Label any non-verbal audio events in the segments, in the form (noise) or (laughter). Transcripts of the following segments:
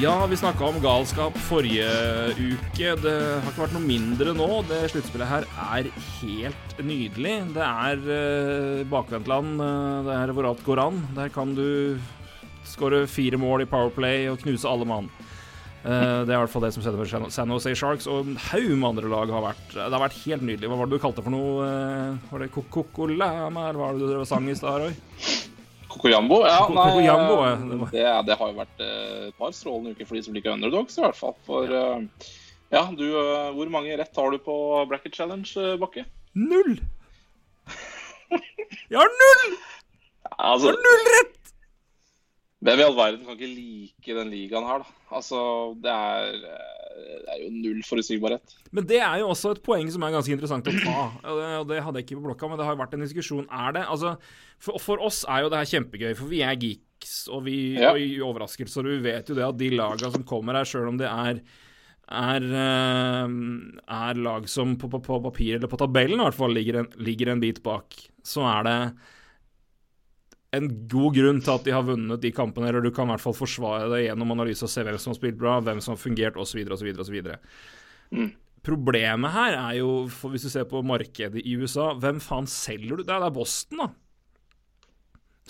Ja, vi snakka om galskap forrige uke. Det har ikke vært noe mindre nå. Det sluttspillet her er helt nydelig. Det er uh, bakvendtland. Uh, det er hvor alt går an. Der kan du skåre fire mål i Powerplay og knuse alle mann. Uh, det er i hvert fall det som skjedde for San Jose Sharks. Og en haug med andre lag har vært Det har vært helt nydelig. Hva var det du kalte for noe? Uh, var det Kokolama, eller hva var det du sang i stad, Roy? Kokoyambo? Ja, nei, Kokoyambo, ja. det, det har jo vært eh, et par strålende uker for de som liker underdogs, i hvert fall. For eh, ja, du, eh, hvor mange rett har du på Bracket Challenge, eh, Bakke? Null! Jeg har null! Altså, Null rett! hvem i all verden kan ikke like den ligaen her, da? Altså, det er, eh, det er jo null forutsigbarhet. Men det er jo også et poeng som er ganske interessant å ta. Og det, det hadde jeg ikke på blokka, men det har vært en diskusjon. Er det Altså, for, for oss er jo det her kjempegøy, for vi er geeks, og vi Ja. og i overraskelser. Og vi vet jo det at de laga som kommer her, sjøl om det er er, eh, er lag som på, på, på papir, eller på tabellen i hvert fall, ligger en, ligger en bit bak, så er det en god grunn til at de har vunnet de kampene, eller du kan i hvert fall forsvare det gjennom analyse og se hvem som har spilt bra, hvem som har fungert, osv., osv., osv. Problemet her er jo, hvis du ser på markedet i USA, hvem faen selger du? Det er, Boston, da.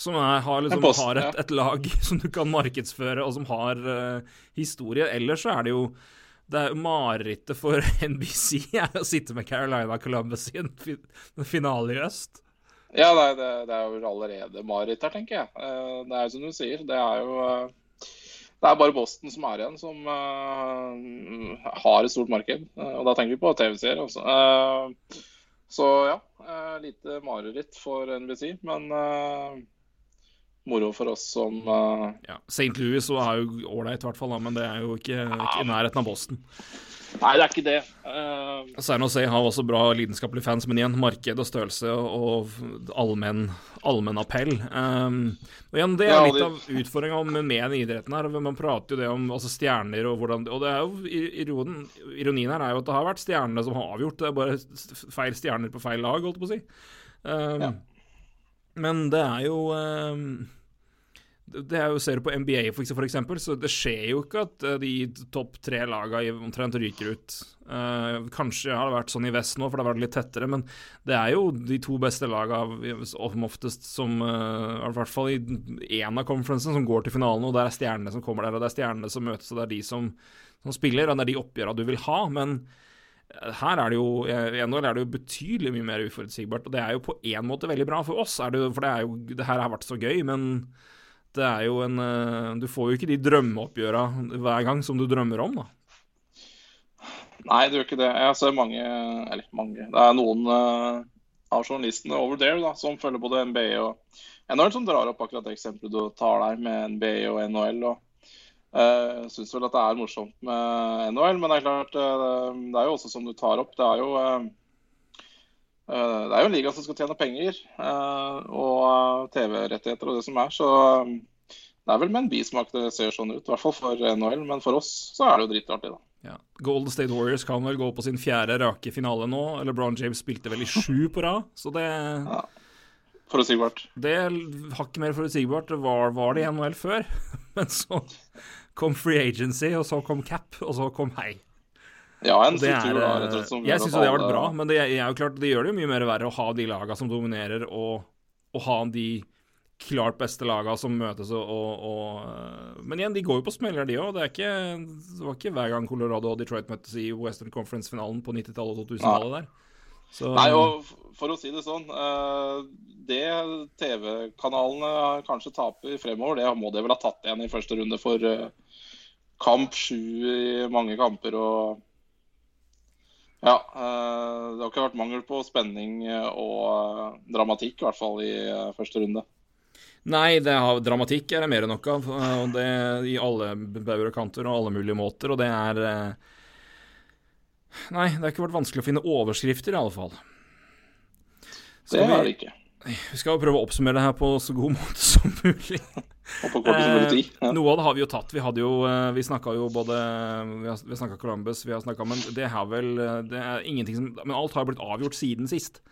Som er, har, liksom, Boston, har et, et lag (laughs) som du kan markedsføre, og som har uh, historie. Ellers så er det jo det er Marerittet for (laughs) NBC er å sitte med Carolina Columbus i en finale i øst. Ja, nei, det, det er jo allerede mareritt her, tenker jeg. Eh, Det er jo som du sier, det er jo eh, Det er bare Boston som er igjen, som eh, har et stort marked. Og da tenker vi på TV-serier, også. Så ja, lite mareritt for NBC, men moro for oss som Ja, St. Louis er jo ålreit, i hvert fall, men det er jo ikke, ikke i nærheten av Boston. Nei, det er ikke det. Eh, San Jose har også bra lidenskapelige fans, men igjen, marked og størrelse og, allmenn allmenn appell. Um, og igjen, Det er litt av utfordringa med den idretten her. Man prater jo det om altså stjerner og hvordan Og det er jo ironen, ironien her er jo at det har vært stjernene som har avgjort. Det er bare feil stjerner på feil lag, holdt jeg på å si. Um, Ja. Men det er jo um, det er jo, Ser du på NBA for eksempel, så det skjer jo ikke at eh, de topp tre lagene omtrent ryker ut. Uh, kanskje har det vært sånn i vest nå, for det har vært litt tettere, men det er jo de to beste lagene oftest som uh, I hvert fall i én av conferencene som går til finalen, og det er stjernene som kommer der, og det er stjernene som møtes, og det er de som, som spiller, og det er de oppgjørene du vil ha. men her er det jo i NHL er det jo betydelig mye mer uforutsigbart, og det er jo på én måte veldig bra for oss, det, for det er jo det her har vært så gøy, men det er jo en eh, Du får jo ikke de drømmeoppgjøra hver gang som du drømmer om, da. Nei, det gjør ikke det. Jeg ser mange Eller mange. Det er noen uh, av journalistene over there da, som følger både NBA og NHL, som drar opp akkurat det eksempelet du tar der med NBA og NHL. og uh, Syns vel at det er morsomt med NHL, men det er klart uh, det er jo også som du tar opp. Det er jo eh, eh, det er jo en liga som skal tjene penger eh, og eh, TV-rettigheter og det som er. Så eh, det er vel med en bismak det ser sånn ut. I hvert fall for NHL, men for oss så er det jo dritartig, da. Ja. Golden State Warriors kan vel gå på sin fjerde rake finale nå. LeBron James spilte vel i sju på rad, så det, ja. Forutsigbart. det har hakket mer forutsigbart. Det var, var det i NHL før, (laughs) men så kom free agency, og så kom cap, og så kom hei. Ja, en er, struktur da, eh, rett og slett, som jeg syns det har vært bra, men det er jo klart, det gjør det jo mye mer verre å ha de laga som dominerer, og, og ha de klart beste laga som møtes og, og, eh, Men igjen, de går jo på smeller, de òg. Det, det var ikke hver gang Colorado og Detroit møttes i Western Conference-finalen på 90-tallet og 2000-tallet der. Så, Nei, og for å si det sånn eh, Det TV-kanalene kanskje taper fremover, det må de vel ha tatt igjen i første runde for eh, kamp sju i mange kamper og Ja. eh, det har ikke vært mangel på spenning og eh, dramatikk, i hvert fall i eh, første runde. Nei, det har, dramatikk er det mer enn nok av. eh, Og det i alle bauger og kanter og alle mulige måter. Og det er eh, Nei, det har ikke vært vanskelig å finne overskrifter, i alle fall. Det Skal er det ikke. Vi skal jo prøve å oppsummere det her på så god (laughs) måte som mulig. Ja. Noe av det har vi jo tatt. Vi hadde jo eh, Vi snakka jo både Vi har, snakka Columbus, vi har snakka Men det har vel eh, Det er ingenting som Men alt har blitt avgjort siden sist.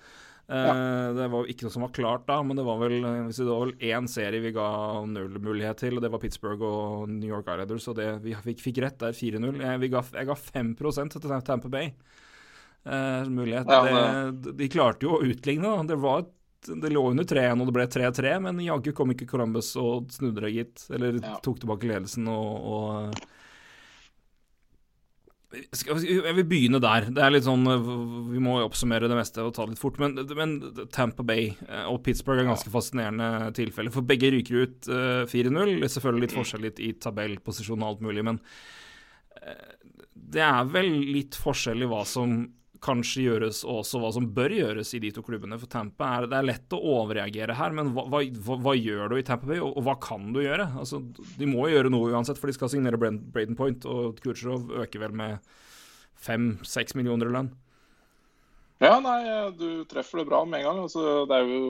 Ja. Det var jo ikke noe som var klart da, men det var vel eh, hvis det var vel én serie vi ga null-mulighet til, og det var Pittsburgh og New York Islanders, og det, vi fikk, fikk rett der, 4-0. Jeg, jeg ga 5% til Tampa Bay. Uh, mulighet. Ja, det, de klarte jo å utligne, da. Det var et det lå under 3-1 og det ble 3-3, men jaggu kom ikke Columbus og snudde det, gitt. Eller Ja. tok tilbake ledelsen og, og Jeg vil begynne der. Det er litt sånn Vi må oppsummere det meste og ta det litt fort. Men, men Tampa Bay eh, og Pittsburgh er ganske fascinerende tilfeller. For begge ryker ut eh, 4-0. Selvfølgelig litt forskjell litt i tabellposisjon og alt mulig, men eh, det er vel litt forskjell i hva som kanskje gjøres, og også hva som bør gjøres i de to klubbene. For Tampa er, det er lett å overreagere her, men hva, hva, hva, gjør du i Tampa Bay, og, og hva kan du gjøre? Altså, de må jo gjøre noe uansett, for de skal signere Braden Point, og Kucherov øker vel med fem-seks millioner i lønn. Ja, nei, du treffer det bra med en gang. Altså, det er jo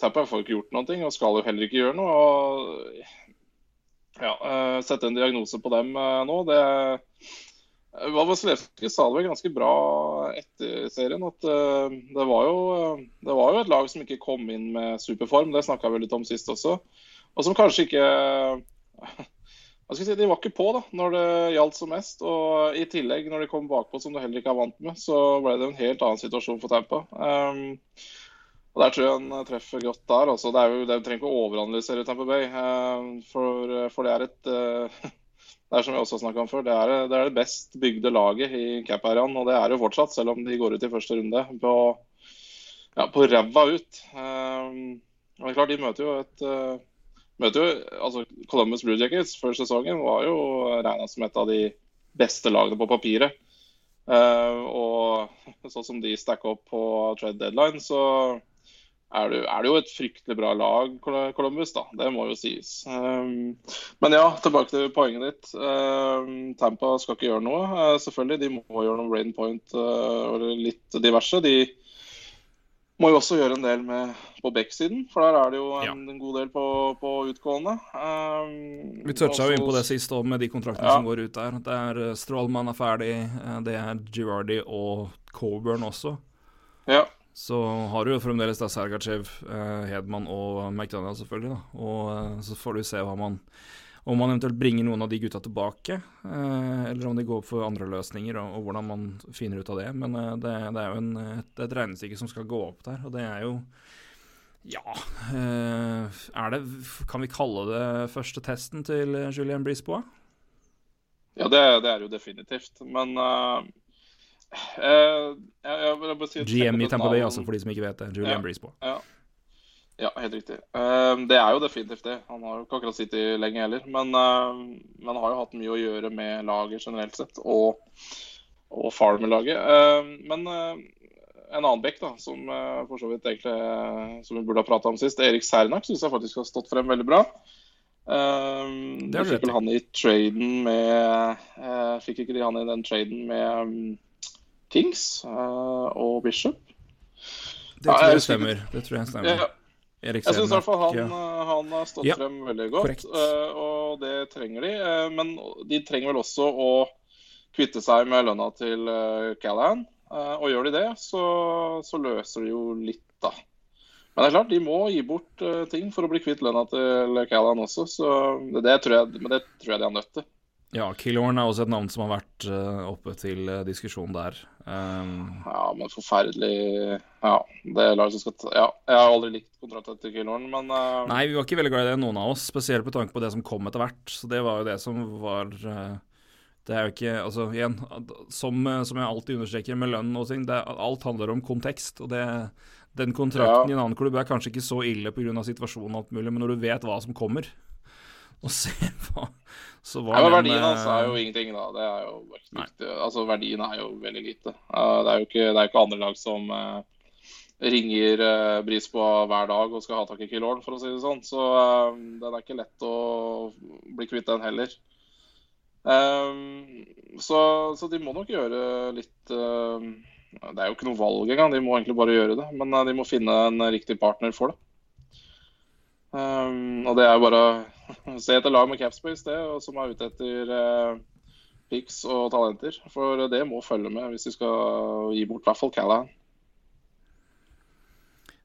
Tampa får ikke gjort noe og skal jo heller ikke gjøre noe. Og, ja, eh, Sette en diagnose på dem eh, nå, det Vasilevskij sa det vel ganske bra etter serien. At eh, det, var jo, eh, det var jo et lag som ikke kom inn med superform. Det snakka vi litt om sist også. Og som kanskje ikke (laughs) hva skal jeg si, De var ikke på da, når det gjaldt som mest. Og i tillegg, når de kom bakpå, som du heller ikke er vant med, så ble det en helt annen situasjon for Tampa. Um, og Der tror jeg han treffer godt der. Også. Det er jo, det er, trenger ikke å overanalysere Tampa Bay, um, for, for det er et uh, (laughs) det er som vi også har snakket om før, det er, det er det best bygde laget i Cap-æraen. Og det er det jo fortsatt, selv om de går ut i første runde på, ja, på ræva ut. Um, men det er klart, de møter jo et uh, møter jo, altså Columbus Blue Jackets før sesongen var jo regna som et av de beste lagene på papiret. Uh, og sånn som de stacker opp på trade deadline, så er det, er det jo et fryktelig bra lag, Columbus. da, Det må jo sies. Um, men ja, tilbake til poenget ditt. Um, Tampa skal ikke gjøre noe. uh, selvfølgelig, de må gjøre noe Rain Point uh, og litt diverse. De må jo også gjøre en del med på backsiden, for der er det jo en, en god del på, på utgående. Um, Vi toucha jo inn på det sist òg, med de kontraktene Ja. som går ut der. Det er Strålmann er ferdig, eh, det er Girardi og Coburn også. Ja, Så har du jo fremdeles da Sergachev, eh, Hedman og McDonagh, selvfølgelig. da Og eh, så får du se man om man eventuelt bringer noen av de gutta tilbake, eh, eller om de går for andre løsninger, og, og hvordan man finner ut av det. Men det, det er jo en, et, et regnestykke som skal gå opp der, og det er jo Ja Er det Kan vi kalle det første testen til Julien Brisbois? ja det, det er jo definitivt. Men uh, jeg, jeg si GM i Tampa Bay, altså, for de som ikke vet det. Julian Ja. på Ja. ja, helt riktig. Uh, det er jo definitivt det. Han har jo ikke akkurat sittet lenge heller. Men uh, man har jo hatt mye å gjøre med laget generelt sett, og, og Farmer-laget. Men en annen bekk da, som for så vidt egentlig som vi burde ha prata om sist, Erik Sernak, syns jeg faktisk har stått frem veldig bra. Um, Det fikk vel han i traden med Fikk ikke de han i den traden med um, Kings eh, og Bishop? Det tror jeg jeg stemmer. Det tror jeg stemmer. Erik jeg syns i hvert fall han, ja. eh, han har stått Ja, frem veldig godt, eh, og det trenger de. eh, Men de trenger vel også å kvitte seg med lønna til eh, Callahan. eh, Og gjør de det, så, så løser de jo litt, da. Men det er klart, de må gi bort eh, ting for å bli kvitt lønna til Callahan også, så det, det tror jeg, men det tror jeg de er nødt til. Ja, Killorn er også et navn som har vært eh, oppe til eh, diskusjon der. Um, Ja, men forferdelig Ja, det laget skal ta Ja, jeg har aldri likt kontrakten til Killorn, men uh, nei, vi var ikke veldig glad i det, noen av oss. Spesielt med tanke på det som kom etter hvert. Så det var jo det som var uh, Det er jo ikke Altså, igjen, som, eh, som jeg alltid understreker med lønn og ting, det, alt handler om kontekst. Og det den kontrakten Ja. i en annen klubb er kanskje ikke så ille pga. situasjonen og alt mulig, men når du vet hva som kommer, (laughs) og ser hva Så var ja, men Verdien hans eh, er jo ingenting, da. Det er jo viktig. Altså, Verdien er jo veldig lite. Eh, det er jo ikke, det er ikke andre lag som eh, ringer uh, Bris på hver dag og skal ha tak i Killorn, for å si det sånn. Så eh, den er ikke lett å bli kvitt den heller. Um, så, så de må nok gjøre litt, uh, Det er jo ikke noe valg engang, de må egentlig bare gjøre det. Men eh, de må finne en riktig partner for det. Um, og det er bare å (laughs) se etter lag med capspace, det, og som er ute etter uh, picks og talenter. For det må følge med hvis de skal gi bort i hvert fall Callahan.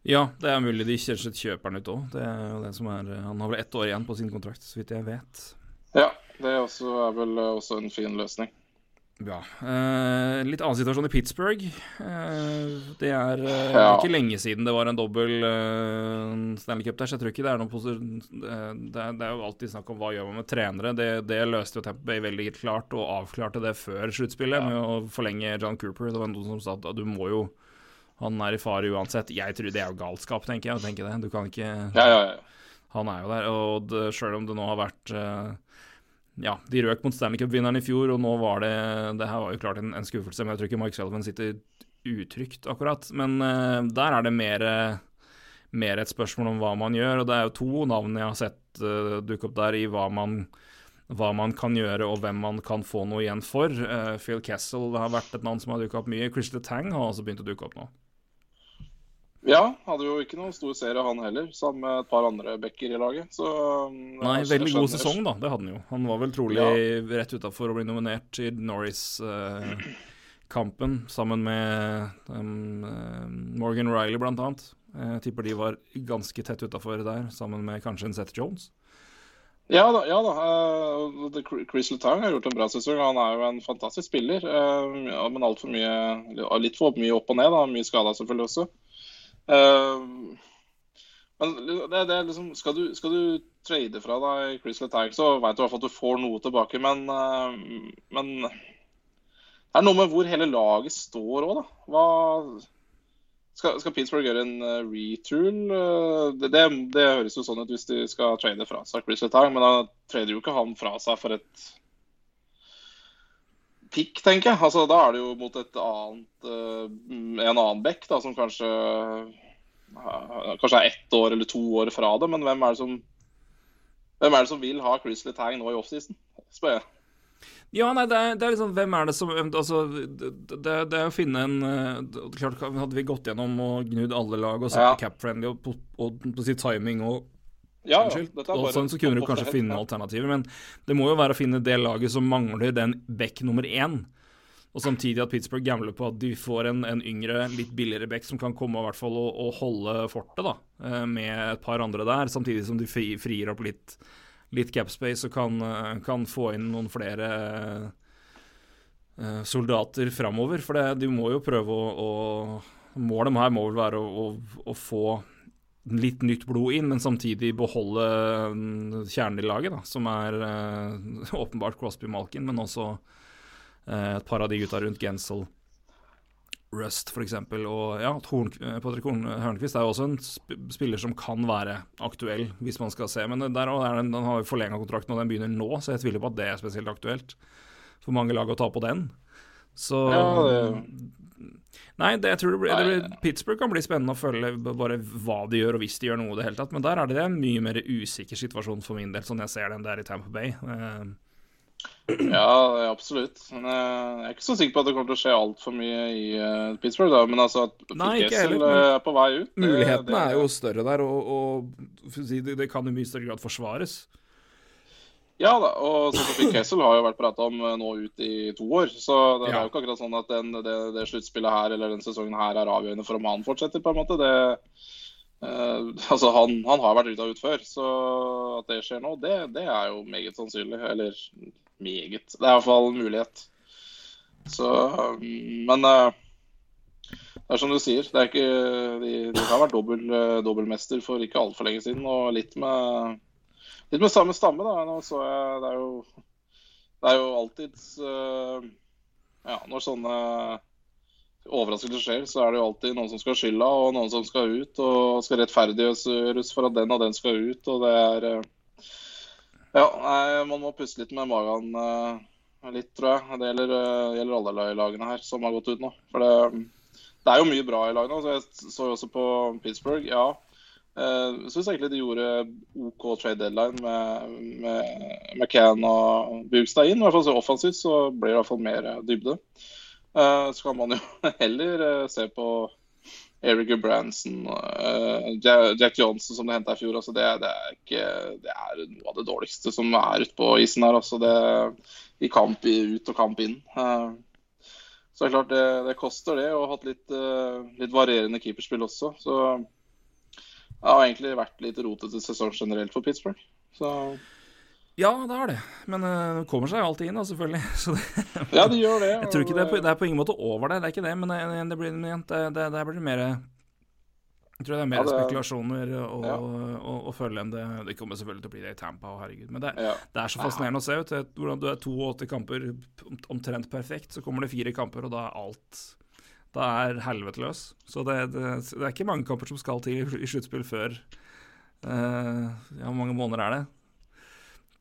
Ja, det er mulig de ikke kjøper den ut òg. Det er jo det som er Han har vel ett år igjen på sin kontrakt, så vidt jeg vet. Ja, det er, også, er vel også en fin løsning. Ja. Eh, litt annen situasjon i Pittsburgh. Eh, det er eh, Ja. ikke lenge siden det var en dobbel eh, Stanley Cup der, så jeg tror ikke det er noen posi- eh, det, det er jo alltid snakk om hva gjør man med trenere. Det, det løste jo Tampa Bay veldig klart, og avklarte det før sluttspillet med å forlenge John Cooper. Det var noen som sa at du må jo Han er i fare uansett. Jeg tror det er jo galskap, tenker jeg. Tenker tenke det. Du kan ikke Ja, ja, ja. han er jo der, og det, selv om det nå har vært eh, Ja, de røk mot Stanley Cup-vinneren i fjor, og nå var det Det her var jo klart en, en skuffelse, men jeg tror ikke Mike Sullivan sitter utrygt, akkurat. Men uh, der er det mer, mer et spørsmål om hva man gjør, og det er jo to navn jeg har sett uh, dukke opp der i hva man hva man kan gjøre og hvem man kan få noe igjen for. Uh, Phil Kessel har vært et navn som har dukka opp mye. Christer Tang har også begynt å dukke opp nå. Ja, hadde jo ikke noen stor serie, han heller, sammen med et par andre backer i laget. Så um, Nei, veldig god sesong, da. Det hadde han jo. Han var vel trolig rett utafor å bli nominert i Norris-kampen, sammen med um, eh, Morgan Riley, blant annet. Jeg tipper de var ganske tett utafor der, sammen med kanskje en Seth Jones. Ja da. ja da. Uh, Chris Letang har gjort en bra sesong. Han er jo en fantastisk spiller. Uh, men altfor mye Litt for mye opp og ned. da, Mye skada selvfølgelig også. Eh, men det, det liksom Skal du, skal du trade fra deg Chris Letang, så vet du i hvert fall at du får noe tilbake. Men, eh, men det er noe med hvor hele laget står òg, da. Hva skal, skal Pittsburgh gjøre en uh, return? Uh, det, det, det høres jo sånn ut hvis de skal trade fra seg Chris Letang, men da trader jo ikke han fra seg for et pick, tenker jeg. Altså, da er det jo mot et annet uh, en annen back da, som kanskje uh, kanskje er ett år eller to år fra det, men hvem er det som hvem er det som vil ha Chris Letang nå i offseason? Spør jeg. Ja, nei, det er, det er liksom Hvem er det som Altså, det, det, det er å finne en eh, Klart, Hadde vi gått gjennom og gnudd alle lag og satt Ja. cap-friendly og og, og på sitt timing og Ja, ja, Og sånn så kunne du kanskje head, finne alternativer, men det må jo være å finne det laget som mangler den back nummer én. Og samtidig at Pittsburgh gambler på at de får en, en yngre, litt billigere back som kan komme i hvert fall og, og holde fortet, da, eh, med et par andre der, samtidig som de fri, frier opp litt, litt cap space og kan, eh, kan få inn noen flere eh, soldater framover. For det, de må jo prøve å, å Målet her må vel være å, å, å få litt nytt blod inn, men samtidig beholde mm, kjernen i laget, da, som er uh, (laughs) åpenbart Crosby Malkin, men også uh, et par av de gutta rundt Gensel, Rust f.eks. Og ja, Horn, eh, Patrick Hørnquist er jo også en sp spiller som kan være aktuell, hvis man skal se. Men der er den, den har jo forlenga kontrakten, og den begynner nå, så jeg tviler på at det er spesielt aktuelt for mange lag å ta på den. Så Ja, det- Nei, det, jeg tror det blir, det blir, Pittsburgh kan bli spennende å følge bare hva de gjør, og hvis de gjør noe i det hele tatt. Men der er det en mye mer usikker situasjon for min del, sånn jeg ser den der i Tampa Bay. Eh, Ja, absolutt. Men eh, jeg er ikke så sikker på at det kommer til å skje altfor mye i eh, Pittsburgh. da, Men altså at Kessel er på vei ut Mulighetene er jo større der, og, og det kan i mye større grad forsvares. Ja da, og Sofie Kessel har jo vært prata om eh, nå ut i to år. Så det, Ja. er jo ikke akkurat sånn at den, det, det sluttspillet her eller den sesongen her er avgjørende for om han fortsetter, på en måte. Det, eh, (laughs) altså han, han har vært ute av ut før, så at det skjer nå, det, det er jo meget sannsynlig. Eller meget. Det er i hvert fall en mulighet. Så um, Men eh, det er som du sier, det er ikke, de, de har vært eh, dobbeltmester for ikke altfor lenge siden. Og litt med Litt med samme stamme, da. Nå så jeg Det er jo, det er jo alltids uh, Ja, når sånne overraskelser skjer, så er det jo alltid noen som skal ha skylda, og noen som skal ut, og skal rettferdiggjøres for at den og den skal ut, og det er eh, Ja, nei, man må puste litt med magen eh, litt, tror jeg. Det gjelder, gjelder alle lagene her som har gått ut nå. For det, det er jo mye bra i lagene. Så jeg så jo også på Pittsburgh. Ja, Jeg syns egentlig de gjorde OK trade deadline med, med McCann og Bugstad inn. I hvert fall så Offensivt så blir det i hvert fall mer eh, dybde. Eh, så kan man jo (laughs) heller eh, se på Eric Branson, Jack Johnson som de henta i fjor. Altså det, det, er ikke, det, er noe av det dårligste som er ute på isen her. Altså det, I kamp ut og kamp inn. Så det er klart det, det koster det, og hatt litt, litt, varierende keeperspill også. Så det har egentlig vært litt rotete sesong generelt for Pittsburgh. Så ja, det har det. Men uh, det kommer seg jo alltid inn, da, selvfølgelig. (laughs) Det, ja, det gjør det. Jeg tror ikke det er, på, det er, på, ingen måte over det, det er ikke det. Men det, det blir, det, det, det blir mer Jeg tror det er mer ja, spekulasjoner å, ja. følge enn det Det kommer selvfølgelig til å bli det i Tampa, herregud. Men det, ja. er så fascinerende å se ut. Hvordan du er 82 kamper omtrent perfekt, så kommer det fire kamper, og da er alt Da er helvete løs. Så det, er ikke mange kamper som skal til i, i sluttspill før uh, Ja, hvor mange måneder er det?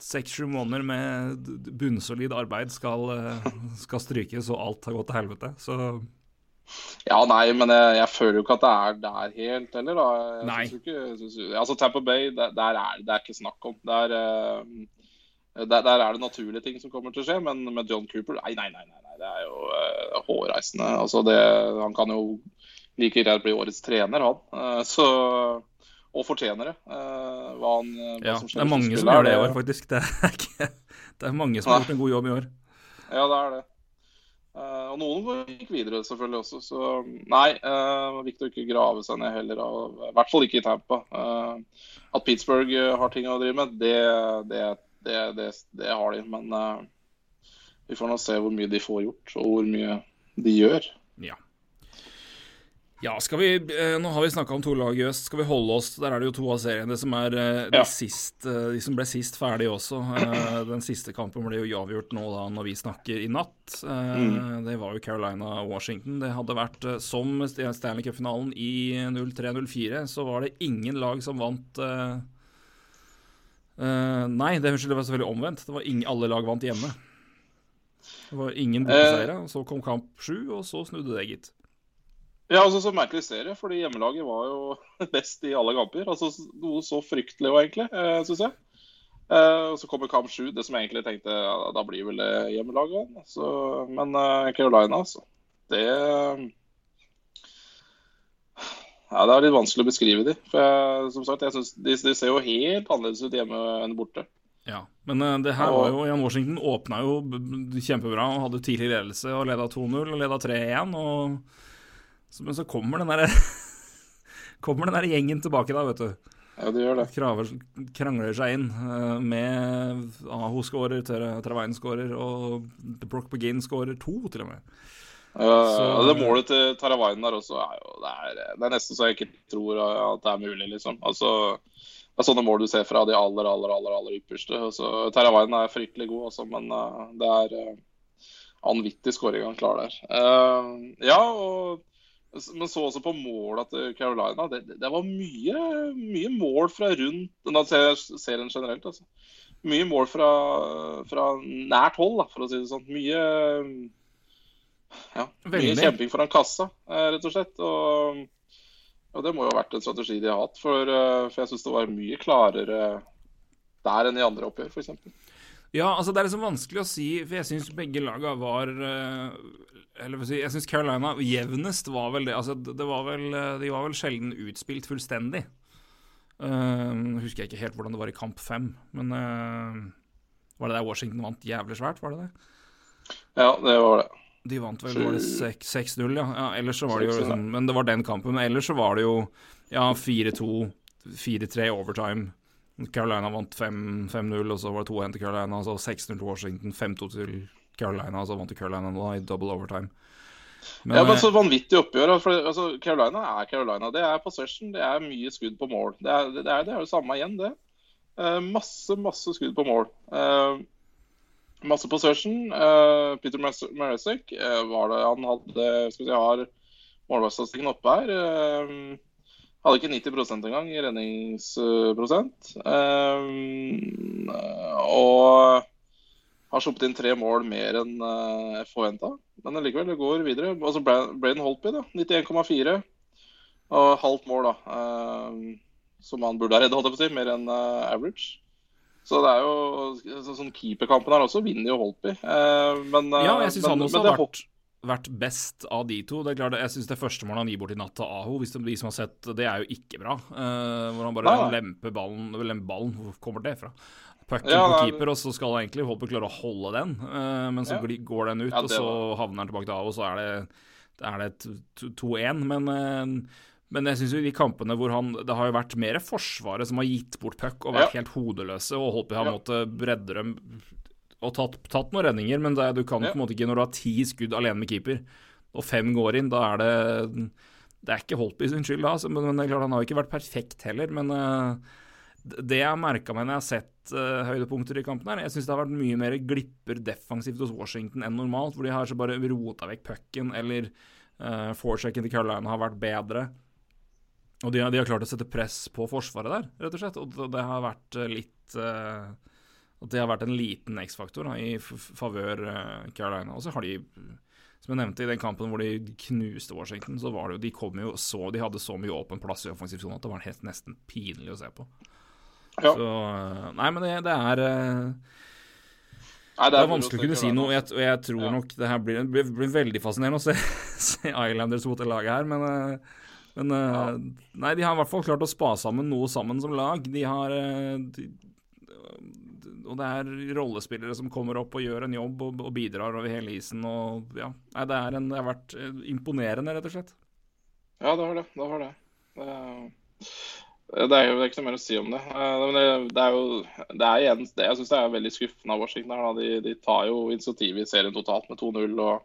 seks-sju måneder med bunnsolid arbeid skal, eh, skal, strykes, og alt har gått til helvete. Så Ja, nei, men jeg, jeg, føler jo ikke at det er der helt heller, da. Jeg nei. Ikke, synes, altså Tampa Bay, der, der, er det er ikke snakk om. Der, uh, der, der, er det naturlige ting som kommer til å skje, men med John Cooper nei, nei. nei, nei det er jo uh, hårreisende. Altså, det, han kan jo like greit bli årets trener, han. Uh, så og fortjener det. Uh, hva han, hva ja, det er mange som gjør det i år, faktisk. Det er, ikke, (laughs) det er mange som har gjort en god jobb i år. Ja, det er det. Uh, og noen gikk videre selvfølgelig også, så nei. Uh, viktig å ikke grave seg ned heller. Og, I hvert fall ikke i Tampa. Uh, at Pittsburgh har ting å drive med, det, det, det, det, det har de. Men vi får nå se hvor mye de får gjort, og hvor mye de gjør. Ja. Ja, skal vi eh, Nå har vi snakka om to lag i øst. Skal vi holde oss Der er det jo to av seriene som er eh, ja. sist, eh, de som ble sist ferdig også. Den siste kampen ble jo avgjort nå da når vi snakker i natt. Mm. Det var jo Carolina-Washington. Det hadde vært som Stanley Cup-finalen i 03-04, så var det ingen lag som vant Nei, det, det var selvfølgelig omvendt. Det var ingen, alle lag vant hjemme. Det var ingen borteseiere. Så kom kamp sju, og så snudde det, gitt. Ja, altså så merkelig serie, fordi hjemmelaget var jo (laughs) best i alle kamper. Altså Noe så fryktelig òg, egentlig, eh, syns jeg. Eh, og Så kommer kamp sju, det som jeg egentlig tenkte ja, da blir vel det hjemmelaget. Altså. men eh, Carolina, altså. Det ja, Det er litt vanskelig å beskrive de. For jeg, som sagt, jeg synes de, de, ser jo helt annerledes ut hjemme enn borte. Ja, men uh, det her var jo Jan Washington åpna jo kjempebra og hadde tidlig ledelse og leda 2-0 og leda 3-1. og men så kommer den der (laughs) Kommer den der gjengen tilbake, da, vet du. Ja, det gjør det. Kraver, krangler seg inn uh, med Aho skårer, Travain skårer, og Brock Begin skårer to, til og med. Ja, det målet til Taravainen der også er jo det er, det er, nesten så jeg ikke tror at det er mulig, liksom. Altså, det er sånne mål du ser fra de aller, aller, aller, aller ypperste. Altså, Taravainen er fryktelig god, også, men uh, det er uh, vanvittig skåring han klarer der. Uh, ja, og men så også på måla til Carolina. Det, det, var mye, mye, mål fra rundt serien generelt, altså. Mye mål fra, fra nært hold, da, for å si det sånn. Mye ja, mye kjemping foran kassa, rett og slett. Og, og, det må jo ha vært en strategi de har hatt. For, eh, for jeg syns det var mye klarere der enn i andre oppgjør, f.eks. Ja, altså det er liksom vanskelig å si, for jeg syns begge laga var eh, Eller si, jeg syns Carolina jevnest var vel det. Altså det var vel, eh, de var vel sjelden utspilt fullstendig. Uh, husker jeg ikke helt hvordan det var i kamp fem, men uh, Var det der Washington vant jævlig svært, var det det? Ja, det var det. De vant vel var det 6-0, ja. ja. Ellers så var det jo liksom, Men det var den kampen. Men ellers så var det jo ja, 4-2, 4-3 overtime. Carolina vant 5-0, og så var det 2-1 til Carolina. Så 6-0 til Washington, 5-2 til Carolina, og så vant Carolina nå i double overtime. Men, ja, men så vanvittig oppgjør. For, altså, Carolina er Carolina. Det er possession, det er mye skudd på mål. Det er det, er, det, er jo samme igjen, det. Uh, masse, masse skudd på mål. Uh, masse possession. Uh, Peter Maresek var det han hadde Skal vi si, har målvaktstatistikken oppe her. Uh, hadde ikke 90% engang i redningsprosent. Og har sluppet inn tre mål mer enn uh, forventa. Men likevel, det går videre. Altså Braden Holpy, da. 91,4. Og halvt mål, da. Uh, som han burde ha redda, holdt jeg på å si. Mer enn uh, average. Så det er jo så, sånn Keeperkampen her også vinner jo Holpi. Eh, men, ja, jeg syns han også har vært vært best av de to. Det er klart, Jeg syns det første målet han gir bort i natt til Aho, hvis det, de som har sett det, er jo ikke bra. Eh, hvor han bare ja. lemper ballen Lemper ballen, hvor kommer det fra? Pucken Ja, på keeper, og så skal han egentlig Holpi klare å holde den, Eh, men så Ja. går den ut, og så havner han tilbake til Aho, og så er det, er det 2-1. Men uh, men jeg synes jo i de kampene hvor han Det har jo vært mer Forsvaret som har gitt bort puck og vært Ja. helt hodeløse, og Holpe har Ja. måttet bredde dem og tatt, tatt noen redninger, men det, du kan Ja. på en måte ikke når du har ti skudd alene med keeper, og fem går inn, da er det Det er ikke Holtby sin skyld, da, altså, men, men det er klart han har jo ikke vært perfekt heller. Men eh, det jeg har merka meg når jeg har sett uh, høydepunkter i kampen, her, jeg syns det har vært mye mer glipper defensivt hos Washington enn normalt, hvor de har så bare rota vekk pucken, eller uh, forechecken til Carolina har vært bedre. Og de de har klart å sette press på forsvaret der, rett og slett. Og det, det har vært eh, litt uh, At det har vært en liten X-faktor i favør uh, Carolina. Og så har de, som jeg nevnte i den kampen hvor de knuste Washington, så var det jo De kom jo så De hadde så mye åpen plass i offensiv sone at det var helt nesten pinlig å se på. Ja. Så uh, Nei, men det, det er Nei, det er moro vanskelig å kunne si noe, og jeg, og jeg tror Ja. nok det her blir, blir, blir veldig fascinerende å se, (laughs) se Islanders mot det laget her, men, men eh, Nei, de har i hvert fall klart å spa sammen noe sammen som lag. De har eh, de, Og det er rollespillere som kommer opp og gjør en jobb og, og bidrar over hele isen, og ja. Nei, det, en, det har vært eh, imponerende, rett og slett. Ja, det har det. Det har det. Det, det er jo ikke noe mer å si om det. Men det, det er jo det er igjen, det, Jeg syns det er veldig skuffende av Washington. her. De, de tar jo initiativet i serien totalt med 2-0. og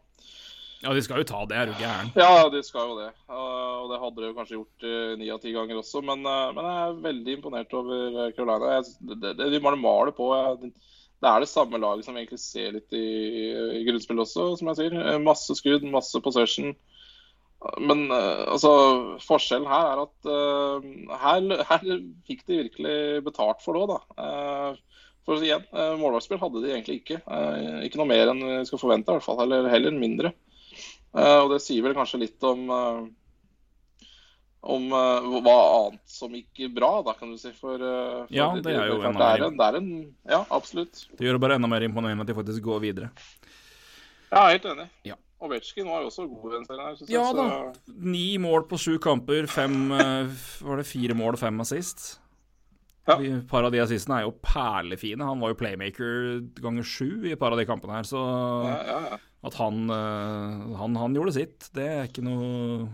Ja, de skal jo ta det, er du gæren. Ja, de skal jo det. Og det hadde de kanskje gjort eh, ni av ti ganger også. Men, eh, men jeg er veldig imponert over eh, Carolina. Jeg, det, det, de bare maler på. Jeg, det er det samme laget som vi egentlig ser litt i, i grunnspillet også, som jeg sier. Masse skudd, masse possession. Men altså, forskjellen her er at uh, her, her fikk de virkelig betalt for det òg, da. Uh, for igjen, uh, målvaktspill hadde de egentlig ikke. Ikke noe mer enn vi skal forvente, i hvert fall. Eller heller mindre. Eh, og det sier vel kanskje litt om eh, om uh, hva annet som gikk bra, da, kan du si. For, uh, for Ja, det er jo klart, det er en, det er en Ja, absolutt. Det gjør det bare enda mer imponerende at de faktisk går videre. Jeg er helt enig. Ja. Ovetsjkin var jo også god i den serien. her, synes Ja jeg, så- da. Ni mål på sju kamper, fem Var det fire mål og fem assist? Ja. Et par av de assistene er jo perlefine. Han var jo playmaker ganger sju i et par av de kampene her, så Ja, ja, ja. At han, eh, han, han gjorde sitt, det er ikke noe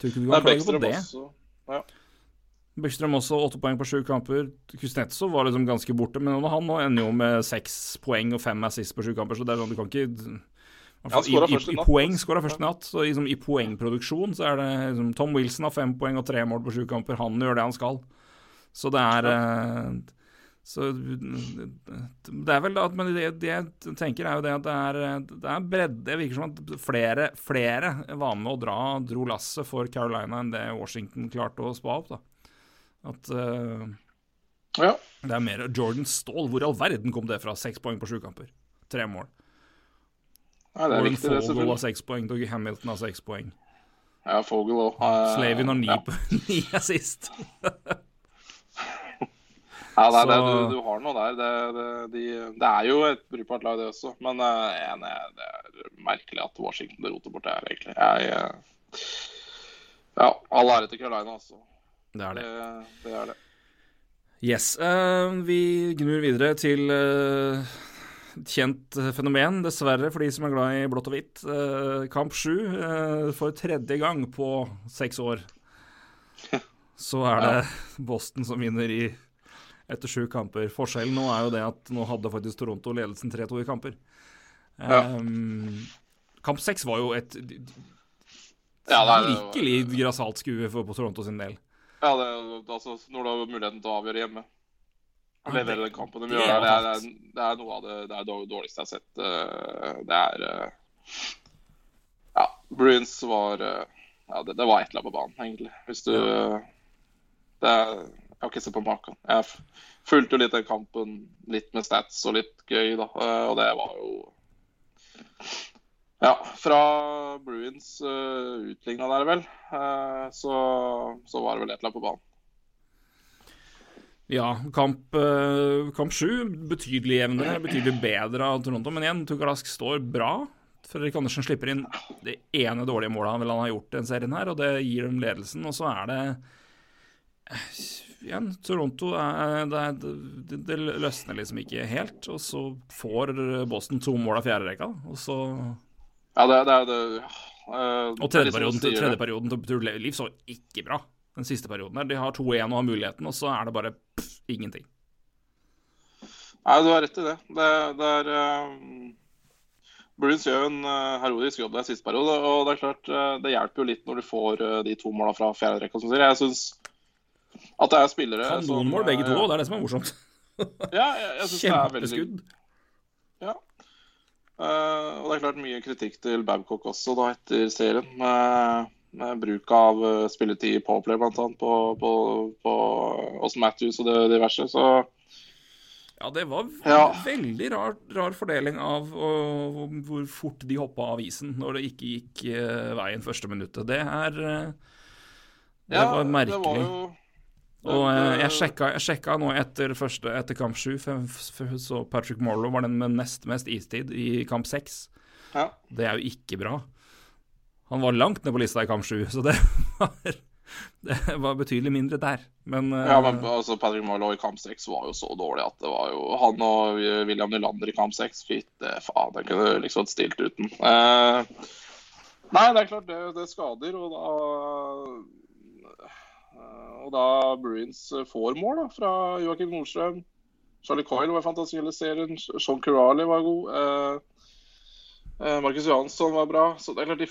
Tror ikke du kan klage på det. også. Bækkstrøm også åtte poeng på sju kamper. Kuznetsov var liksom ganske borte, men han nå ender jo med seks poeng og fem assist på sju kamper, så det er sånn du kan ikke skåret I, i i, poeng skåra først i natt, så liksom, i poengproduksjon så er det liksom, Tom Wilson har fem poeng og tre mål på sju kamper. Han gjør det han skal. Så det er eh, Så det er vel at, Men det, det jeg tenker, er jo det at det er, det er bredde. Det virker som at flere, flere var med å dra, dro lasset for Carolina enn det Washington klarte å spa opp, da. At uh, Ja. det er mer Jordan Stall. Hvor i all verden kom det fra? Seks poeng på sju kamper. Tre mål. Nei, det er Warren riktig, det, Fogel har seks poeng. Doggy Hamilton har seks poeng. Ja, Fogel òg. Slavin har ni, Ja, på- (laughs) ni assist. (laughs) ja det så... det, du, du har noe der. Det, det, de, det er jo et brukbart lag, det også. Men uh, jeg er- det er merkelig at Washington roter bort det her, egentlig. Jeg, uh, ja, all ære til Carolina, altså. Det er Det, det. er det. Yes. Uh, vi gnur videre til uh, kjent fenomen, dessverre, for de som er glad i blått og hvitt. Eh, kamp sju eh, for tredje gang på seks år. (laughs) Så er det Boston som vinner i etter sju kamper. Forskjellen nå er jo det at nå hadde faktisk Toronto ledelsen 3-2 i kamper. Ja. Um, kamp seks var jo et Ja, virkelig grassat skue for på Toronto sin del. Ja, det, altså, når du har muligheten til å avgjøre hjemme. Ja, det- den kampen de det gjør, det er, det, er, det noe av det, det er dårligste jeg har sett. Eh, Det er eh, Ja, Bruins var eh, Ja, det, det var et eller annet på banen, egentlig. Hvis du det er, Jeg har ikke sett på maken. Jeg fulgte jo litt den kampen, litt med stats og litt gøy, da. eh, Og det var jo Ja, fra Bruins uh, utligna der, vel, uh, så, så var det vel et eller annet på banen. Ja, kamp, uh, kamp sju betydelig jevnere, betydelig bedre av Toronto. Men igjen, Tukarask står bra. Fredrik Andersen slipper inn det ene dårlige målet han vil har gjort i en serien her, og det gir dem ledelsen. Og så er det igjen, Toronto er, det, det, det løsner liksom ikke helt. Og så får Boston to mål av fjerderekka, og så Ja, det, det er det uh, Og tredje perioden, til, tredje perioden til True Liv så ikke bra. Den siste perioden der. De har 2-1 og har muligheten, og så er det bare pff, ingenting. Nei, du har rett i det. Det, det er um... Bruins gjør en uh, heroisk jobb der siste periode, og det er klart uh, det hjelper jo litt når du får de to måla fra fjerde rekke. Som sier. Jeg syns at det er spillere Kanonmål begge to, det er det som er morsomt. (laughs) ja, jeg, jeg synes det er veldig. Ja. og det er klart mye kritikk til Babcock også da etter serien. Med, med bruk av spilletid i Powerplay bl.a. på, på, på Austin Matthews og det diverse. Så Ja, det var Ja. veldig rar, rar fordeling av og, hvor fort de hoppa av isen når det ikke gikk uh, veien første minuttet. Det er uh, Det ja, var merkelig. Det var jo, Og eh, jeg sjekka, jeg sjekka nå etter, første, etter kamp sju, så Patrick Morlow var den med nest mest istid i kamp seks. ja. Det er jo ikke bra. Han var langt ned på lista i kamp sju, så det (laughs) var, det var betydelig mindre der. Men, eh, Ja, men altså, Patrick Marlowe i kamp 6 var jo så dårlig at det var jo Han og William Nylander i kamp 6 Fytte faen, den kunne du liksom stilt uten. Eh, nei, det er klart, det, det skader, og da Og da Bruins får mål da, fra Joakim Nordstrøm Charlie Coyle var fantastisk i serien. Sean Curali var god. Eh, eh, Marcus Johansson var bra. Så det er klart de,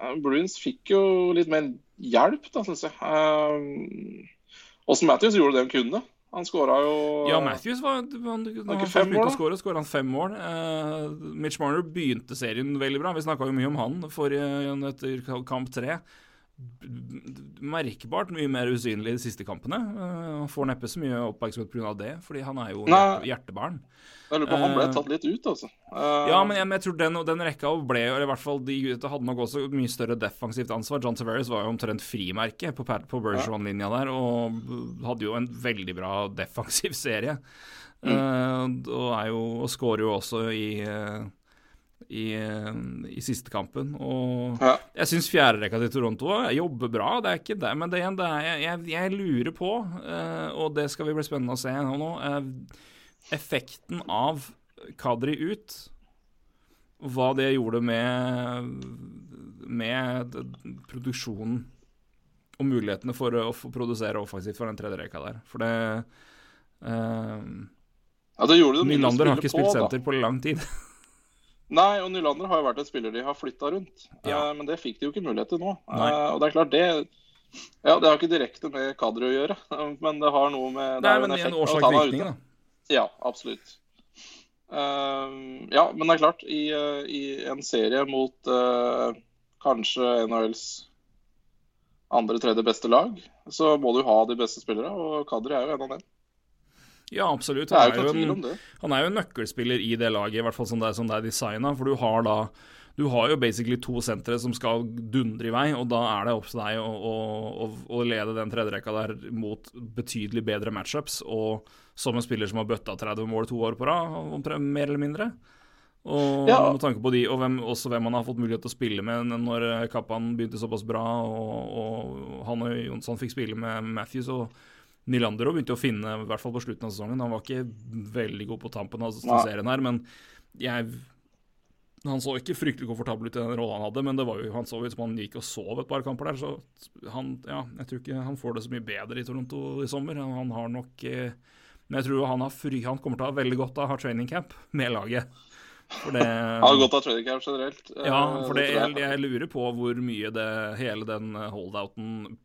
eh, Bruins fikk jo litt mer hjelp, da, syns jeg. Eh, Matthews gjorde det han kunne. Han skåra jo Ja, Matthews var han, han, han fem mål, da? score, skåret han fem mål. Uh, Mitch Marner begynte serien veldig bra. Vi snakka jo mye om han forrige, etter kamp tre. Merkbart mye mer usynlig de siste kampene. Eh, han får neppe så mye oppmerksomhet pga. det, fordi han er jo Nei. hjertebarn. Jeg lurer på han ble Eh, tatt litt ut, altså. Eh, Ja, men jeg, men jeg tror den, den rekka ble Eller i hvert fall de hadde nok også mye større defensivt ansvar. John Tavares var jo omtrent frimerke på, på Bergeron-linja der, og hadde jo en veldig bra defensiv serie. Eh, og er jo Og skårer jo også i eh, i, eh, i siste kampen. Og Ja. jeg syns fjerderekka til Toronto jobber bra, det er ikke det. Men det, det er, jeg, jeg, lurer på, eh, og det skal vi bli spennende å se nå, eh, effekten av Kadri ut, hva det gjorde med, med produksjonen og mulighetene for å få produsere offensivt for den tredje rekka der. For det eh, ja, det gjorde det mye Nylander har ikke spilt på, da. senter på lang tid. (laughs) Nei, og Nylander har jo vært en spiller de har flytta rundt. Ja. Eh, men det fikk de jo ikke mulighet til nå. Nei. Eh, og det er klart, det Ja, det har ikke direkte med Kadri å gjøre, (laughs) men det har noe med det er jo en, en er årsak-virkning, ute. da. Ja, absolutt. Uh, ja, men det er klart, i, uh, i en serie mot uh, kanskje NHLs andre-tredje beste lag, så må du ha de beste spillere, og Kadri er jo en av dem. Ja, absolutt. Han er er jo en, han er jo en nøkkelspiller i det laget, i hvert fall som det er, som det er designa. For du har da Du har jo basically to sentre som skal dundre i vei, og da er det opp til deg å, å, å, lede den tredjerekka der mot betydelig bedre matchups, og som en spiller som har bøtta 30 mål to år på rad, mer eller mindre. Og Ja. med tanke på de, og hvem, også hvem han har fått mulighet til å spille med når Kappan begynte såpass bra, og, og han og Jonsson fikk spille med Matthews. og Nylander også begynte å finne, i hvert fall på slutten av sesongen. Han var ikke veldig god på tampen av serien her, men jeg Han så ikke fryktelig komfortabel ut i den rolla han hadde, men det var jo, han så ut som han gikk og sov et par kamper der, så han Ja, jeg tror ikke han får det så mye bedre i Toronto i sommer. Han, har nok eh, Men jeg tror han, har fry, han kommer til å ha veldig godt av å ha training camp med laget. For det (laughs) har godt av training camp generelt. eh, ja, for det, jeg, jeg lurer på hvor mye det, hele den eh, holdouten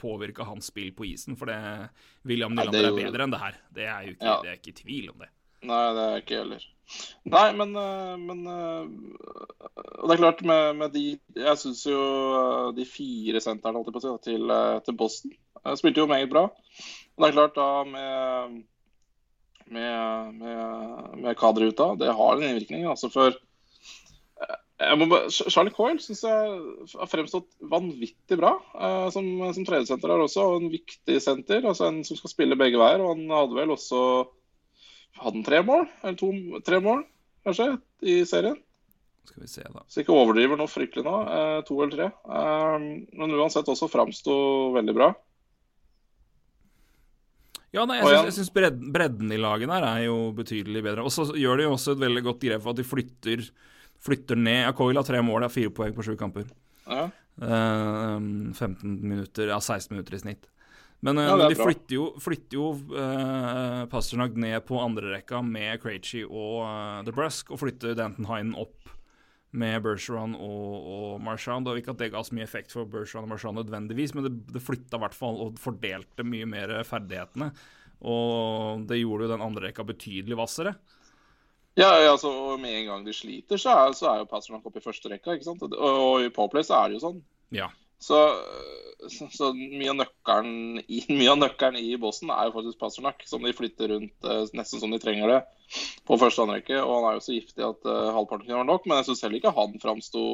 påvirka hans spill på isen. For det, William Nylander er bedre enn det her. Det er jo ikke, Ja. det er ikke tvil om det. Nei, det er ikke jeg heller. Nei, men, øh, men øh, Og det er klart, med, med de Jeg syns jo øh, de fire sentrene holdt jeg på å si, til, til Boston jeg spilte jo meget bra. Og det er klart, da med med, med, med Kadri ute, det har en innvirkning. Altså for bare, Charlie Coyle syns jeg har fremstått vanvittig bra eh, som, som tredjesenter her også. Og en viktig senter, altså en som skal spille begge veier. Og han hadde vel også hadde tre mål? Eller to, tre mål, kanskje, i serien? Skal vi se, da. Så ikke overdriver noe fryktelig nå. Eh, to eller tre. Eh, men uansett også framsto veldig bra. Ja, nei, jeg syns, jeg syns bredden, bredden i laget der er jo betydelig bedre. Og så gjør de jo også et veldig godt grep for at de flytter, flytter ned. Akoil har tre mål, har fire poeng på sju kamper. Ja. Eh, 15 minutter, ja 16 minutter i snitt. Men, eh, Ja, de flytter jo, flytter jo uh, Pasternak ned på andrerekka med Krejci og uh, The Brusk, og flytter Danton Hine opp med Bergeron og, og Marchand. Og ikke at det ga så mye effekt for Bergeron og Marchand nødvendigvis, men det, det flytta i hvert fall og fordelte mye mer ferdighetene. Og det gjorde jo den andre rekka betydelig hvassere. Ja, altså, og Med en gang de sliter, så er, så er jo Pasternak oppe i første rekka. ikke sant? Og, og i Powerplay så er det jo sånn. Ja. Så, så, så mye, av nøkkelen i, (laughs) nøkkelen i bossen er jo faktisk Pasternak, som de flytter rundt eh, nesten som de trenger det på første og andre rekke. Og han er jo så giftig at eh, halvparten kan være nok, men jeg syns heller ikke han framsto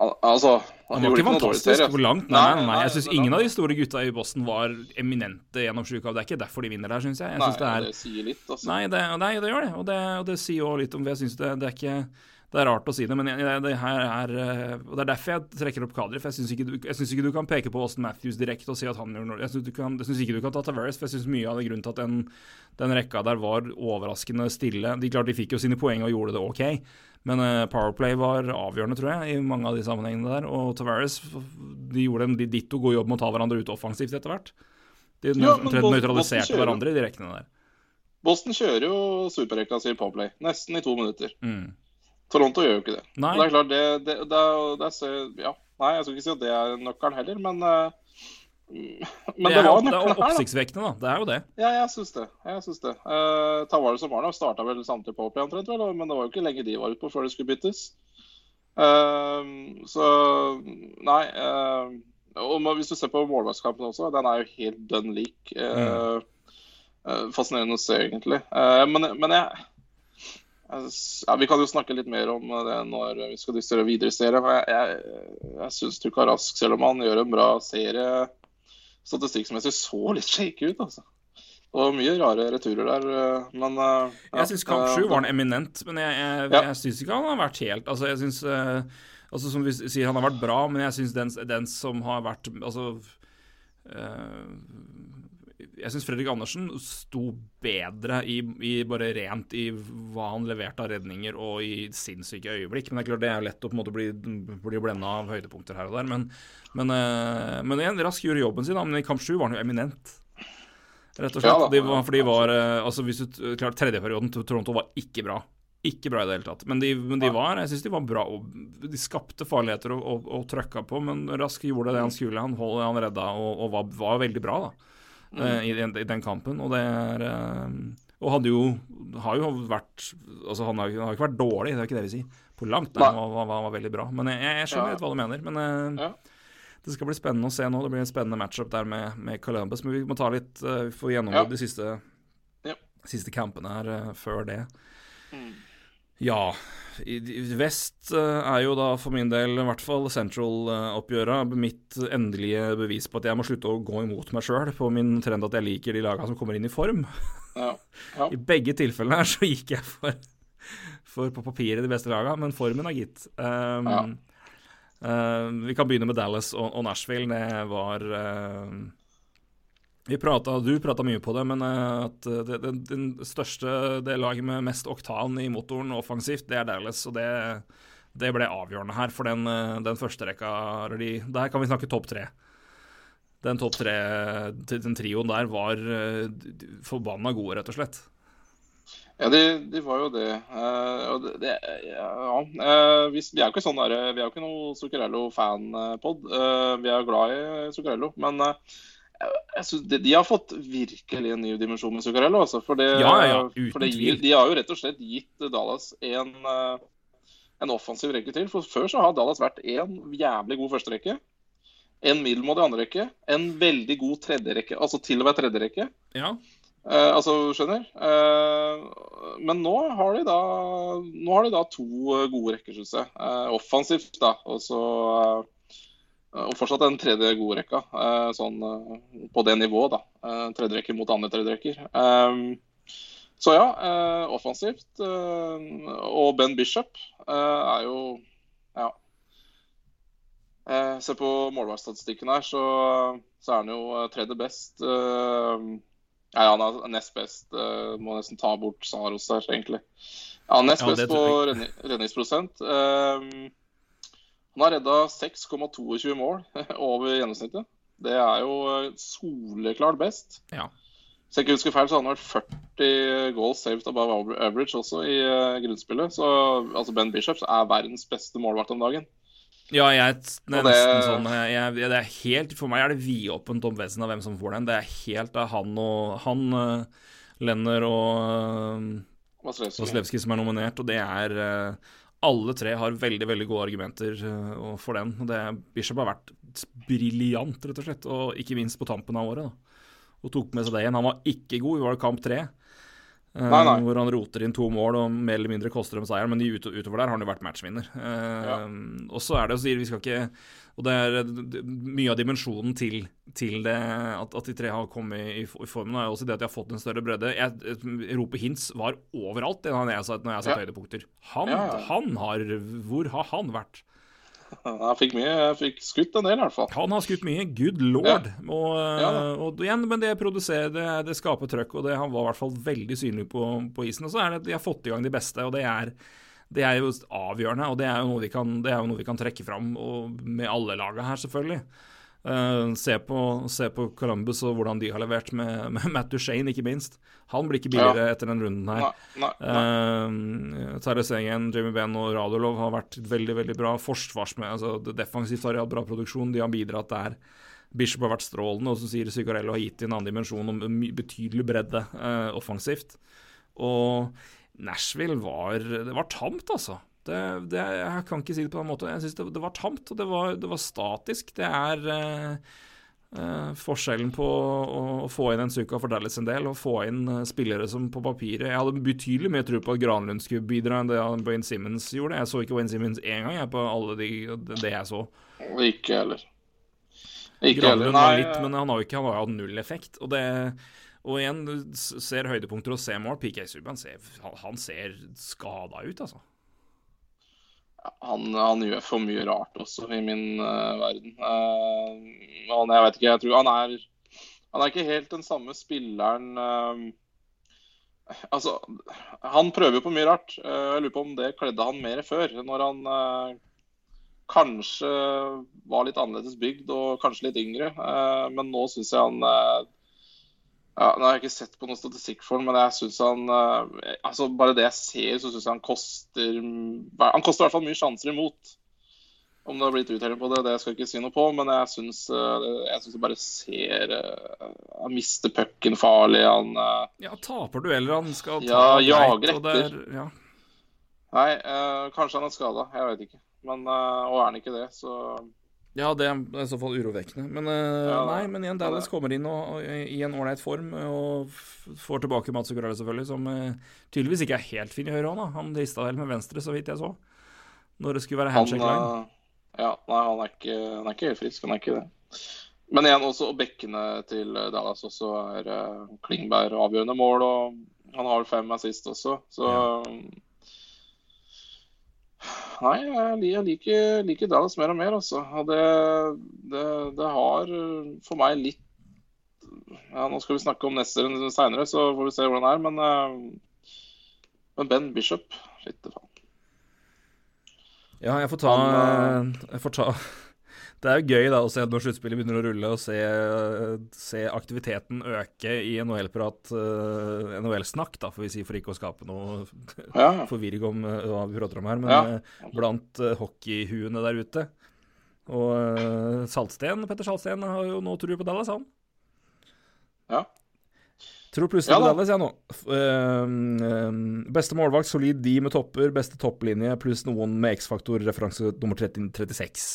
al Altså, Han var ikke fantastisk hvor langt. Nei, nei, nei, Jeg syns ingen av de store gutta i Boston var eminente gjennom sju kamper. Det er ikke derfor de vinner der, syns jeg. Jeg Nei, det er det sier litt, altså. Nei, det, nei, det gjør det. Og det, og det sier jo litt om Jeg syns det, det er ikke Det er rart å si det, men jeg, det er Og det er derfor jeg trekker opp Kadri. For jeg syns ikke, synes ikke du kan peke på Austin Matthews direkte og si at han gjør noe jeg syns ikke du kan ta Tavares, for jeg syns mye av det grunnen til at den, den rekka der var overraskende stille De klart de fikk jo sine poeng og gjorde det ok, men eh, Powerplay var avgjørende, tror jeg, i mange av de sammenhengene der. Og Tavares de gjorde en ditto god jobb med å ta hverandre ut offensivt etter hvert. De Ja, nøytraliserte hverandre i de rekkene der. Boston kjører jo superrekka si Powerplay nesten i to minutter. Mm. Toronto gjør jo ikke det. Nei. Det er klart, det, det, det, det er, ja. Nei, jeg skal ikke si at det er nøkkelen heller, men eh, Men det, det, er, var det nøkkelen er her, oppsiktsvekkende, da. Det er jo det. Ja, jeg syns det. Jeg syns det. Uh, Tavares og Marna starta vel samtidig på opp omtrent, vel, men det var jo ikke lenge de var ute på før det skulle byttes. Uh, så Nei. Uh, og hvis du ser på målvaktskampen også, den er jo helt dønn lik. Eh, fascinerende å se, egentlig. Men, men jeg jeg ja, Vi kan jo snakke litt mer om det når vi skal diskutere videre i serien. Jeg, jeg, jeg syns Tuka Rask, selv om han gjør en bra serie Statistikksmessig så litt shaky ut, altså. Det var mye rare returer der, eh, men eh, ja, Jeg syns kamp eh, sju var han eminent, men jeg, jeg, Ja. jeg syns ikke han har vært helt Altså, jeg syns altså, Som vi sier, han har vært bra, men jeg syns den, den som har vært Altså eh, Jeg syns Fredrik Andersen sto bedre i, i bare rent i hva han leverte av redninger og i sinnssyke øyeblikk. Men det er klart det er lett å på en måte bli, bli blenda av høydepunkter her og der. Men, men, eh, men igjen, Rask gjorde jobben sin, da, men i kamp sju var han jo eminent. Rett og slett. De var, for de var eh, altså hvis du, klart Tredjeperioden til Toronto var ikke bra. Ikke bra i det hele tatt. Men de, men de var jeg synes de var bra. Og de skapte farligheter og, og, og trøkka på, men Rask gjorde det han skulle. Han, holdt, han redda og, og var, var veldig bra da eh, i, den, i den kampen. Og det er eh, Og hadde jo har jo vært Altså Han har, han har ikke vært dårlig, det er ikke det vi sier. På langt nær. Nei. Han var, veldig bra. Men jeg, jeg skjønner Ja. litt hva du mener. Men eh, Ja. det skal bli spennende å se nå. Det blir en spennende matchup der med, med Columbus. Men vi må ta litt uh, Vi får gjennomgå Ja. de siste, Ja. siste kampene her før det. Mm. Ja. Vest eh, er jo da for min del, i hvert fall Central-oppgjøret, mitt endelige bevis på at jeg må slutte å gå imot meg sjøl på min trend at jeg liker de lagene som kommer inn i form. Ja. Ja. (laughs) I begge tilfellene her så gikk jeg for, for på papiret de beste lagene, men formen er gitt. Um, Ja. uh, vi kan begynne med Dallas og, og Nashville. Det var uh, pratet, Du prata mye på det, men uh, at det, den, den største det laget med mest oktan i motoren offensivt, det er Dallas. Og det, det ble avgjørende her, for den, uh, den første rekka de, Der kan vi snakke topp tre. Den topp tre, den trioen der, var forbanna gode, rett og slett. Ja, de, de var jo det. Uh, det, det ja, uh, vi, vi er jo ikke sånn der, vi er jo ikke noe Zuccarello-fanpod. Uh, vi er glad i Zuccarello, men eh, de, de har fått virkelig en ny dimensjon med Zuccarello. Altså, for det, Ja, ja, for det de har jo rett og slett gitt Dallas en, eh, en offensiv rekke til. For før så har Dallas vært en jævlig god førsterekke. En middelmådig andrerekke. En veldig god tredjerekke. Altså til og med tredjerekke. Ja. Eh, altså, skjønner? Eh, men nå har de da Nå har de da to gode rekker, syns jeg. Eh, offensivt, da. Og så eh, Og fortsatt den tredje gode rekka. eh, sånn eh, på det nivået, da. Tredjerekker tredje rekke mot andre tredje rekker. Eh, Så ja, eh, offensivt. Eh, og Ben Bishop eh, er jo Ja. Eh, se på målvaktstatistikken her, så, så, er han jo eh, tredje best. Eh, ja, han er nest best. må nesten ta bort Saros der, egentlig. Ja, nest best ja, på redningsprosent. Han har redda 6,22 mål (laughs) over gjennomsnittet. Det er jo soleklart best. Ja. Hvis jeg ikke husker feil, så hadde han vært 40 goals saved above average også i uh, grunnspillet. Så altså Ben Bishops er verdens beste målvakt om dagen. Ja, jeg, det er nesten sånn jeg, det er helt, For meg er det vidåpent om vesen av hvem som får den. Det er helt av han og Han, Lenner og Vaslevskij som er nominert, og det er Alle tre har veldig veldig gode argumenter uh, for den. Det, Bishop har vært briljant, rett og slett, og ikke minst på tampen av året. da og tok med seg det igjen. Han var ikke god, vi var i kamp. Uh, nei, nei. Hvor han roter inn to mål og mer eller mindre koster dem seieren. Men ut, utover der har han jo vært matchvinner. Uh, ja. Og så er det å si, vi skal ikke Og det er mye av dimensjonen til, til det at, at, de tre har kommet i, i formen, er også det at de har fått en større bredde. Jeg, Rope Hintz var overalt når jeg ja. høydepunkter. Han, ja. han har Hvor har han vært? Han fikk mye, jeg fikk skutt en del, i hvert fall. Han har skutt mye. Good lord. Ja. Og, ja, og, igjen, men det produserer, det, det skaper trøkk, og det, han var i hvert fall veldig synlig på, på isen. Og så er det de har fått i gang de beste, og det er, det er jo avgjørende. Og det er jo noe vi kan, noe vi kan trekke fram med alle laga her, selvfølgelig. Uh, se, på, se, på, Columbus og hvordan de har levert med, (laughs) med Matt Duchene, ikke minst. Han blir ikke billigere ja. etter den runden her. Nei, nei, nei. Uh, Terje Sengen, Jimmy Benn og Radulov har vært veldig veldig bra. Forsvarsmed, altså Defensivt har de hatt bra produksjon. De har bidratt der. Bishop har vært strålende, og så sier Zuccarello har gitt en annen dimensjon om betydelig bredde uh, offensivt. Og Nashville var Det var tamt, altså. Det, det, jeg kan ikke si det på den måten. Jeg syns det, det, var tamt, og det var, det var statisk. Det er eh, uh, forskjellen på å, å, få inn en Suka for Dallas en del, og få inn uh, spillere som på papiret Jeg hadde betydelig mer tro på at Granlund skulle bidra enn det Wayne Simmons gjorde. Jeg så ikke Wayne Simmons én gang jeg, på alle de, det jeg så. Ikke heller. Ikke Granlund var litt, men han har jo ikke han har hatt null effekt. Og det og igjen, du ser høydepunkter og ser mål. PK Subhaan han, han ser skada ut, altså han, han, gjør for mye rart også i min uh, verden. Uh, han, jeg vet ikke, jeg tror han er Han er ikke helt den samme spilleren uh, Altså, han prøver jo på mye rart. jeg lurer på om det kledde han mer før. Når han kanskje var litt annerledes bygd og kanskje litt yngre. men nå syns jeg han ja, nå har jeg ikke sett på noen statistikk for ham, men jeg synes han uh, altså Bare det jeg ser, så syns jeg han koster Han koster i hvert fall mye sjanser imot. Om det har blitt uttelling på det, det skal jeg ikke si noe på, men jeg syns uh, jeg bare ser uh, Han mister pucken farlig. Han Ja, taper dueller han skal ta Ja, jager etter. Ja. Nei, kanskje han er skada. Jeg vet ikke. Men, og er han ikke det, så ja, det er i så fall urovekkende. Men, uh, ja, nei, men igjen, Dallas kommer inn og, og, i en ålreit form og får tilbake Mats Ugrale, selvfølgelig, som uh, tydeligvis ikke er helt fin i høyre hånd. Han rista vel med venstre, så vidt jeg så, når det skulle være handshake line. Uh, ja, nei, han er, ikke, han er, ikke, helt frisk, han er ikke det. Men igjen, også bekkene til Dallas også er Klingberg avgjørende mål, og han har fem assist også, så ja. Nei, jeg liker, liker Dallas mer og mer, altså. Det, det, det, har for meg litt ja, Nå skal vi snakke om neste seinere, så får vi se hvordan det er. Men, eh, men Ben Bishop Fytte faen. Ja, jeg får ta, eh, jeg får ta det er jo gøy da å se når sluttspillet begynner å rulle, og se, se aktiviteten øke i NHL-prat, uh, eh, NHL-snakk, da, får vi si, for ikke å skape noe (laughs) ja. forvirring om uh, hva vi prater om her, men ja. uh, blant uh, hockeyhuene der ute. Og Saltsten, Petter Saltsten har jo nå tro på Dallas, han. Ja. Tror plutselig ja, på Dallas, jeg nå. beste målvakt, solid de med topper, beste topplinje pluss noen med X-faktor, referanse nummer 30, 36.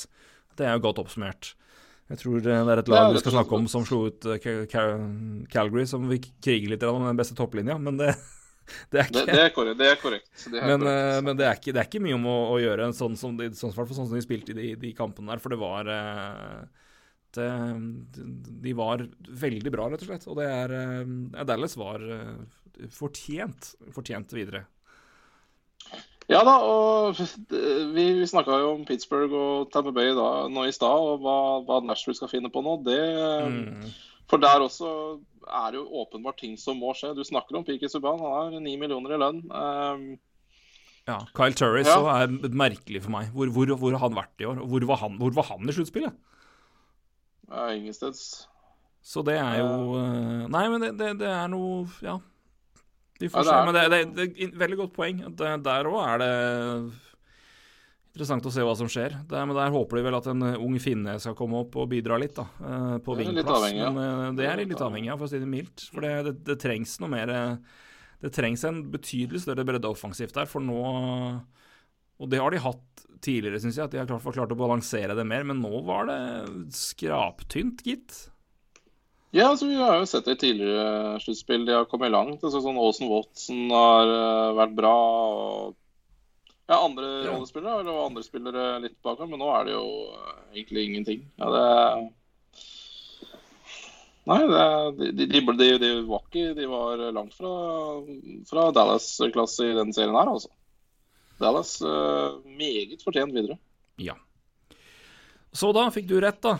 Det er jo godt oppsummert. Jeg tror det er et lag vi skal snakke om som slo ut eh, Calgary, som vi kriger litt om den beste topplinja, men det, (laughs) det er ikke Det, det er korrekt. Det er korrekt. Det er men, korrekt. men det, er ikke, det, er ikke, mye om å, å gjøre sånn som, de, sånn, sånn som de spilte i de, de, kampene der, for det var eh, Det, de var veldig bra, rett og slett. Og det er Dallas var fortjent, fortjent videre. Ja da, og vi, vi snakka jo om Pittsburgh og Tampa Bay da, nå i stad, og hva, hva Nashville skal finne på nå. Det, mm. For der også er det jo åpenbart ting som må skje. Du snakker om Piki Subhaan, han har ni millioner i lønn. Um, ja, Kyle Turris ja. er merkelig for meg. Hvor, hvor, hvor, har han vært i år? Hvor var han, hvor var han i sluttspillet? Ja, Ingensteds. Så det er jo uh, Nei, men det, det, det er noe Ja. Vi får ja, se. Men det, det, det, er veldig godt poeng. Der òg er det interessant å se hva som skjer. Der, men der håper de vel at en ung finne skal komme opp og bidra litt, da. Uh, på vingplass. Ja. Men det er litt avhengig av, for å si det mildt. For det, det, trengs noe mer Det trengs en betydelig større bredde offensivt der, for nå Og det har de hatt tidligere, syns jeg, at de har klart, klart å balansere det mer. Men nå var det skraptynt, gitt. Ja, altså, vi har jo sett det i tidligere sluttspill. De har kommet langt. Altså, sånn Aasen Watson har uh, vært bra. og ja, andre ja. rollespillere og andre spillere litt bak ham, men nå er det jo uh, egentlig ingenting. Ja, det Nei, det, de, de, de, de, var ikke De var langt fra, fra Dallas-klasse i den serien her, altså. Dallas meget fortjent videre. Ja. Så da fikk du rett, da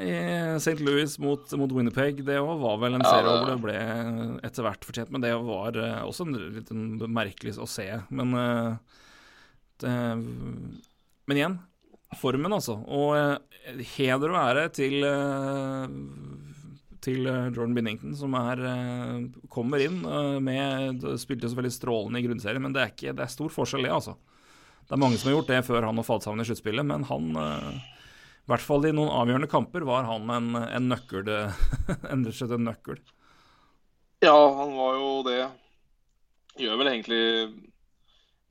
i St. Louis mot, mot Winnerpeg. Det var vel en ja, serie hvor det ble etter hvert fortjent, men det var uh, også en litt merkelig å se. Men, uh, det, men igjen, formen, altså. Og uh, heder og ære til til Jordan Binnington, som er, kommer inn med Spilte så veldig strålende i grunnserien, men det er, ikke, det er stor forskjell, det, altså. Det er mange som har gjort det før han og falt i sluttspillet, men han i hvert fall i noen avgjørende kamper var han en, en nøkkel. (laughs) en, en nøkkel. Ja, han var jo det. Gjør vel egentlig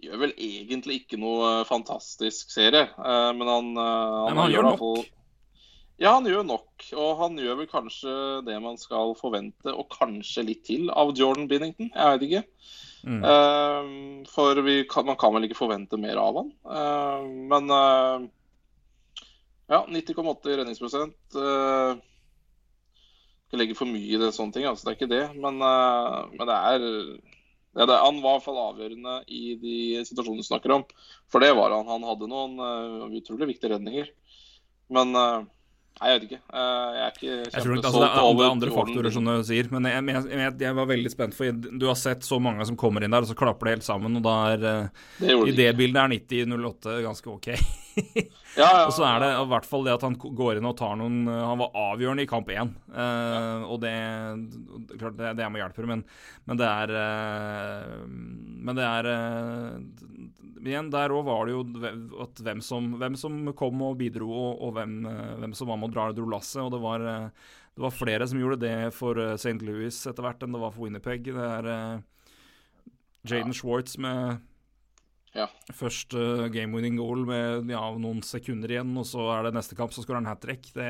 Gjør vel egentlig ikke noe fantastisk serie, eh, men han, eh, han, men han gjør nok. Fall, ja, han gjør nok. Og han gjør vel kanskje det man skal forvente, og kanskje litt til, av Jordan Binnington. Jeg vet ikke. Mm. Uh, for kan, man kan vel ikke forvente mer av han. Uh, men uh, ja, 90,8 redningsprosent. Uh, ikke legge for mye i det, sånne ting, altså. Det er ikke det. Men, uh, men det, er, ja, det Han var i hvert fall avgjørende i de situasjonene du snakker om. For det var han. Han hadde noen uh, utrolig viktige redninger. Men uh, Nei, jeg vet ikke. Jeg er ikke kjempesolgt altså, Det er andre, faktorer, som du sier. Men jeg, jeg, jeg, var veldig spent, for du har sett så mange som kommer inn der, og så klapper det helt sammen. Og da er det I det bildet er 90-08 ganske OK. (laughs) (laughs) Ja, ja, og så er det i hvert fall det at han går inn og tar noen Han var avgjørende i kamp én. Uh, ja. Og det Klart, det, det må hjelpe, men, men det er uh, Men det er uh, Igjen, der òg var det jo at hvem som, hvem som kom og bidro, og, og hvem, hvem, som var med og dra, dro lasset. Og det var, det var, flere som gjorde det for St. Louis etter hvert enn det var for Winnerpeg. Det er Jaden Schwartz med ja. Først uh, game-winning goal med ja, noen sekunder igjen, og så er det neste kamp, så skårer han hat trick. Det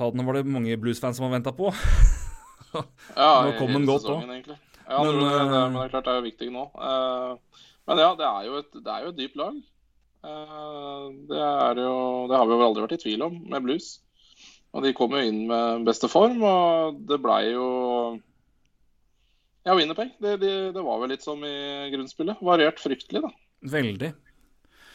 Hadde var det mange Blues-fans som har venta på. (laughs) ja, nå kom den godt òg. Ja, men, det, det, men det er klart det er jo viktig nå. Uh, men ja, det er jo et, det er jo et dypt lag. Uh, det, jo, det har vi jo aldri vært i tvil om med Blues. Og de kom jo inn med beste form, og det blei jo ja, Winnerpeg. Det, det, det, var vel litt som i grunnspillet. Variert fryktelig, da. Veldig.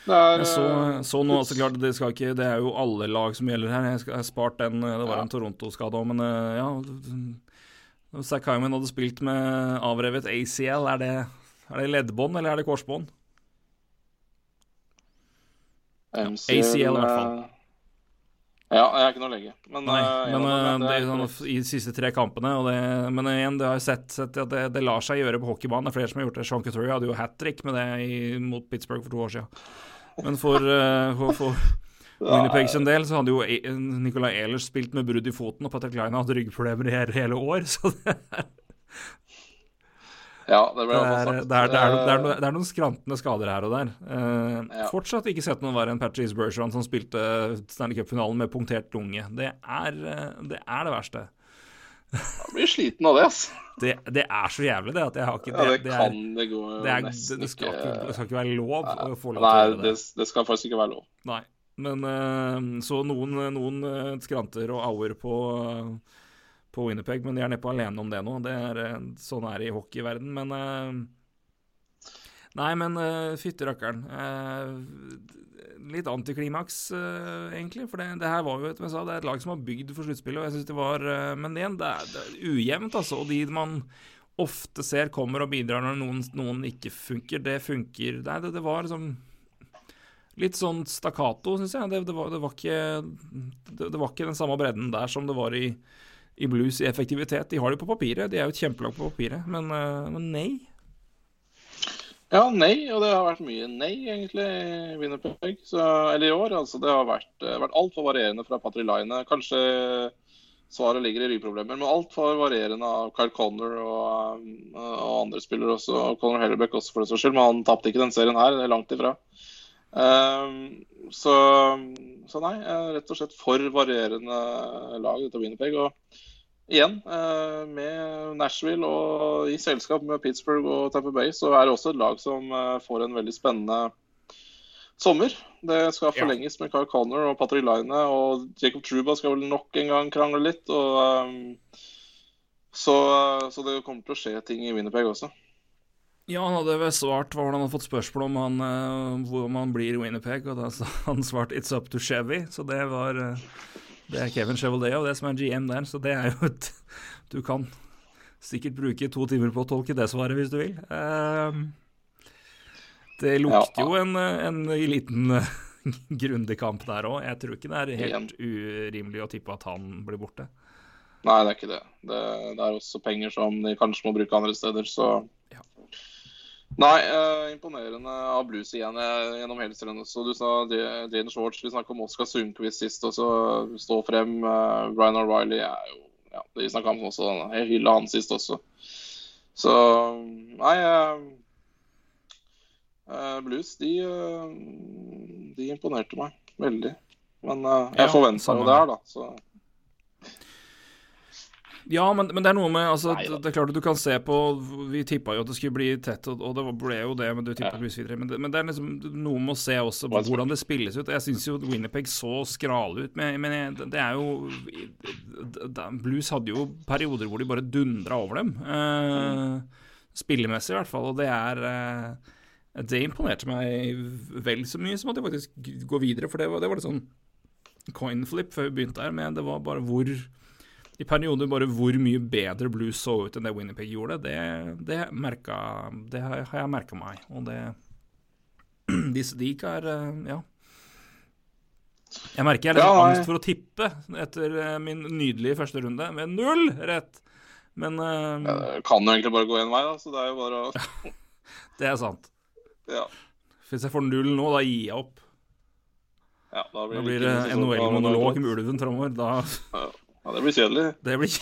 Er, jeg så, eh, så nå, altså klart, det, ikke, det, er jo alle lag som gjelder her. Jeg har spart den, eh, det var en Toronto-skade òg, men eh, ja Zack Hyman hadde spilt med avrevet ACL. Er det, er det leddbånd, eller er det korsbånd? ACL, i hvert fall. Ja, jeg er ikke noe lege. Men, Nei, uh, men uh, det er sånn, i de siste tre kampene det, Men igjen, det har jeg sett, sett at det, det, lar seg gjøre på hockeybanen. Det er flere som har gjort det. Sean Couturier hadde jo hat trick med det i, mot Pittsburgh for to år siden. Men for, uh, for, for (laughs) Winnipeg sin del så hadde jo Nicolay Ehlers spilt med brudd i foten, og Patrick Line hadde ryggproblemer i hele år. (laughs) Så det, ja, det ble det er, sagt. Det er, det, er, det, er noen, skrantende skader her og der. Uh, ja. Fortsatt ikke sett noen verre enn Patrice Bergeron som spilte Stanley Cup-finalen med punktert lunge. Det er eh, det, er det verste. Jeg blir sliten av det, altså. Det, det, er så jævlig, det. at jeg har ikke Det, ja, det, kan det gå det, er, det, skal ikke, det skal ikke være lov nei, å få lov til å gjøre det. Det skal faktisk ikke være lov. Nei. Men eh, så noen, noen eh, skranter og auer på, eh, på Winnerpeg, men de er neppe alene om det nå. Det er, eh, sånn er det i hockeyverden, men eh, Nei, men uh, fytti rakkeren. Litt antiklimaks, egentlig. For det, det her var jo, jeg sa, det er et lag som var bygd for sluttspillet, og jeg synes det var Men igjen, det er, det er ujevnt, altså. Og de man ofte ser kommer og bidrar når noen, noen ikke funker, det funker Nei, det, det var liksom Litt sånn stakkato, syns jeg. Det, var, var ikke, det var ikke den samme bredden der som det var i, i blues i effektivitet. De har det på papiret, de er jo et kjempelag på papiret, men, eh, men nei. Ja, nei, og det har vært mye nei, egentlig, i Winnerpeg. Eller i år. altså Det har vært, eh, vært altfor varierende fra Patrick Line. Kanskje svaret ligger i ryggproblemer, men altfor varierende av Kyle Connor og, um, og andre spillere også. Og Connor Hellebeck også, for det saks skyld, men han tapte ikke den serien her. Er langt ifra. Um, så, så nei, rett og slett for varierende lag, dette Winnerpeg. Og igjen, eh, med Nashville og i selskap med Pittsburgh og Tampa Bay, så er det også et lag som eh, får en veldig spennende sommer. Det skal forlenges med Carl Connor og Patrick Line, og Jacob Truba skal vel nok en gang krangle litt. og um, så, så det kommer til å skje ting i Winnerpeg også. Ja, han hadde vel svart hva han hadde fått spørsmål om han, eh, hvor man blir i Winnipeg, og da sa (laughs) han svart 'It's up to Chevy', så det var eh, Det er Kevin Chevrolet og det som er GM der, så det er jo et (laughs) Du kan sikkert bruke to timer på å tolke det svaret hvis du vil. Ehm, det lukter jo en, eh, en liten eh, (laughs) grundig kamp der òg. Jeg tror ikke det er helt urimelig å tippe at han blir borte. Nei, det er ikke det. Det, det er også penger som de kanskje må bruke andre steder, så. Nei, eh, imponerende av blues igjen eh, gjennom hele serien. Du sa Dean Shorts, vi snakka om Oskar Sundquist sist også. Stå frem. eh, Ryan O'Reilly er jo ja, Vi snakka om også. Jeg hylla han sist også. Så nei eh, eh, Blues, de, de imponerte meg veldig. Men jeg Ja, forventa jo det her, da. Så Ja, men, men det er noe med altså, Nei det, Det er klart at du kan se på Vi tippa jo at det skulle bli tett, og, og det ble jo det. Men du tippet Ja. videre Men det, men det er liksom noe med å se også på hvordan det spilles ut. Jeg syns jo Winnerpeg så skrale ut, men, men jeg, det er jo det- Blues hadde jo perioder hvor de bare dundra over dem. Eh, spillemessig, i hvert fall. Og det er eh, Det imponerte meg vel så mye som at de faktisk går videre, for det var, det var litt sånn coin flip før vi begynte her, men det var bare hvor i perioder bare hvor mye bedre Blues så ut enn det Winnerpeg gjorde, det, det, merka, det har jeg merka meg. Og det (clears throat) Disse de ikke er eh, Ja. Jeg merker jeg har litt Ja, angst for å tippe etter eh, min nydelige første runde, med null rett. Men uh, ja, det kan jo egentlig bare gå én vei, da. Så det er jo bare å (laughs) det er sant. Ja. Hvis jeg får null nå, da gir jeg opp. ja da Da blir blir det NHL-monolog med ulven framover. Da Ja, det blir kjedelig. Det blir,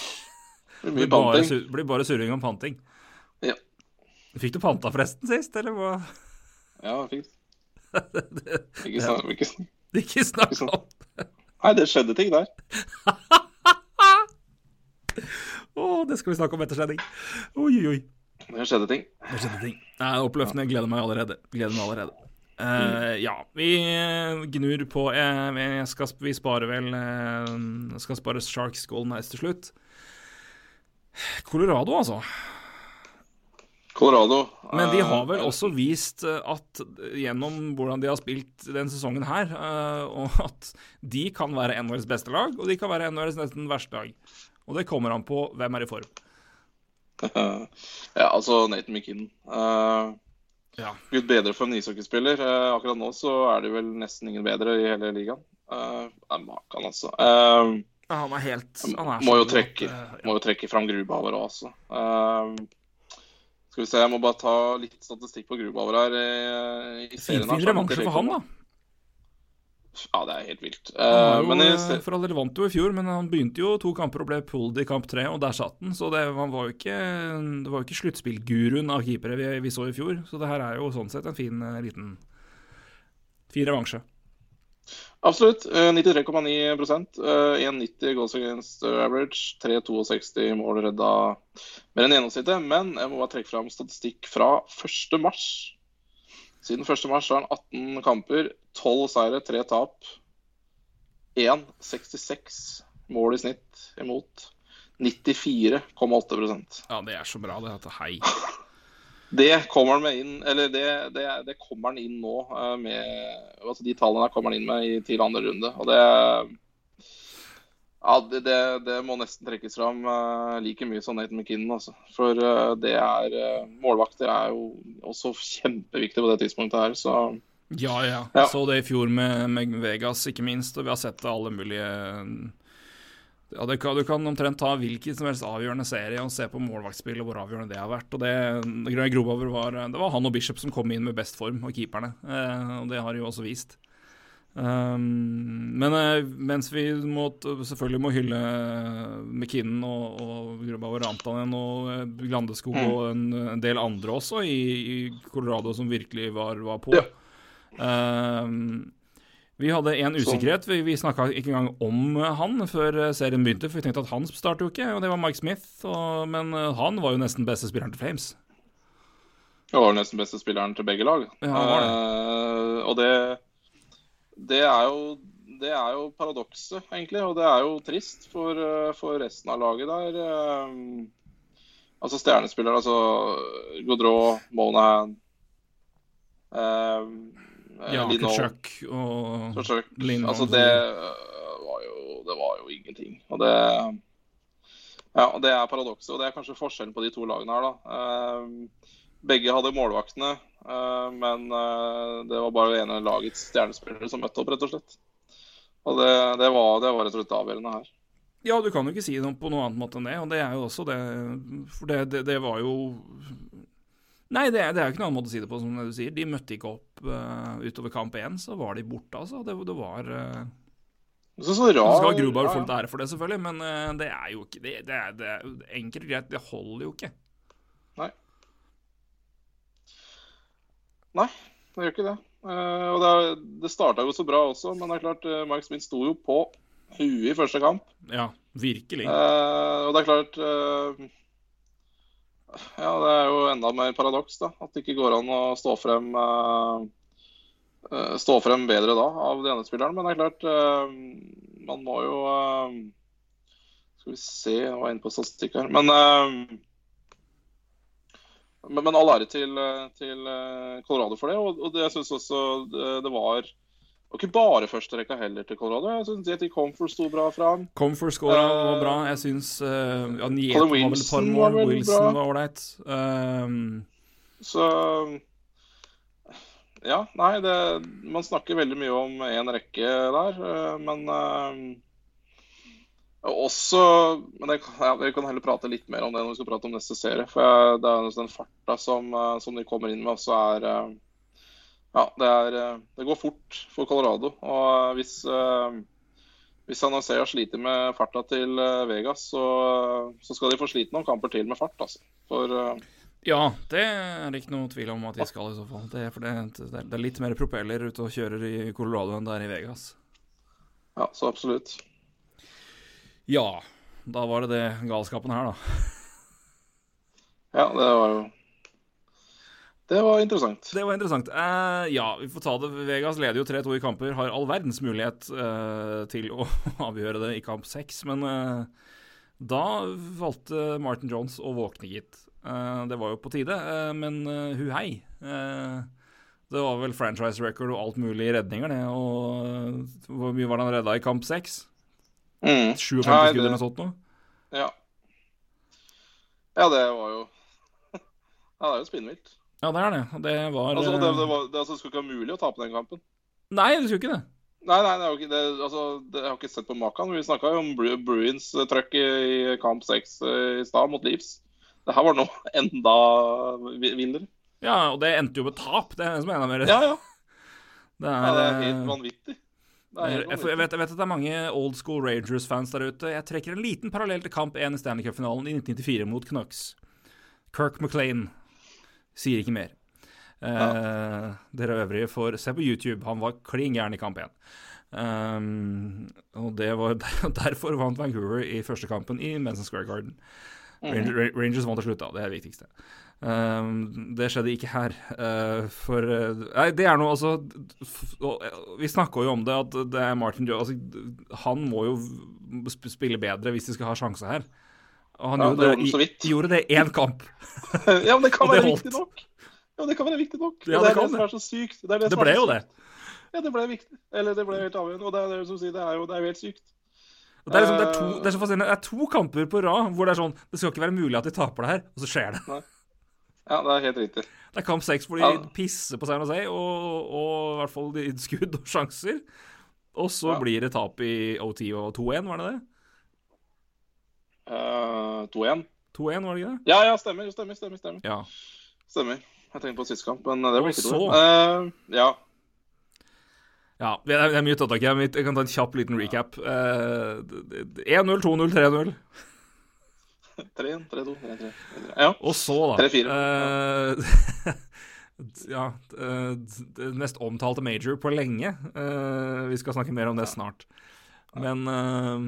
Det blir bare, sur, blir bare surring om panting. Ja. Fikk du panta forresten sist, eller hva? Ja, jeg fikk det. det (laughs) ikke snakk. Ikke snakk Ikke om Nei, det skjedde ting der. (laughs) Å, det skal vi snakke om etter sending. Oi, oi, oi. Det skjedde ting. Det skjedde ting. Det er oppløftende. Jeg gleder meg allerede. Gleder meg allerede. Eh, ja, vi eh, gnur på Jeg, vi, skal, vi sparer vel uh, Skal spare Sharks Goal Ice til slutt. Colorado, altså. Colorado. Men de har eh, vel også vist eh, at gjennom hvordan de har spilt den sesongen her, eh, og (laughs) at de kan være NHLs beste lag, og de kan være NHLs nesten verste lag. Og det kommer an på hvem er i form. (laughs) ja, altså Nathan McKinnon. Uh, Ja. Gud bedre for en ishockeyspiller. Eh, akkurat nå så er det vel nesten ingen bedre i hele ligaen. Uh, nei, Makan, altså. Eh, Ja, han er helt han er må jo trekke, at, ja. må jo trekke fram Grubauer òg, altså. Eh, skal vi se, jeg må bare ta litt statistikk på Grubauer her. eh, I serien her, Finfin revansje for han, da. Ja, det er helt vilt. Han Eh, var jo, men i, eh, for all del vant jo i fjor, men han begynte jo to kamper og ble pulled i kamp tre, og der satt han. Så det, han var jo ikke, det var jo ikke sluttspillguruen av keepere vi, vi så i fjor. Så det her er jo sånn sett en fin eh, liten Fin revansje. absolutt. eh, 93,9 eh, 1,90 goals against average. 3,62 mål redda mer enn gjennomsnittet. Men jeg må bare trekke fram statistikk fra 1. Siden 1. mars har han 18 kamper, 12 seire, 3 tap. 1,66 mål i snitt imot. 94,8% Ja, det er så bra, det. At hei. (laughs) Det kommer han med inn, eller det, det, det kommer han inn nå. eh, Med, altså De tallene der kommer han inn med i til andre runde. og det ja, det, det, det må nesten trekkes fram uh, like mye som Nathan McKinnon. Altså. For uh, det er uh, Målvakter er jo også kjempeviktig på det tidspunktet her. Så Ja, ja. Ja. Så det i fjor med, med Vegas, ikke minst. Og vi har sett alle mulige ja, det kan, Du kan omtrent ta hvilken som helst avgjørende serie og se på målvaktspill og hvor avgjørende det har vært. Og det, det var Det var han og Bishop som kom inn med best form, og keeperne. Og det har de jo også vist. Um, men eh, mens vi må, selvfølgelig må hylle McKinnon og, og Grubauer Rantanen og Glandeskog Mm. og en, en del andre også i, i Colorado som virkelig var, var på. Ja. Um, vi hadde en usikkerhet. Vi, vi snakka ikke engang om han før serien begynte, for vi tenkte at han starter jo ikke, og det var Mike Smith. Og, men eh, han var jo nesten beste spilleren til Flames. Han var nesten beste spilleren til begge lag. Ja, det. Uh, og det, det er jo det er jo paradokset, egentlig. Og det er jo trist for, eh, for resten av laget der. eh, altså stjernespillere, altså Godreau, Monahan eh, Ja, Lindholm, Kutchuk og. Lindholm. Altså, det var jo, det var jo ingenting. Og det Ja, det er paradokset. Og det er kanskje forskjellen på de to lagene her, da. Eh, begge hadde målvaktene, eh, men eh, det var bare det ene lagets stjernespillere som møtte opp, rett og slett. Og det, det, var, det var rett og slett avgjørende her. Ja, du kan jo ikke si noe på noen annen måte enn det, og det er jo også det For det, det, det var jo Nei, det, det er jo ikke noen annen måte å si det på, som det du sier. De møtte ikke opp uh, utover kamp én, så var de borte, altså. Det, det var uh, Så, så rar, Du skal Grubauer ja, ja. for det, selvfølgelig, men uh, det er jo ikke Det, det, er, det er enkelt greit, det holder jo ikke. Nei, det gjør ikke det. Eh, og det, det starta jo så bra også, men det er klart, uh, Mark Smith sto jo på huet i første kamp. Ja, virkelig. Eh, og det er klart eh, Ja, det er jo enda mer paradoks, da. At det ikke går an å stå frem eh, eh, Stå frem bedre da av de andre spillerne. Men det er klart, eh, man må jo eh, Skal vi se, jeg var inne på statistikk her. Men eh, men, men all ære til, eh, til eh, Colorado for det. Og, og det, jeg syns også det, det var og ikke bare førsterekka heller til Colorado. Jeg syns JT Comfort sto bra fram. Comfort scora uh, var bra. Jeg syns uh, ja, Nieto var vel et par mål. Wilson bra. var ålreit. Um, Så Ja, nei, det, man snakker veldig mye om én rekke der, eh, men eh, også men jeg, ja, Vi kan heller prate litt mer om det når vi skal prate om neste serie. For jeg, det er den farta som, eh, som de kommer inn med, også er eh, Ja, det, er, eh, det går fort for Colorado. Og hvis hvis San Jose har slitt med farta til Vegas, så, så skal de få slite noen kamper til med fart. altså. For ja, det er ikke noe tvil om at de skal, i så fall. Det, er for det, det er litt mer propeller ute og kjører i Colorado enn det er i Vegas. ja, så absolutt. Ja, da var det det galskapen her, da. (laughs) Ja, det var jo Det var interessant. Det var interessant. Eh, ja, vi får ta det. Vegas leder jo 3-2 i kamper, har all verdens mulighet eh, til å (laughs) avgjøre det i kamp 6, men eh, da valgte Martin Jones å våkne, gitt. Eh, det var jo på tide, eh, men uh, hu hei. Eh, det var vel franchise record og alt mulig redninger, det. Og eh, hvor mye var det han redda i kamp 6? Mm. 57 Nei, skudd eller noe sånt noe? Ja. ja, det var jo (laughs) Ja, det er jo spinnvilt. Ja, det er det. Det var, Altså, det, det, eh, var, det, altså, skulle ikke være mulig å tape den kampen. Nei, det skulle ikke det. Nei, nei, det er jo ikke, det, altså, det, jeg har ikke sett på maken. Vi snakka jo om Bru, Bruins eh, trøkk i, kamp seks eh, i stad mot Leaves Det her var nå (laughs) enda vi- villere. Ja, og det endte jo med tap. Det er det som er enda mer Ja, ja. (laughs) Det ja. Det er helt vanvittig. Jeg, jeg, vet, jeg vet at det er mange old school Rangers-fans der ute. Jeg trekker en liten parallell til kamp 1 i Stanley Cup-finalen i 1994 mot Knucks. Kirk McLean sier ikke mer. Eh, Dere øvrige får se på YouTube. Han var klin gæren i kamp 1. Um, og det var (laughs) derfor vant Vancouver i første kampen i Manson Square Garden. Ranger, Rangers vant til slutt, da. Det er det viktigste. Um, det skjedde ikke her. Uh, for uh, Nei, det er noe altså uh, Vi snakka jo om det, at det er Martin Joe altså, Han må jo sp spille bedre hvis de skal ha sjanse her. Og han Ja, gjorde, det, det, i, gjorde det én kamp. (laughs) ja, men det kan (laughs) være viktig nok. Ja, det kan være viktig nok. Ja, det det, er kan det som er så sykt. Det, det, ble jo det. Ja, det ble viktig. Eller det ble helt avgjørende. Og det er det som sier, det er jo, det er helt sykt. Det er, liksom, det, er to, det er så fascinerende. Det er to kamper på rad hvor det er sånn Det skal ikke være mulig at de taper det her, og så skjer det. Ja, det er helt riktig. Det er kamp seks hvor de Ja. pisser på San Jose, og, og i hvert fall de skudd og sjanser. Og så Ja. blir det tap i OT og 2-1, var det det? Uh, 2-1. 2-1, var det ikke det? Ja, ja, stemmer. Stemmer, stemmer. Stemmer. Ja. stemmer. Jeg tenkte på siste kamp, men det var ble ikke det. 2-1. Eh, ja. ja det, er, det er mye tatt tak i. Jeg kan ta en kjapp liten recap. Eh, det- 1-0, 2-0, 3-0. 3-1, 3-2, 3-3. Ja. Og så, da 3-4. eh, (laughs) Ja, eh, det mest omtalte major på lenge. Uh, vi skal snakke mer om det snart. Men eh,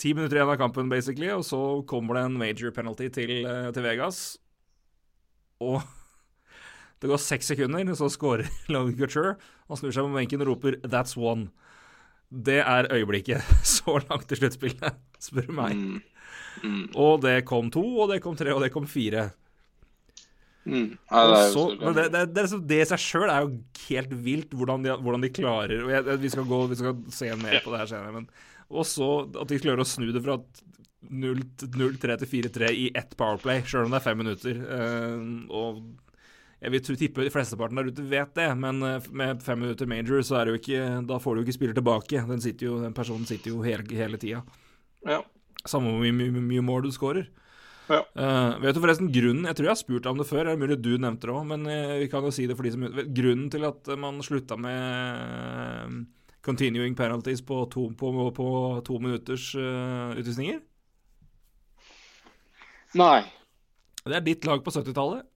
ti minutter igjen av kampen, basically, og så kommer det en major penalty til, til Vegas. Og (laughs) det går seks sekunder, så scorer (laughs) Logan Couture. Han snur seg på benken og roper 'That's one'. Det er øyeblikket så langt i sluttspillet, spør du meg. Mm. Mm. Og det kom to, og det kom tre, og det kom fire. Mm. Nei, det er så, det, det, det, det i seg sjøl er jo helt vilt, hvordan de, hvordan de klarer jeg, Vi skal gå, vi skal se mer på det her senere, men Og så at de klarer å snu det fra 0-3 til 4-3 i ett powerplay, sjøl om det er fem minutter. Eh, og jeg vil tippe de flesteparten der ute vet det, men eh, med fem minutter major, så er det jo ikke Da får du jo ikke spiller tilbake. Den, sitter jo, den personen sitter jo hele, hele tida. Ja. Samme hvor mye, mye, mye mål du scorer. Ja. Uh, vet du forresten grunnen Jeg tror jeg har spurt deg om det før, det er mulig du nevnte det òg, men eh, vi kan jo si det for de som Grunnen til at man slutta med eh, continuing penalties på to, på, på to minutters utvisninger? Nei. Det er ditt lag på 70-tallet.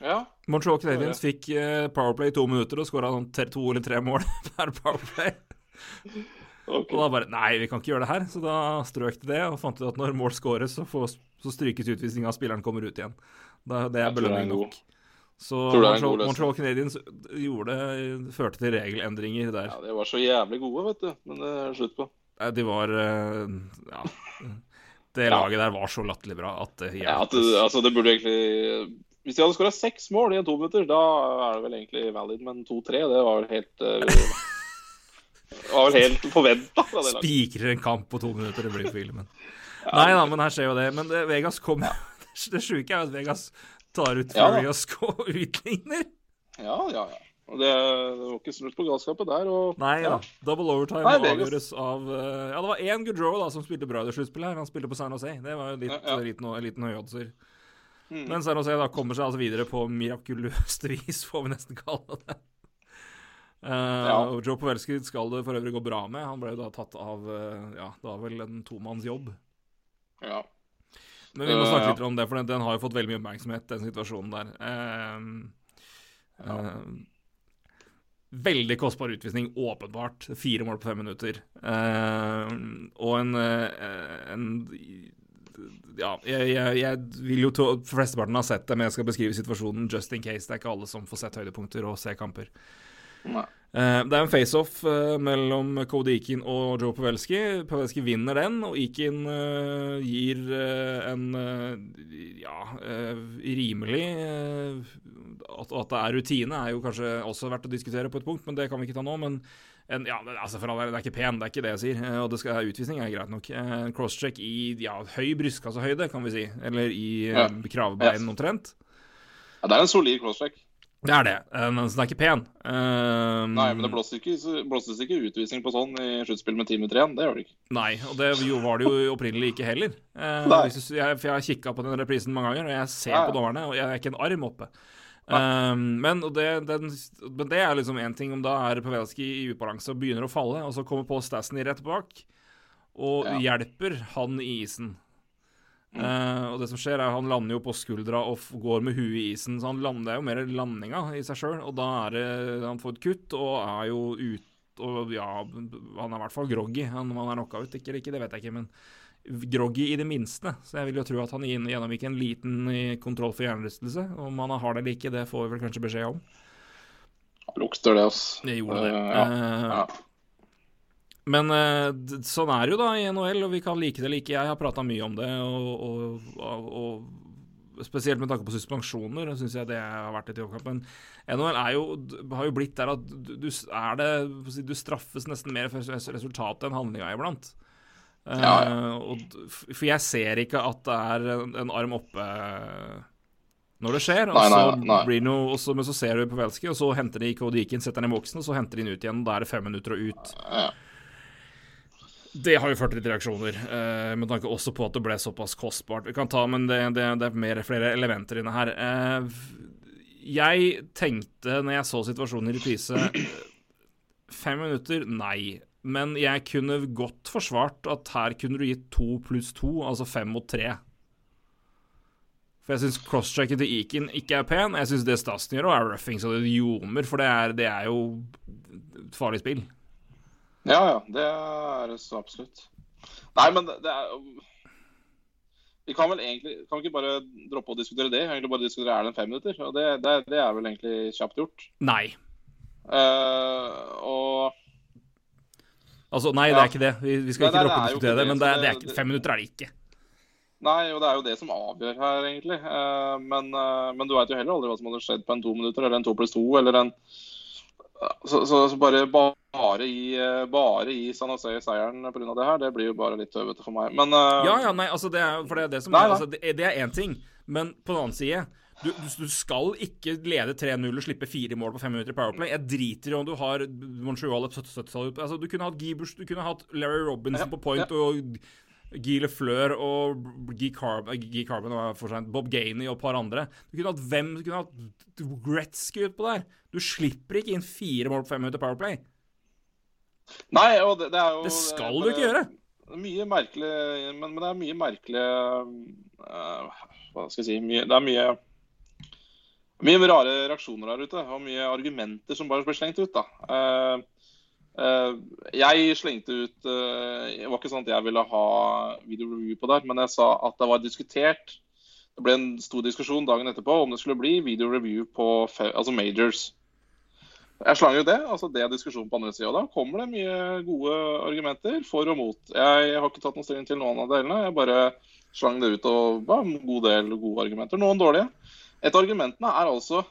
Ja. Montreal Canadiens fikk Powerplay i to minutter og skåra sånn to eller tre mål (laughs) per Powerplay. Ok. Og da bare Nei, vi kan ikke gjøre det her. Så da strøk de det, og fant ut at når mål scores, så, får, så strykes utvisninga, spilleren kommer ut igjen. Da, det er belønning nok. Så er en Montreal. Montreal Canadiens gjorde, førte til regelendringer der. Ja, de var så jævlig gode, vet du. Men det er slutt på. De var eh, Ja. Det laget der var så latterlig bra at det Ja, at det, altså, det burde egentlig Hvis de hadde skåra seks mål i en to minutter, da er det vel egentlig valid. Men to-tre, det var vel helt eh, (laughs) Det var vel helt forventa. Spikrer en kamp på to minutter, det blir (laughs) filmen. for Nei da, men her skjer jo det. Men det, Vegas kommer (laughs) Det sjuke er jo at Vegas tar ut Ja da. (laughs) Og utligner. Ja, ja, ja. Og det, det var ikke slutt på galskapet der. Og, Nei ja. da. Double overtime Nei, avgjøres av uh, Ja, det var én Goodrow da som spilte bra i det sluttspillet her. Han spilte på San Jose. Det var jo litt, Ja, ja. liten, en liten høyoddser. Mm. Men San Jose da kommer seg altså videre på mirakuløst vis, får vi nesten kalle det. Eh, og Joe Pavelski skal det for øvrig gå bra med. Han ble jo da tatt av eh, Ja, det var vel en tomannsjobb. ja. Men vi må Eh, snakke ja. litt om det, for den, den har jo fått veldig mye oppmerksomhet, den situasjonen der. Eh, eh, veldig kostbar utvisning, åpenbart. Fire mål på fem minutter. Uh, og en, eh, en Ja, jeg, jeg, jeg vil jo tro Flesteparten har sett det, men jeg skal beskrive situasjonen just in case. Det er ikke alle som får sett høydepunkter og se kamper. Nei. Eh, det er en face-off eh, mellom Cody Eakin og Joe Pavelski. Pavelski vinner den, og Eakin eh, gir en ja, rimelig at, at det er rutine, er jo kanskje også verdt å diskutere på et punkt, men det kan vi ikke ta nå. Men en, ja, altså for all del, det er ikke pen, det er ikke det jeg sier. og det skal, utvisning er greit nok. En crosscheck i ja, høy brystkassehøyde, kan vi si. Eller i Ja. kravebein omtrent. Ja, det er en solid crosscheck. Det er det, eh, men den er ikke pen. Um, Nei, men det blåses ikke, blåses ikke utvisning på sånn i sluttspill med ti minutter igjen. Det gjør det ikke. Nei, og det var det jo opprinnelig ikke heller. Uh, Nei. jeg, jeg har kikka på den reprisen mange ganger, og jeg ser ja. på dommerne, og jeg er ikke en arm oppe. Um, men, det, den, men det er liksom én ting om da er Pavelski i ubalanse og begynner å falle, og så kommer Paul Stassen i rett bak og Ja. hjelper han i isen. Mm. Eh, og det som skjer, er han lander jo på skuldra og går med huet i isen, så han lander det er jo mer landinga i seg sjøl, og da er det Han får et kutt og er jo ut og ja, han er i hvert fall groggy. Han, han er knocka ut ikke eller ikke, det vet jeg ikke, men groggy i det minste. Så jeg vil jo tro at han gjennomgikk en liten eh, kontroll for hjernerystelse. Om han har det eller ikke, det får vi vel kanskje beskjed om. Lukter det, ass. Det gjorde det. Uh, ja. Eh, Ja. Men eh, sånn er det jo da i NHL, og vi kan like det eller ikke. Jeg har prata mye om det, og, og, og, og spesielt med tanke på suspensjoner, syns jeg det har vært litt i overkant. Men NHL jo, har jo blitt der at du, det, du straffes nesten mer for resultatet enn handlinga iblant. Ja, Ja, og, for jeg ser ikke at det er en, en arm oppe når det skjer. Og Nei, nei, så nei. blir det noe, og så, men så ser du Pavelski, og så henter de Eakin, setter han i boksen, og så henter de den ut igjen. og Da er det fem minutter og ut. Ja. Det har jo ført til litt reaksjoner, eh, med tanke også på at det ble såpass kostbart. Vi kan ta, men det, det, det er mer, flere elementer inne her. Eh, jeg tenkte, når jeg så situasjonen i reprise Fem minutter? Nei. Men jeg kunne godt forsvart at her kunne du gitt to pluss to, altså fem mot tre. For jeg syns crosschecken til Eakin ikke er pen. Jeg syns det Stassen gjør, er roughing så det ljomer, for det er, det er jo farlig spill. Ja, ja, det er det så absolutt. Nei, men det, det er Vi kan vel egentlig Kan vi ikke bare droppe å diskutere det? Egentlig bare diskutere er en fem minutter? Og det, det, det er vel egentlig kjapt gjort. Nei. Uh, og Altså, nei, det er ikke det. Vi, vi skal Nei, ikke droppe å er diskutere det, men det, det- ikke, fem minutter er det ikke. Nei, og det er jo det som avgjør her, egentlig. Eh, men, eh, men du veit jo heller aldri hva som hadde skjedd på en to minutter, eller en to pluss to, eller en Så, så, så bare, bare i, eh, bare i San Jose seieren pga. det her, det blir jo bare litt tøvete for meg. Men uh, Ja, ja, nei, altså, det er, for det er det som Nei, er, altså, det, det er én ting, men på den annen side du, du, skal ikke lede 3-0 og slippe fire mål på fem minutter i Powerplay. Jeg driter i om du har Montreal et 70-tallet. Altså, du kunne hatt Giebers, du kunne hatt Larry Robinson Ja, på point og Guy Lefleur og Guy Carbon, Guy Carbon sent, Bob Gainey og et par andre. Du kunne hatt hvem Du kunne hatt Gretzky utpå der. Du slipper ikke inn fire mål på fem minutter Powerplay. Nei, og det, det er jo Det skal det- du ikke gjøre. Mye merkelig men, men det er mye merkelig uh, Hva skal jeg si mye, Det er mye mye rare reaksjoner der ute, og mye argumenter som bare blir slengt ut. da. Eh, eh, jeg slengte ut eh, Det var ikke sånn at jeg ville ha video review på det, men jeg sa at det var diskutert Det ble en stor diskusjon dagen etterpå om det skulle bli video review på altså majors. Jeg slang jo det. altså Det er diskusjon på andre sida. Da kommer det mye gode argumenter for og mot. Jeg har ikke tatt noen stilling til noen av delene. Jeg bare slang det ut og var en god del gode argumenter. Noen dårlige. Et av argumentene er altså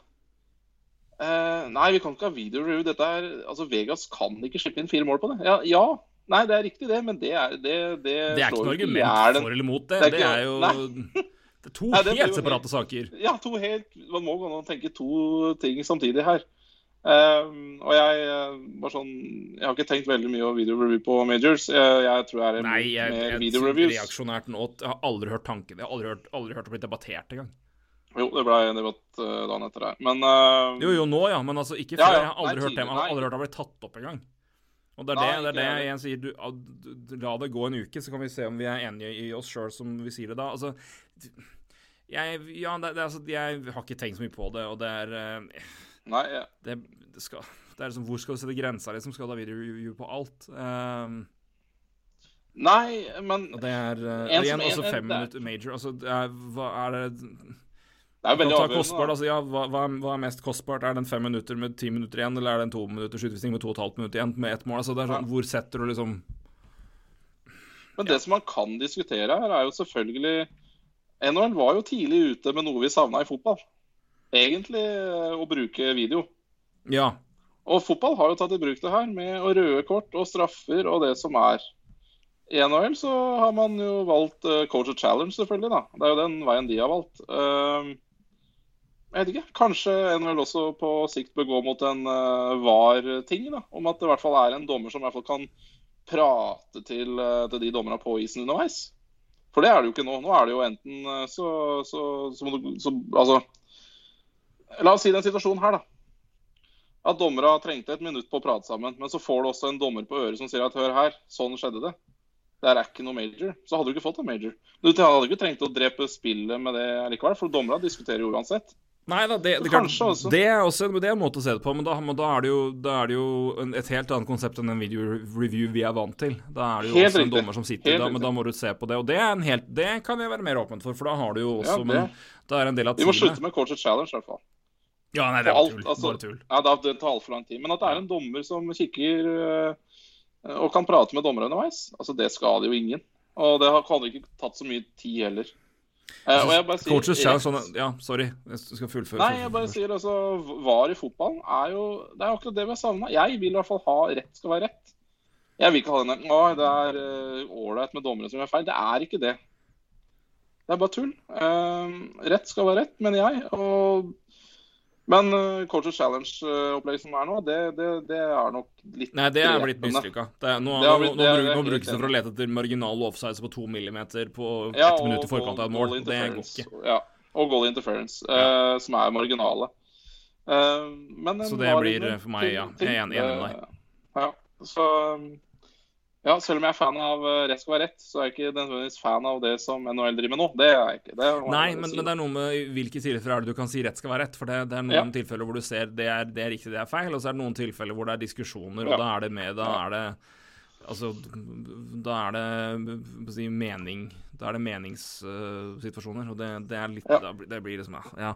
eh, Nei, vi kan ikke ha video review. Dette er, altså Vegas kan ikke slippe inn fire mål på det. Ja, ja. Nei, det er riktig, det, men det er det, det, Det er ikke noe argument for eller mot det. Det er Det er jo Nei. Det er to (laughs) Nei, helt separate saker. Ja, to helt Man må gå an å tenke to ting samtidig her. Ehm, og jeg eh, var sånn Jeg har ikke tenkt veldig mye video review på majors. Jeg, jeg tror jeg er Nei, jeg, mer jeg, video jeg reviews. reaksjonært nå Jeg har aldri hørt tanken. Jeg har aldri hørt, aldri hørt det bli debattert engang. Jo, det ble debatt uh, dagen etter det. Men uh, Jo, jo, nå, ja, men altså ikke før. ja. Jeg har aldri Nei, hørt det. Jeg har aldri hørt det bli tatt opp engang. Og det er Nei, det, det, er det jeg sier. Du, ah, d- d- la det gå en uke, så kan vi se om vi er enige i oss sjøl som vi sier det da. Altså jeg, ja, det, det, altså, jeg har ikke tenkt så mye på det, og det er uh, Nei, ja. det, det, skal, det er liksom, Hvor skal du sette grensa, liksom? Skal du ha video på alt? Um, Nei, men og det er uh, igjen også fem er- minutter major. Altså, er, hva er det det er veldig avgjørende. kostbart, altså, ja, hva, hva, er, mest kostbart? Er det en fem minutter med ti minutter igjen, eller er det en to minutters utvisning med to og et halvt minutt igjen med ett mål? Altså, det er sånn, Hvor setter du liksom Men det som man kan diskutere her, er jo selvfølgelig NHL var jo tidlig ute med noe vi savna i fotball. Egentlig eh, å bruke video. Ja. Og fotball har jo tatt i bruk det her med røde kort og straffer og det som er. I NHL så har man jo valgt uh, coach of challenge, selvfølgelig. da. Det er jo den veien de har valgt. Ehm, jeg vet ikke. Kanskje NHL også på sikt bør gå mot en uh, VAR-ting. da, Om at det i hvert fall er en dommer som i hvert fall kan prate til, uh, til de dommerne på isen underveis. For det er det jo ikke nå. Nå er det jo enten uh, så, så, så må du så, Altså La oss si den situasjonen her, da at dommerne trengte et minutt på å prate sammen. Men så får du også en dommer på øret som sier at hør her, sånn skjedde det. Det er ikke noe major. Så hadde du ikke fått en major. Du hadde ikke trengt å drepe spillet med det likevel, for dommerne diskuterer jo uansett. Nei da, det, det, klart, det er også det er en måte å se det på, men da, men da er det jo, da er det jo en, et helt annet konsept enn en video-review vi er vant til. Da er det jo Helt også en dommer som sitter, da, men da må du se på det. Og det, er en helt, det kan jeg være mer åpen for, for da har du jo også Ja, det- er en del av Vi må slutte med Coach challenge, i hvert fall. Ja, nei, det er alt, tull. altså- Bare tull. Ja, det, det tar altfor lang tid. Men at det er en dommer som kikker øh, og kan prate med dommere underveis, altså det skader jo ingen. Og det har- hadde ikke tatt så mye tid heller. Eh, bare sier Coaches challenge sånn Ja, sorry. Jeg skal fullføre. Nei, jeg bare sier altså VAR i fotballen er jo Det er jo akkurat det vi har savna. Jeg vil i hvert fall ha rett skal være rett. Jeg vil ikke ha den der det er ålreit uh, med dommere som gjør feil. Det er ikke det. Det er bare tull. Uh, rett skal være rett, mener jeg. Og men uh, Coaches Challenge-opplegget som er nå, det, det, det er nok litt Nei, det er blitt mislykka. Nå, nå, nå, nå brukes det for å lete etter marginal offsides på to millimeter på Ja, ett minutt i forkant av et mål. Det går ikke. Ja, og goal interference, eh, som er marginale. Uh, men Så det blir, for meg, ja, jeg er enig- med deg. Eh, Ja, så um, ja, selv om jeg er fan av eh, rett skal være rett, så er jeg ikke nødvendigvis fan av det som NHL driver med nå. Det er jeg ikke. Det er Nei, men, men det er noe med hvilke tilfeller er det du kan si rett skal være rett. For det, det er noen tilfeller hvor du ser det er, det er riktig, det er feil, og så er det noen tilfeller hvor det er diskusjoner, og Ja. da er det med Da er det Altså, da er det si, mening Da er det meningssituasjoner, og det, det er litt Ja. da blir- Det blir liksom Ja.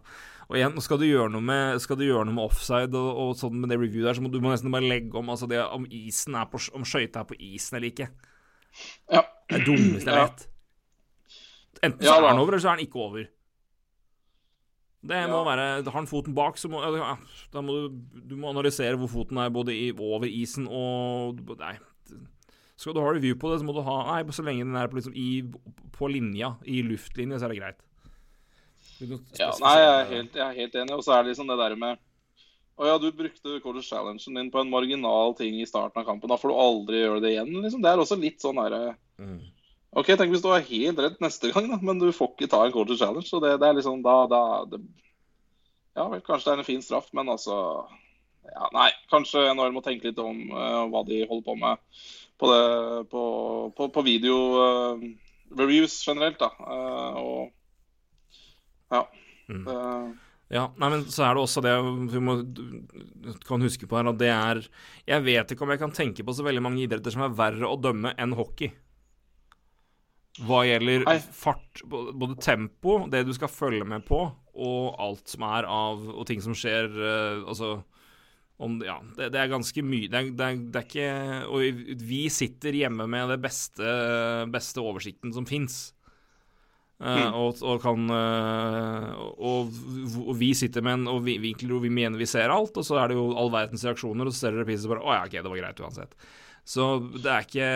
Og igjen, skal du gjøre noe med Skal du gjøre noe med offside og, og sånn med det reviewet der, så må du må nesten bare legge om altså det om isen er på Om skøyta er på isen eller ikke. ja. Det er det dummeste jeg vet. Enten så er den over, eller så er den ikke over. Det må Ja. være Har han foten bak, så må ja, Da må du Du må analysere hvor foten er både i, over isen og Nei. Skal du ha review på det, så må du ha Nei, så lenge den er på, liksom, i, på linja, i luftlinje, så er det greit. Ja, nei, jeg er, helt, jeg er helt enig. Og så er det liksom det der med Å ja, du brukte Coaches Challengen din på en marginal ting i starten av kampen. Da får du aldri gjøre det igjen. liksom. Det er også litt sånn derre Mm. OK, tenk hvis du er helt redd neste gang, da, men du får ikke ta en Coaches Challenge. Så det, det er liksom da, da det, Ja vel, kanskje det er en fin straff, men altså ja, Nei, kanskje NHL må tenke litt om uh, hva de holder på med på, det, på, på, på video uh, reviews generelt, da. Uh, og ja. Mm. det- Ja, nei, men så er det også det vi må, kan huske på her, at det er Jeg vet ikke om jeg kan tenke på så veldig mange idretter som er verre å dømme enn hockey. Hva gjelder Hei. fart, både tempo, det du skal følge med på, og alt som er av Og ting som skjer eh, Altså om, ja, det, det er ganske mye det det, det er ikke Og vi sitter hjemme med det beste, beste oversikten som fins. Mm. og, og kan eh, og, og vi sitter med en og vi, vinkler hvor vi mener vi ser alt, og så er det jo all verdens reaksjoner, og så ser dere repriser bare Å ja, OK, det var greit uansett. Så det er ikke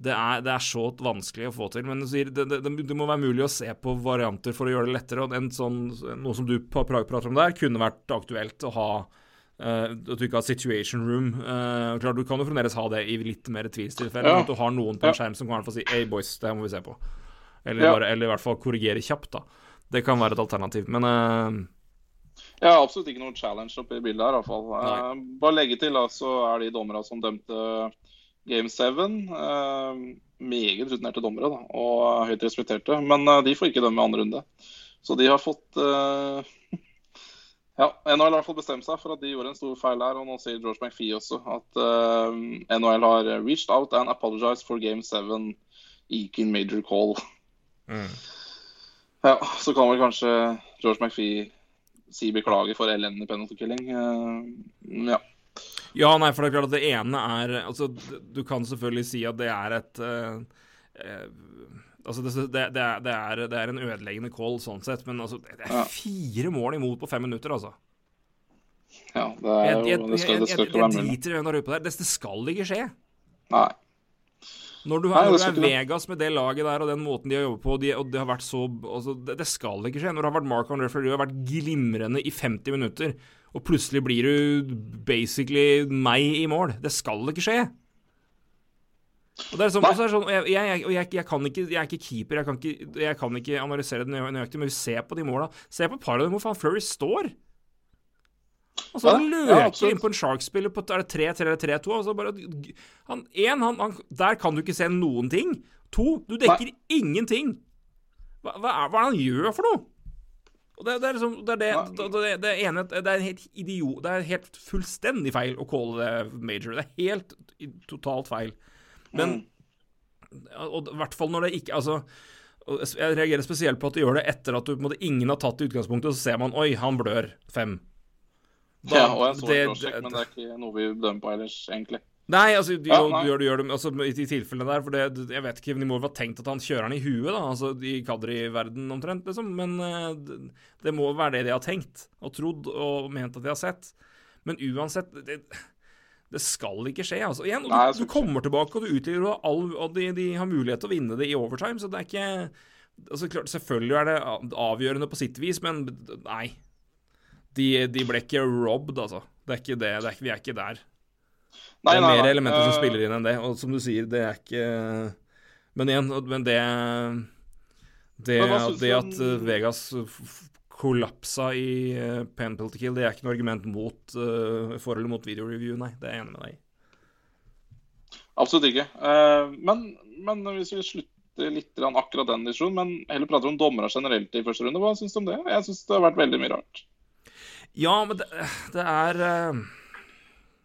det er, det er så vanskelig å få til. Men du det, det, det må være mulig å se på varianter for å gjøre det lettere. Og en sånn, noe som du pra- pra- prater om der, kunne vært aktuelt å ha eh, At du ikke har situation room. Uh, klart Du kan jo fremdeles ha det i litt mer tvilstilfeller. Ja. At du har noen på en skjerm som kan i hvert fall si Hey, boys, det her må vi se på. Eller, Ja. bare, eller i hvert fall korrigere kjapt, da. Det kan være et alternativ. Men uh... Jeg har absolutt ikke noen challenge oppi bildet her, i hvert fall. Nei. Eh, bare legge til, da, så er de dommerne som dømte Game 7, uh, meget rutinerte dommere da, og høyt respekterte. Men uh, de får ikke dømme andre runde. Så de har fått eh, (laughs) Ja, NHL har i hvert fall bestemt seg for at de gjorde en stor feil her. Og nå sier George McPhee også at uh, NHL har reached out and apologized for Game 7 Eakin major call. Ja, så kan vel kanskje George McPhee si beklager for elendig penalty killing. Uh, ja. Ja, nei, for det er klart at det ene er Altså, du kan selvfølgelig si at det er et uh, eh, Altså, det, det, det, er, det, er, er en ødeleggende call sånn sett, men altså, det er fire mål imot på fem minutter, altså. ja, det er Jeg, jo jeg, Det skal, det skal jeg, ikke jeg være mulig. driter i hvem du er der. Det, skal ikke skje. Nei. Når du, Nei, det når du er. Vegas med det laget der og den måten de har jobbet på, de, og det har vært så altså, det, det skal ikke skje. Når det har vært Mark referee, du har vært glimrende i 50 minutter, og plutselig blir du basically meg i mål. Det skal ikke skje. Og det er sånn, også er sånn, og jeg, jeg, jeg, jeg, kan ikke, jeg er ikke keeper, jeg kan ikke, jeg kan ikke analysere det nøyaktig, men ser på de måla. Se på par av dem hvor faen Flurry står. Og så ja, løker ja, inn på en Shark-spiller på er det 3-3 eller 3-2. Altså bare, han, en, han, han, der kan du ikke se noen ting. To, du dekker ingenting. Hva, hva, er, hva er det han gjør for noe? Og det, det er liksom Det er det, det, det, det ene Det er helt idiot Det er helt fullstendig feil å calle det major. Det er helt totalt feil. Men Og i hvert fall når det ikke Altså jeg reagerer spesielt på at du gjør det etter at du, måte, ingen har tatt det utgangspunktet, og så ser man Oi, han blør. Fem. Da- ja, og en stor det- prosjekt, men det er ikke noe vi dømmer på ellers, egentlig. Nei, altså, du, Ja, nei. gjør, du gjør det altså, i de tilfellene der, for det, jeg vet ikke, jo ha tenkt at han kjører han i huet, da, altså i Kadri-verden omtrent, liksom, men eh, det, det må være det de har tenkt og trodd og ment at de har sett. Men uansett, det, det skal ikke skje, altså. Igjen, Nei, du, du kommer tilbake, og du utligner, og, all, og de, de har mulighet til å vinne det i overtime, så det er ikke altså, klart, Selvfølgelig er det avgjørende på sitt vis, men nei. De, de ble ikke robbed, altså. Det er ikke det. det er ikke, vi er ikke der. Nei, det er nei, mer elementer som Eh, spiller inn enn det, og som du sier, det er ikke Men igjen, men det Det, det at Vegas kollapsa i uh, penalty kill, det er ikke noe argument mot uh, forholdet mot videoreview, nei. Det er jeg enig med deg i. Absolutt ikke. Uh, men, men hvis vi slutter litt grann akkurat den diskusjonen, men heller prater om dommere generelt i første runde, hva syns du om det? Jeg syns det har vært veldig mye rart. Ja, men det, det er uh...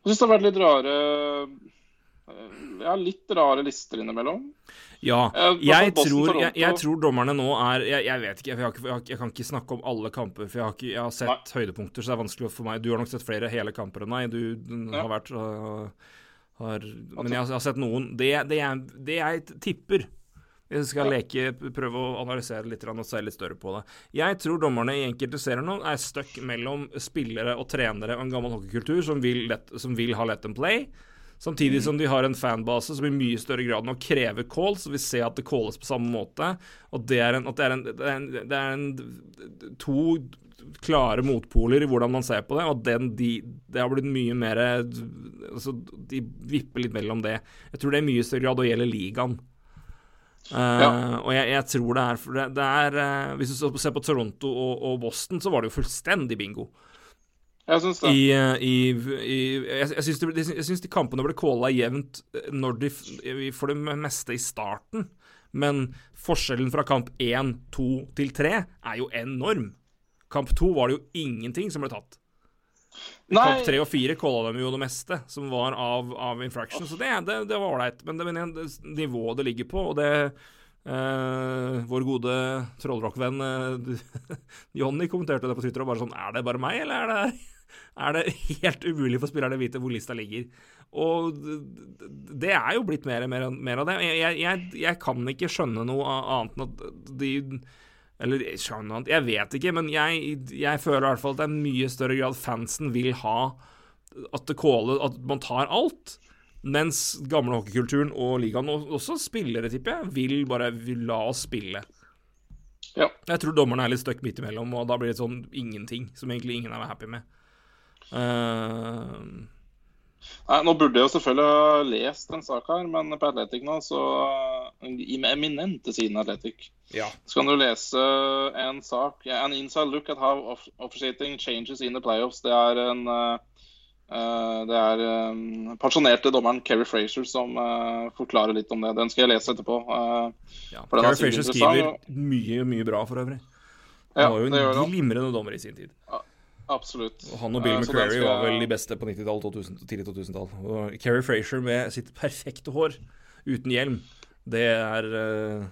Jeg syns det har vært litt rare eh, Ja, litt rare lister innimellom. Ja. Jeg tror, jeg, jeg tror dommerne nå er jeg, jeg vet ikke, ikke, jeg, kan ikke snakke om alle kamper. For jeg har, ikke, har sett høydepunkter, så det er vanskelig for meg. Du har nok sett flere hele kamper enn meg. Du, du Ja. har vært øh, har, Men jeg har, sett noen. Det, det, det jeg tipper Jeg skal leke, prøve å analysere litt og se litt større på det. Jeg tror dommerne i enkelte serier nå er stuck mellom spillere og trenere og en gammel hockeykultur som vil, let, som vil ha let them play. Samtidig som de har en fanbase som i mye større grad nå krever calls, og vi ser at det calles på samme måte. Og det er, en, det er, en, det er, en, det er en, to klare motpoler i hvordan man ser på det, og den, de, det har blitt mye mer altså, De vipper litt mellom det. Jeg tror det i mye større grad å gjelder ligaen. Eh, Og jeg, jeg tror det er det, det er uh, Hvis du ser på Toronto og, og Boston, så var det jo fullstendig bingo. Jeg syns det. I, eh, i, i Jeg, jeg syns de, jeg syns de kampene ble calla jevnt eh, når de, for det meste i starten. Men forskjellen fra kamp 1, 2 til 3 er jo enorm. Kamp 2 var det jo ingenting som ble tatt. Nei, Kamp 3 og 4 calla dem jo det meste som var av, av infraction, så det, det, det var ålreit. Men det, men det nivået det ligger på, og det Uh, Vår gode trollrockvenn (laughs) uh, Johnny kommenterte det på Twitter og bare sånn Er det bare meg, eller er det, er det (laughs) helt umulig for spillerne å vite hvor lista ligger? Og det- er jo blitt mer og mer, mer av det. Jeg, jeg, jeg kan ikke skjønne noe annet enn at de eller skjønne noe annet, jeg vet ikke, men jeg, jeg føler i hvert fall at det er mye større grad fansen vil ha at det caller, at man tar alt. Mens gamle hockeykulturen og ligaen, og også spillere, tipper jeg, vil bare vil la oss spille. Ja. Jeg tror dommerne er litt stuck midt imellom, og da blir det sånn ingenting, som egentlig ingen er happy med. Eh, Nei, nå burde jeg jo selvfølgelig ha lest en sak her, men på Atletic nå, så I eminente siden Atletic, ja. så kan du lese en sak An inside look at how off officiating changes in the playoffs. Det er en eh, Det er um, pensjonerte dommeren Kerry Frazier som uh, forklarer litt om det. Den skal jeg lese etterpå. Uh, ja. Er Gary Frazier skriver mye, mye bra, for øvrig. ja, var jo en glimrende dommer i sin tid. Absolutt. Han og Bill uh, McCrary skal var vel de beste på 90-tallet, og tidlig 2000-tall. Og Kerry Frazier med sitt perfekte hår, uten hjelm, det er uh,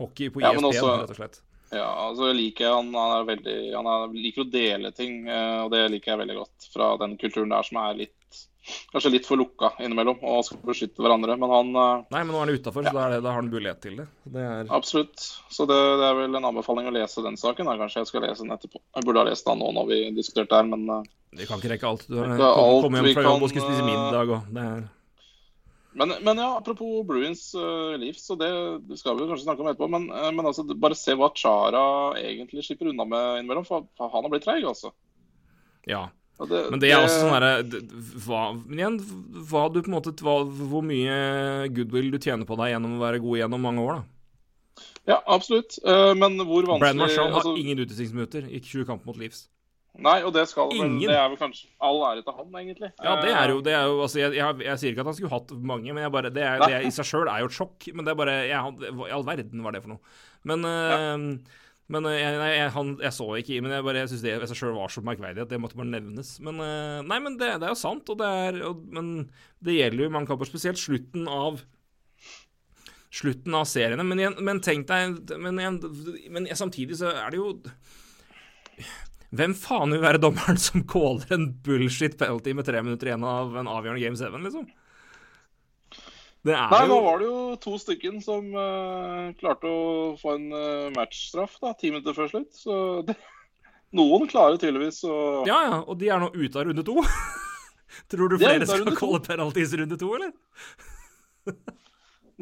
hockey på Ja, ISP, men også- rett og slett. Ja, altså jeg liker han, han er veldig Han er, liker å dele ting, eh, og det liker jeg veldig godt. Fra den kulturen der som er litt Kanskje litt for lukka innimellom og skal beskytte hverandre. Men han eh, Nei, men nå er han utafor, så da, det, da har han mulighet til det. Det er Absolutt. Så det, det er vel en anbefaling å lese den saken. Da. Kanskje jeg skal lese den etterpå. Jeg burde ha lest den nå når vi diskuterte her, men eh, Vi kan ikke rekke alt. Du har kommet hjem fra jobb og skulle spise eh, middag og det er men, men ja, apropos Bruins uh, Leafs, og det, det skal vi kanskje snakke om etterpå. Men, uh, men altså, bare se hva Chara egentlig slipper unna med innimellom. For, for han har blitt treig, altså. Ja. Det, Men det er også sånn derre Men igjen, hva du på en måte hva, Hvor mye goodwill du tjener på deg gjennom å være god gjennom mange år, da. Ja, absolutt. Eh, men hvor vanskelig Brad Marchand har altså, ingen utvisningsminutter i 20 kamper mot Leafs. Nei, og det skal ingen. Ingen. Det er vel kanskje all ære til han, egentlig. Ja, det er jo, Eh, det er jo altså, jeg, jeg, jeg sier ikke at han skulle hatt mange, men jeg bare, det, er, det i seg sjøl er jo et sjokk. Men det er bare jeg, Hva i all verden var det for noe? Men, eh, Men jeg, jeg, jeg, han, jeg så ikke Men jeg, bare, jeg syns det i seg sjøl var så merkverdig at det måtte bare nevnes. Men eh, nei, men det, det er jo sant, og det er og, Men det gjelder jo mange kamper, spesielt slutten av Slutten av seriene. Men, jeg, men tenk deg men, men samtidig så er det jo hvem faen vil være dommeren som caller en bullshit penalty med tre minutter igjen av en avgjørende Game 7, liksom? Nei, jo nå var det jo to stykken som uh, klarte å få en uh, matchstraff da, ti minutter før slutt. Så det, (laughs) noen klarer tydeligvis å Ja, ja, og de er nå ute av runde to. (laughs) Tror du er flere skal kalle penalties runde to, eller?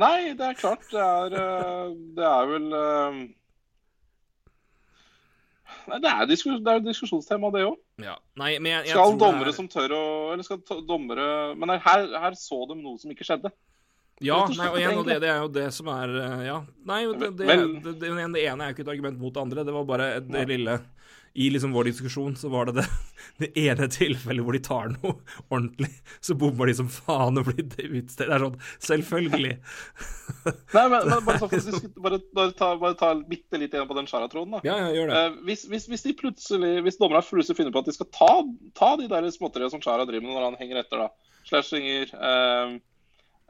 Nei, det er klart. Det er, uh, det er vel Nei, det er, diskus, det er jo diskusjonstema, det òg. Ja. Skal dommere er- som tør å Eller skal dommere Men her, her så de noe som ikke skjedde. Ja, og nei, og igjen, og det, det er jo det som er eh, Ja. Nei, det, det, det, det, det, det ene er jo ikke et argument mot det andre. Det var bare det lille I liksom vår diskusjon så var det det, (laughs) det ene tilfellet hvor de tar noe (laughs) ordentlig, så bommer de som faen og blir det utstedt. Det er sånn Selvfølgelig. (laughs) Nei, men, men bare, så diskut- bare, bare ta, bare ta bitte litt igjen på den skjæratråden. da. Ja, ja, gjør det. Eh, hvis, hvis, hvis de plutselig, hvis dommerne plutselig finner på at de skal ta, ta de der småtteriene som Sjara driver med når han henger etter, da. Slashinger, eh,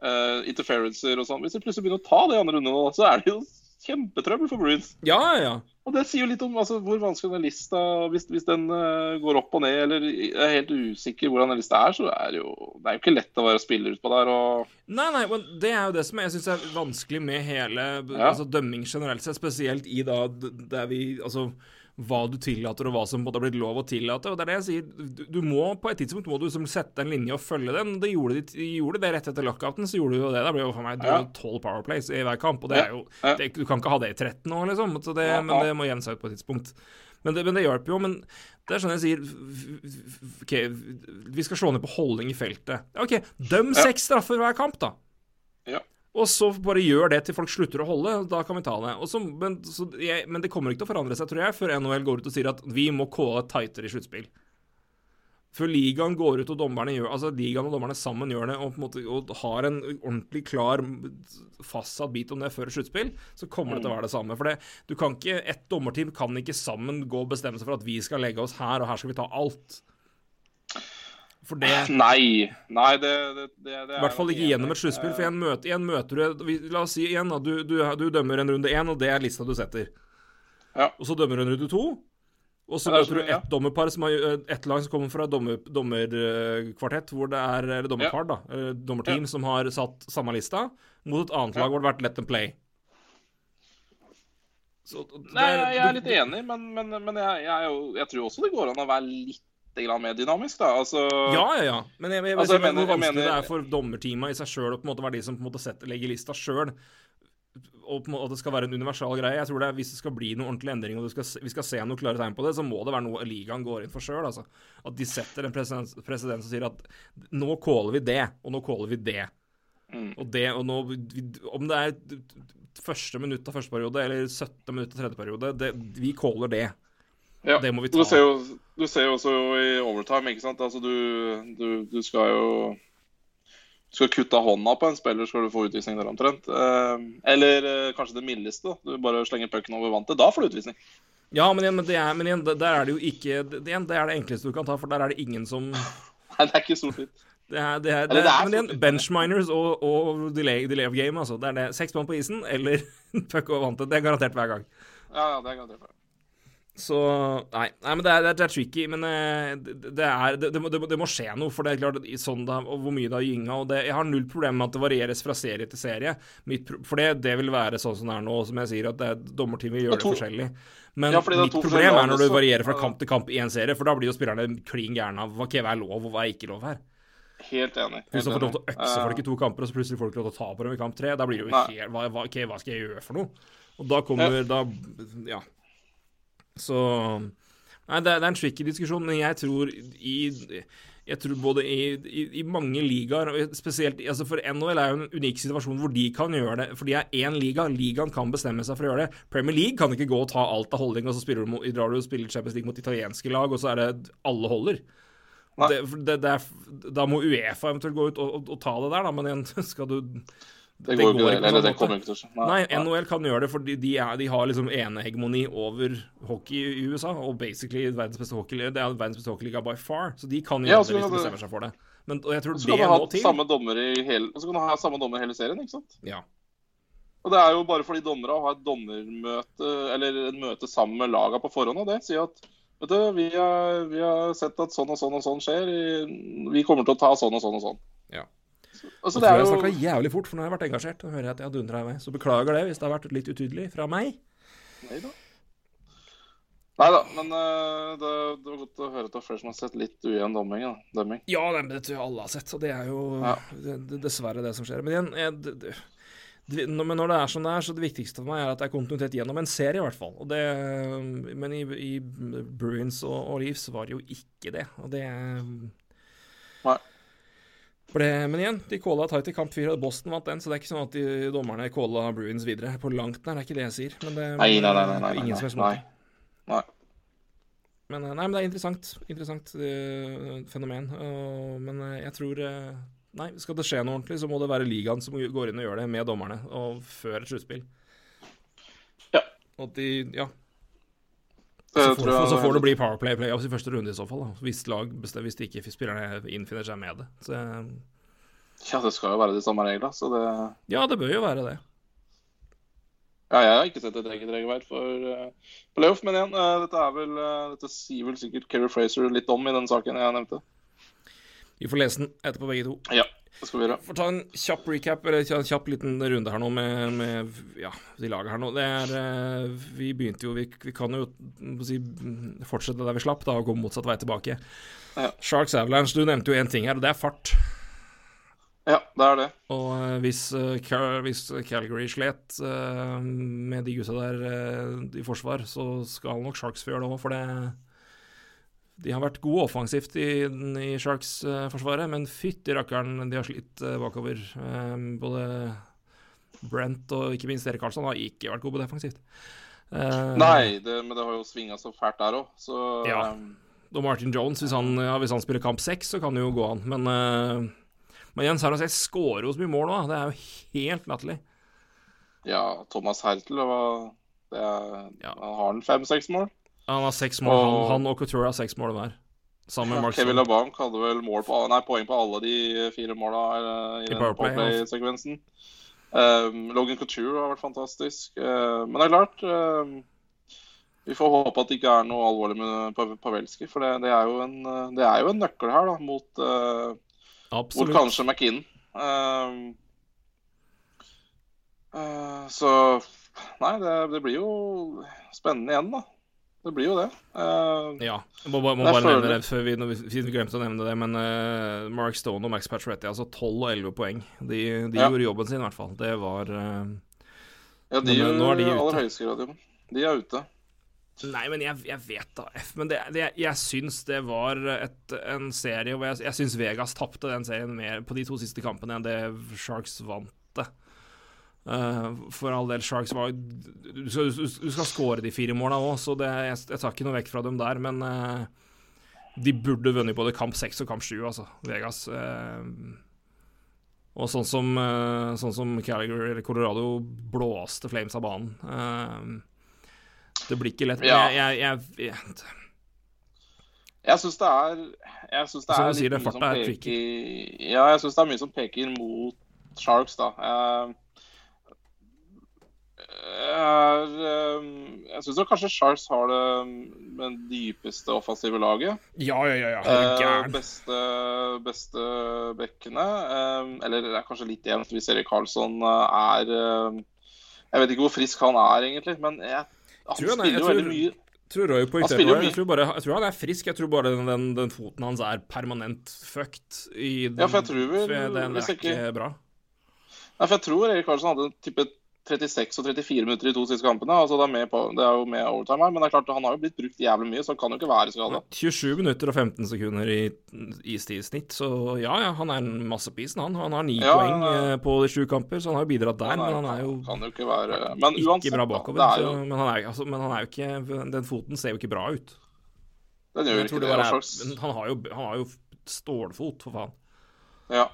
eh, interferencer og sånn. Hvis de plutselig begynner å ta det i andre runde, nå, så er det jo kjempetrøbbel for Bruins. Ja, ja, ja. Og det sier jo litt om altså, hvor vanskelig den lista Hvis, hvis den uh, går opp og ned, eller er helt usikker hvordan den lista er, så er det jo Det er jo ikke lett å være spiller utpå der og Nei, nei, men det er jo det som jeg syns er vanskelig med hele Ja. altså, dømming generelt sett, spesielt i da der vi Altså hva du tillater, og hva som både har blitt lov å tillate. og det er det jeg sier, du, du må På et tidspunkt må du liksom sette en linje og følge den. Det gjorde de, de gjorde det rett etter lockouten, så gjorde Du jo det. Da ble jo for meg Ja. tolv powerplays i hver kamp, og det er jo det, Du kan ikke ha det i 13 år, liksom. Så det, men det må jevne seg ut på et tidspunkt. Men det, men det hjelper jo. Men det er sånn jeg sier OK, vi skal slå ned på holdning i feltet. OK, døm seks straffer hver kamp, da. Ja. Og så bare gjør det til folk slutter å holde. Da kan vi ta det. Så, men, så jeg, men det kommer ikke til å forandre seg, tror jeg, før NHL går ut og sier at vi må calle tightere i sluttspill. Før ligaen går ut og dommerne gjør Altså ligaen og dommerne sammen gjør det, og på en måte og har en ordentlig klar, fastsatt bit om det før sluttspill, så kommer det til å være det samme. For det, du kan ikke Ett dommerteam kan ikke sammen gå og bestemme seg for at vi skal legge oss her, og her skal vi ta alt. For det Nei. Nei, det, det, det, det i hvert fall ikke gjennom et sluttspill. For igjen møter, igjen møter du La oss si igjen at du, du, du dømmer en runde én, og det er lista du setter. Ja. Og så dømmer du en runde to. Og så er møter du ett dommerpar som har eh, ett lag som kommer fra dommer, dommerkvartett, hvor det er Eller dommerpar, da. dommerteam, ja. som har satt samme lista, mot et annet Ja. lag hvor det har vært let them play. Så, det Nei, jeg, er litt enig, men, men, men jeg, jeg, jeg, jeg tror også det går an å være litt mer dynamisk, da. Altså Ja, ja, ja. Men jeg, jeg, Altså, jeg jeg, mener- hvor vanskelig mener- det er for dommerteamet i seg sjøl å på en måte være de som på en måte setter, legger lista sjøl. Og på en måte at det skal være en universal greie. Jeg tror det er, Hvis det skal bli noen ordentlig endring, og du skal, vi skal se noen klare tegn på det, så må det være noe ligaen går inn for sjøl. Altså. At de setter en president som sier at nå caller vi det, og nå caller vi det. Mm. Og det, og nå Om det er første minutt av første periode eller 17 minutt av tredje periode, det, vi caller det. Ja. Det må vi Du ser, jo, du ser jo også i overtime, ikke sant. Altså du, du, du skal jo du skal kutte av hånda på en spiller, skal du få utvisning der omtrent. Eh, eller eh, kanskje det mildeste. da. Du bare slenger pucken over vantet. Da får du utvisning. Ja, men igjen, men, det er, men igjen, der er det jo ikke det, igjen, det er det enkleste du kan ta, for der er det ingen som (laughs) Nei, det er ikke stort fint Det er, det er, det Eller det er, men igjen, benchminers og, og delay, delay of game, altså. Det er det. Seks mann på isen eller (laughs) puck over vantet. Det er garantert hver gang. Ja, ja, det er garantert. Så Nei, nei men det er, det er tricky. Men eh, det, er det, det, må, det, må, skje noe, for det er klart i sånn da, og hvor mye det har gynga. Og jeg har null problem med at det varieres fra serie til serie. Mitt, for det, det vil være sånn som det er nå, som jeg sier, at det er dommerteamet gjør Det to- forskjellig. Men Ja, mitt problem er når du varierer fra kamp til kamp i en serie, for da blir jo spillerne klin gærne av hva hva er lov, og hva er ikke lov her. Helt enig. Helt får lov til å økse Eh, folk i to kamper, og så plutselig får du ikke lov til å ta på dem i kamp tre, da blir det jo helt hva, hva, ok, hva skal jeg gjøre for noe? Og da kommer Da Ja. Så Nei, det, er- det er en tricky diskusjon, men jeg tror i jeg tror både i, i, i mange ligaer, spesielt altså For NHL er jo en unik situasjon hvor de kan gjøre det. For de er én liga. Ligaen kan bestemme seg for å gjøre det. Premier League kan ikke gå og ta alt av holding, og så spiller du, drar du og spiller Champions League mot italienske lag, og så er det alle holder. Det, det, det er, da må Uefa eventuelt gå ut og, og, og ta det der, da. Men igjen, (laughs) skal du Det går det går ikke Eller det kommer ikke til å skje. Nei, nei. NHL kan gjøre det fordi de, er, de har liksom enehegemoni over hockey i USA, og basically verdens beste hockey, det er verdens beste hockeyliga by far, så de kan gjøre ja, det hvis de bestemmer seg for det. Men, og jeg tror det må til. samme dommer i hele, og så kan du ha samme dommer i hele serien, ikke sant? Ja. Og det er jo bare fordi dommere har et dommermøte, eller et møte sammen med laga på forhånd av det. Si at vet du, vi har, vi har sett at sånn og sånn og sånn skjer. Vi kommer til å ta sånn og sånn og sånn. Ja. Altså, det tror jeg jo snakka jævlig fort, for nå har jeg vært engasjert. Og hører jeg at jeg dundra i vei. Så beklager det hvis det har vært litt utydelig fra meg. Nei da. Men uh, det, det var godt å høre at det er flere som har sett litt ujevn domming. Dømming. Ja, det tror jeg alle har sett, og det er jo Ja. det, dessverre det som skjer. Men igjen, jeg, men når det er som det er, så det viktigste for meg er at det er kontinuitet gjennom en serie, i hvert fall. Det, men i, i Bruins og, og Leaves var det jo ikke det, og det Nei. Ble, Men igjen, de calla tight i kamp fire, og Boston vant den, så det er ikke sånn at de dommerne calla Bruins videre. På langt nær, det er ikke det jeg sier. Men det, Nei, nei, nei. nei, ingen som helst nei. måte. nei. Men, eh, nei, men det er interessant. Interessant uh, fenomen. Uh, men uh, jeg tror Nei, skal det skje noe ordentlig, så må det være ligaen som går inn og gjør det med dommerne, og før et sluttspill. Ja. Og de Ja. Det Så får, jeg så får det bli Powerplay playoffs i første runde i så fall, da. Hvis, lag hvis de ikke spillerne innfinner seg med det. Så, eh, Ja, det skal jo være de samme reglene, så det ja, det bør jo være det. Ja, jeg har ikke sett et eget regelverk for uh, playoff, men igjen, eh, dette vel eh, Dette sier vel sikkert Kerry Fraser litt om i den saken jeg nevnte. Vi får lese den etterpå, begge to. Ja, skal vi gjøre. får ta en kjapp recap, eller en kjapp liten runde her nå med, med ja, de laget her nå. Det er eh, Vi begynte jo Vi, vi kan jo si, fortsette der vi slapp, da, og gå motsatt vei tilbake. Ja. Sharks Avalanche, du nevnte jo én ting her, og det er fart. Ja, det er det. Og eh, hvis, eh, Cal hvis Calgary slet med de gutta der i forsvar, så skal nok Sharks få gjøre det òg, for det De har vært gode offensivt i, i Sharks-forsvaret, men fytti rakkeren, de har slitt eh, bakover. Eh, både Brent og ikke minst Erik Karlsson har ikke vært gode defensivt. Eh, Nei, det, men det har jo svinga så fælt der òg, så Ja. eh, Og Martin Jones, hvis han, ja, hvis han spiller kamp seks, så kan det jo gå an. Men, eh, men Jens Jose skårer jo så mye mål nå. Det er jo helt latterlig. ja, Thomas Hertel hva- det er, Ja. Han har en fem-seks mål? Han har seks mål, Og- han og Couture har seks mål hver. Sammen med Mark Kevin. LeBanc hadde vel mål på, nei, poeng på alle de fire måla eh, i, I powerplay, powerplay-sekvensen. Um, Logan Couture har vært fantastisk. Uh, men det er klart eh, Vi får håpe at det ikke er noe alvorlig med Pavelski, for det, det, er jo en, eh, det er jo en nøkkel her da, mot, uh, mot kanskje McKinnon. Um, eh, så Nei, det, det blir jo spennende igjen, da. Det blir jo det. Uh, Ja. Jeg må, bare- må bare nevne det før vi, vi, vi glemte å nevne det, men uh, Mark Stone og Max Pacioretty, altså 12 og 11 poeng. De, de Ja. gjorde jobben sin, i hvert fall. Det var uh, ja, de Men, nå er de ute. aller høyeste grad, jo. De er ute. Nei, men jeg, jeg vet da, F. Men det, det, jeg syns det var et, en serie hvor jeg, jeg syns Vegas tapte den serien mer på de to siste kampene enn det Sharks vant det. Eh, for all del, Sharks var Du skal, du, skal score de fire måla òg, så det, jeg, jeg tar ikke noe vekk fra dem der, men uh, de burde vunnet både kamp seks og kamp sju, altså, Vegas. Uh, og sånn som, sånn som Calgary eller Colorado blåste Flames av banen. det blir ikke lett. Ja. jeg, jeg, jeg, jeg syns det er Jeg synes det er litt det mye som er peker Ja, jeg synes det er mye som peker mot Sharks, da. Jeg, jeg syns kanskje Charles har det med dypeste offensive laget. Ja, ja, ja. ja. Er Eh, beste, beste bekkene. Eh, eller det er kanskje litt jevnt hvis Erik Karlsson eh, er eh, Jeg vet ikke hvor frisk han er, egentlig, men jeg, han Tror han er- spiller jo jeg veldig tror- mye. tror det. mye. Jeg tror, bare, jeg tror han er frisk. Jeg tror bare den, den, den foten hans er permanent fucked. I den, Ja, for jeg tror vel- hvis er ikke- ikke bra. Nei, for jeg tror Erik Karlsson hadde type 36 og 34 minutter i to siste kampene. altså Det er, med på, det er jo med overtime her, men det er klart han har jo blitt brukt jævlig mye, så han kan jo ikke være skada. 27 minutter og 15 sekunder i istid i snitt, så ja, ja, han er en massepisen, han. Han har ni Ja, poeng han er- eh, på de sju kamper, så han har jo bidratt der. men han er jo kan jo ikke være Men ikke bra bakover. er så, men, han er, altså, men han er jo ikke Den foten ser jo ikke bra ut. den gjør ikke det. bare er, han har jo, han har jo stålfot, for faen. Ja.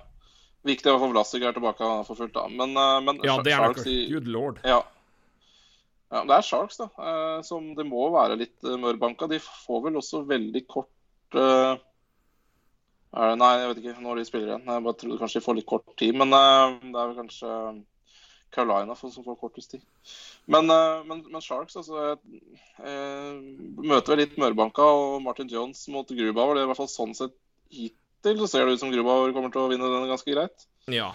Viktig å få Vlasic er tilbake for fullt, da. Men, eh, men Ja, det er Sharks i- Good lord. Ja. ja. Det er Sharks, da. eh, Som det må være litt eh, mørbanka. De får vel også veldig kort uh, det, Nei, jeg vet ikke når de spiller igjen. Jeg bare trodde kanskje de får litt kort tid. Men uh, det er vel kanskje Carolina som får kortest tid. Men, men, men Sharks, altså Møter vel litt mørbanka og Martin Jones mot Grubauer. Det er i hvert fall sånn sett hittil så ser det ut som Grubauer kommer til å vinne den ganske greit. Ja.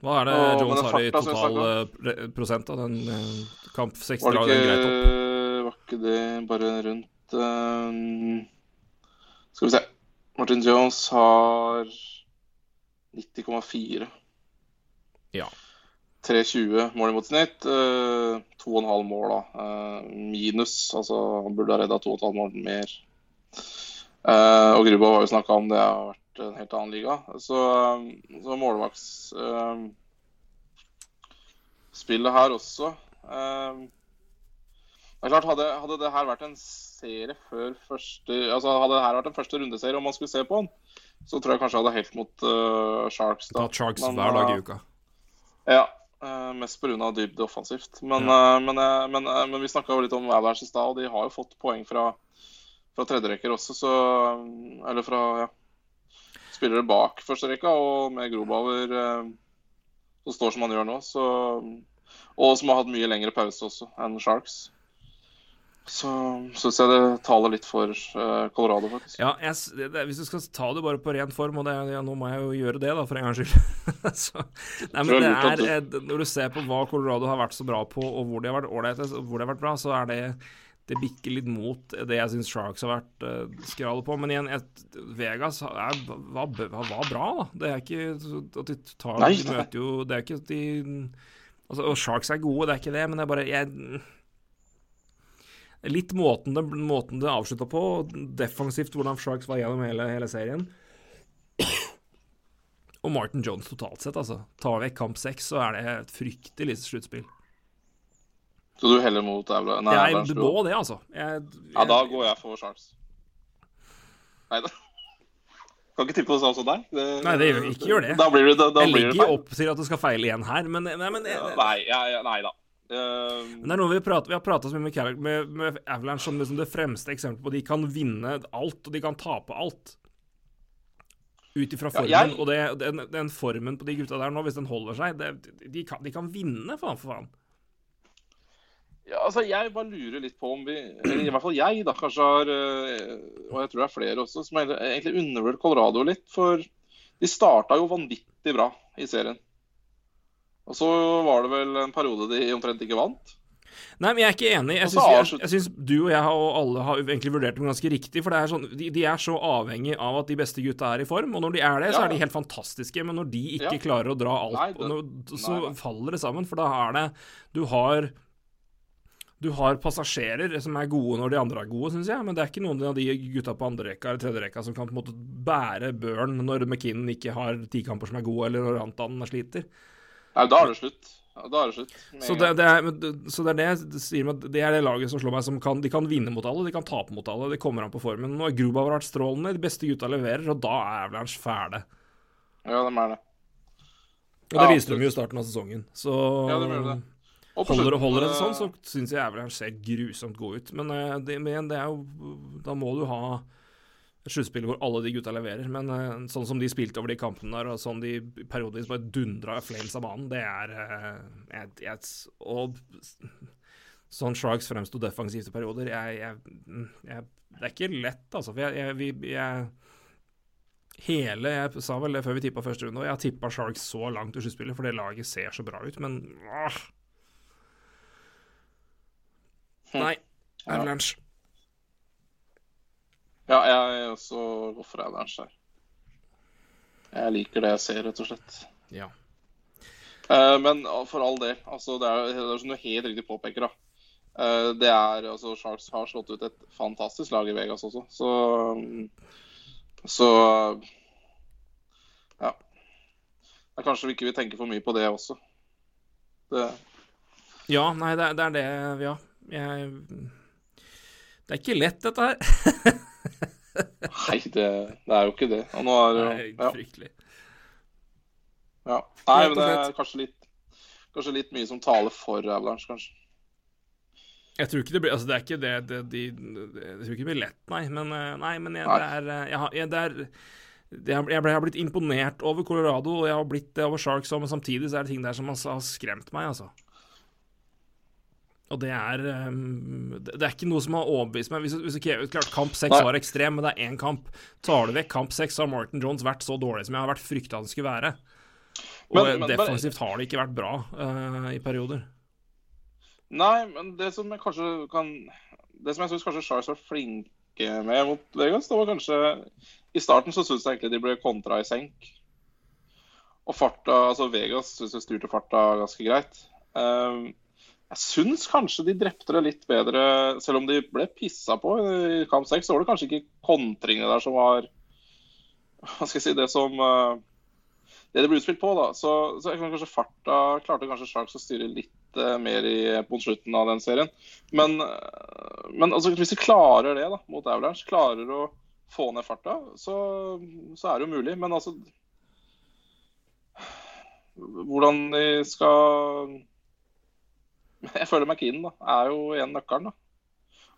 Hva er det Og Jones har i total eh, prosent av den eh, kamp 60 Var det ikke, var ikke det bare rundt eh, Skal vi se. Martin Jones har 90,4. Ja. 3,20 mål imot snitt. Uh, 2,5 mål, da. Uh, minus. Altså, han burde ha redda 2,5 mål mer. Uh, og Grubauer har jo snakka om det har vært en helt annen liga. Så, så målvakts eh, her også eh, Det er klart, hadde, hadde det her vært en serie før første Altså hadde det her vært en første rundeserie om man skulle se på den, så tror jeg kanskje jeg hadde helt mot uh, Sharks. da. Sharks Men, hver dag i uka. Ja, Uh, mest pga. dybde offensivt. Men, eh, men, uh, men, men vi snakka litt om Avalanche i stad, og de har jo fått poeng fra, fra tredjerekker også, så Eller fra ja, spillere bak førsterekka, og med Grobauer eh, som står som han gjør nå, så Og som har hatt mye lengre pause også enn Sharks. Så syns jeg det taler litt for eh, Colorado, faktisk. Ja, jeg, det, hvis du skal ta det bare på ren form, og det, ja, nå må jeg jo gjøre det, da, for en gangs skyld. (laughs) så, nei, men det er, eh, Når du ser på hva Colorado har vært så bra på, og hvor de har vært ålreite, og hvor de har vært bra, så er det det bikker litt mot det jeg syns Sharks har vært uh, skrale på. Men igjen, et, Vegas er, var, var, bra, da. Det er ikke at de tar Nei, De møter jo Det er ikke de Altså, og Sharks er gode, det er ikke det, men det er bare jeg, Litt måten det, måten det avslutta på, defensivt hvordan Sharks var gjennom hele, hele serien. Og Martin Jones totalt sett, altså. Tar vekk kamp seks, så er det et fryktelig sluttspill. Så du heller mot Aula? Nei, Jeg, må det, altså. Jeg, Ja, da går jeg for Charles. Nei da. Kan ikke tippe sånn som deg. Det, Nei, det gjør- ikke gjør det. Da blir det, da, da jeg blir legger opp til at du skal feile igjen her, men, nei, men, Ja, Nei, ja, ja, nei da. Eh, men det er noe vi, prater, vi har prata så mye med, med, med Avalanche som liksom det fremste eksempelet på de kan vinne alt, og de kan tape alt. Ut ifra Ja, formen. jeg- Og det, den, den formen på de gutta der nå, hvis den holder seg, det, de, kan, de kan vinne, faen for faen. Ja, altså, jeg bare lurer litt på om vi Eller i hvert fall jeg, da, kanskje har eh, Og jeg tror det er flere også, som egentlig- undervurderer Colorado litt. For de starta jo vanvittig bra i serien. Og så var det vel en periode de omtrent ikke vant. Nei, men jeg er ikke enig. Jeg syns, jeg, jeg syns du og jeg og alle har egentlig vurdert dem ganske riktig. For det er sånn, de, de er så avhengig av at de beste gutta er i form. Og når de er det, så er de helt fantastiske. Men når de ikke Ja. klarer å dra alt, Nei, det- så nei. faller det sammen. For da er det Du har du har passasjerer som er gode når de andre er gode, syns jeg, men det er ikke noen av de gutta på andre rekka eller tredje rekka som kan på en måte bære børen når McKinnon ikke har tikamper som er gode, eller når Rantanen sliter. Nei, da er det slutt. Da er det slutt. Så det, det, er, så det er det jeg sier meg, det er det laget som slår meg som kan De kan vinne mot alle, de kan tape mot alle. Det kommer an på formen. Nå har Grubauer vært strålende, de beste gutta leverer, og da er Avalanche fæle. Ja, de er det. Og det Ja, viste de jo i starten av sesongen. Så Ja, de gjør det. Holder, og holder det sånn, så syns jeg Avalanche ser grusomt god ut. Men, eh, det, men det er jo Da må du ha et sluttspill hvor alle de gutta leverer. Men eh, sånn som de spilte over de kampene der, og sånn de periodevis bare dundra Flames av banen, det er eh, jeg, jeg, Og sånn Sharks fremsto defensivt i perioder jeg, Det er ikke lett, altså. For jeg, vi, Hele Jeg sa vel det før vi tippa første runde, og jeg har tippa Sharks så langt i sluttspillet, for det laget ser så bra ut, men åh. Nei. Avalanche. Ja, jeg også går for Avalanche her. Jeg liker det jeg ser, rett og slett. Ja. Eh, men for all del, altså det er, det er som du helt riktig påpeker, da. Eh, det er, altså Sharks har slått ut et fantastisk lag i Vegas også, så Så ja. Det er kanskje vi ikke vil tenke for mye på det også. Det, Ja, nei, det, er- det er det Ja. Jeg Det er ikke lett, dette her. (laughs) nei, det, det er jo ikke det. Og nå er det ja. fryktelig. Ja. Nei, men det er kanskje litt, kanskje litt mye som taler for Avalanche, kanskje. Jeg tror ikke det blir Altså, det er ikke det, det de, Jeg tror ikke det blir lett, nei. Men, eh, nei, men jeg, Nei. det er eh, jeg, jeg, det er jeg, ble, jeg har blitt imponert over Colorado, og jeg har blitt det over Sharks òg, men samtidig så er det ting der som har, har skremt meg, altså. Og det er eh, Det er ikke noe som har overbevist meg. Hvis, hvis ikke, klart Kamp 6 var ekstrem, men det er én kamp. Tar du vekk kamp 6, har Martin Jones vært så dårlig som jeg har vært frykta han skulle være. Og Men- men- defensivt har det ikke vært bra uh, i perioder. Nei, men det som jeg kanskje kan Det som jeg syns kanskje Sharks var flinke med mot Vegas, det var kanskje I starten så syns jeg egentlig de ble kontra i senk. Og farta Altså Vegas syns jeg styrte farta ganske greit. Ehm, jeg syns kanskje de drepte det litt bedre, selv om de ble pissa på i kamp seks. Så var det kanskje ikke kontringene der som var Hva skal jeg si Det som eh, Det det ble utspilt på, da. Så, så jeg kan kanskje farta klarte kanskje Sharks å styre litt eh, mer i, mot slutten av den serien. Men, eh, men altså, hvis de klarer det da, mot Avalanche, klarer å få ned farta, så, så er det jo mulig. Men altså Hvordan de skal (laughs) Jeg føler McKinnon da, er jo igjen nøkkelen. da.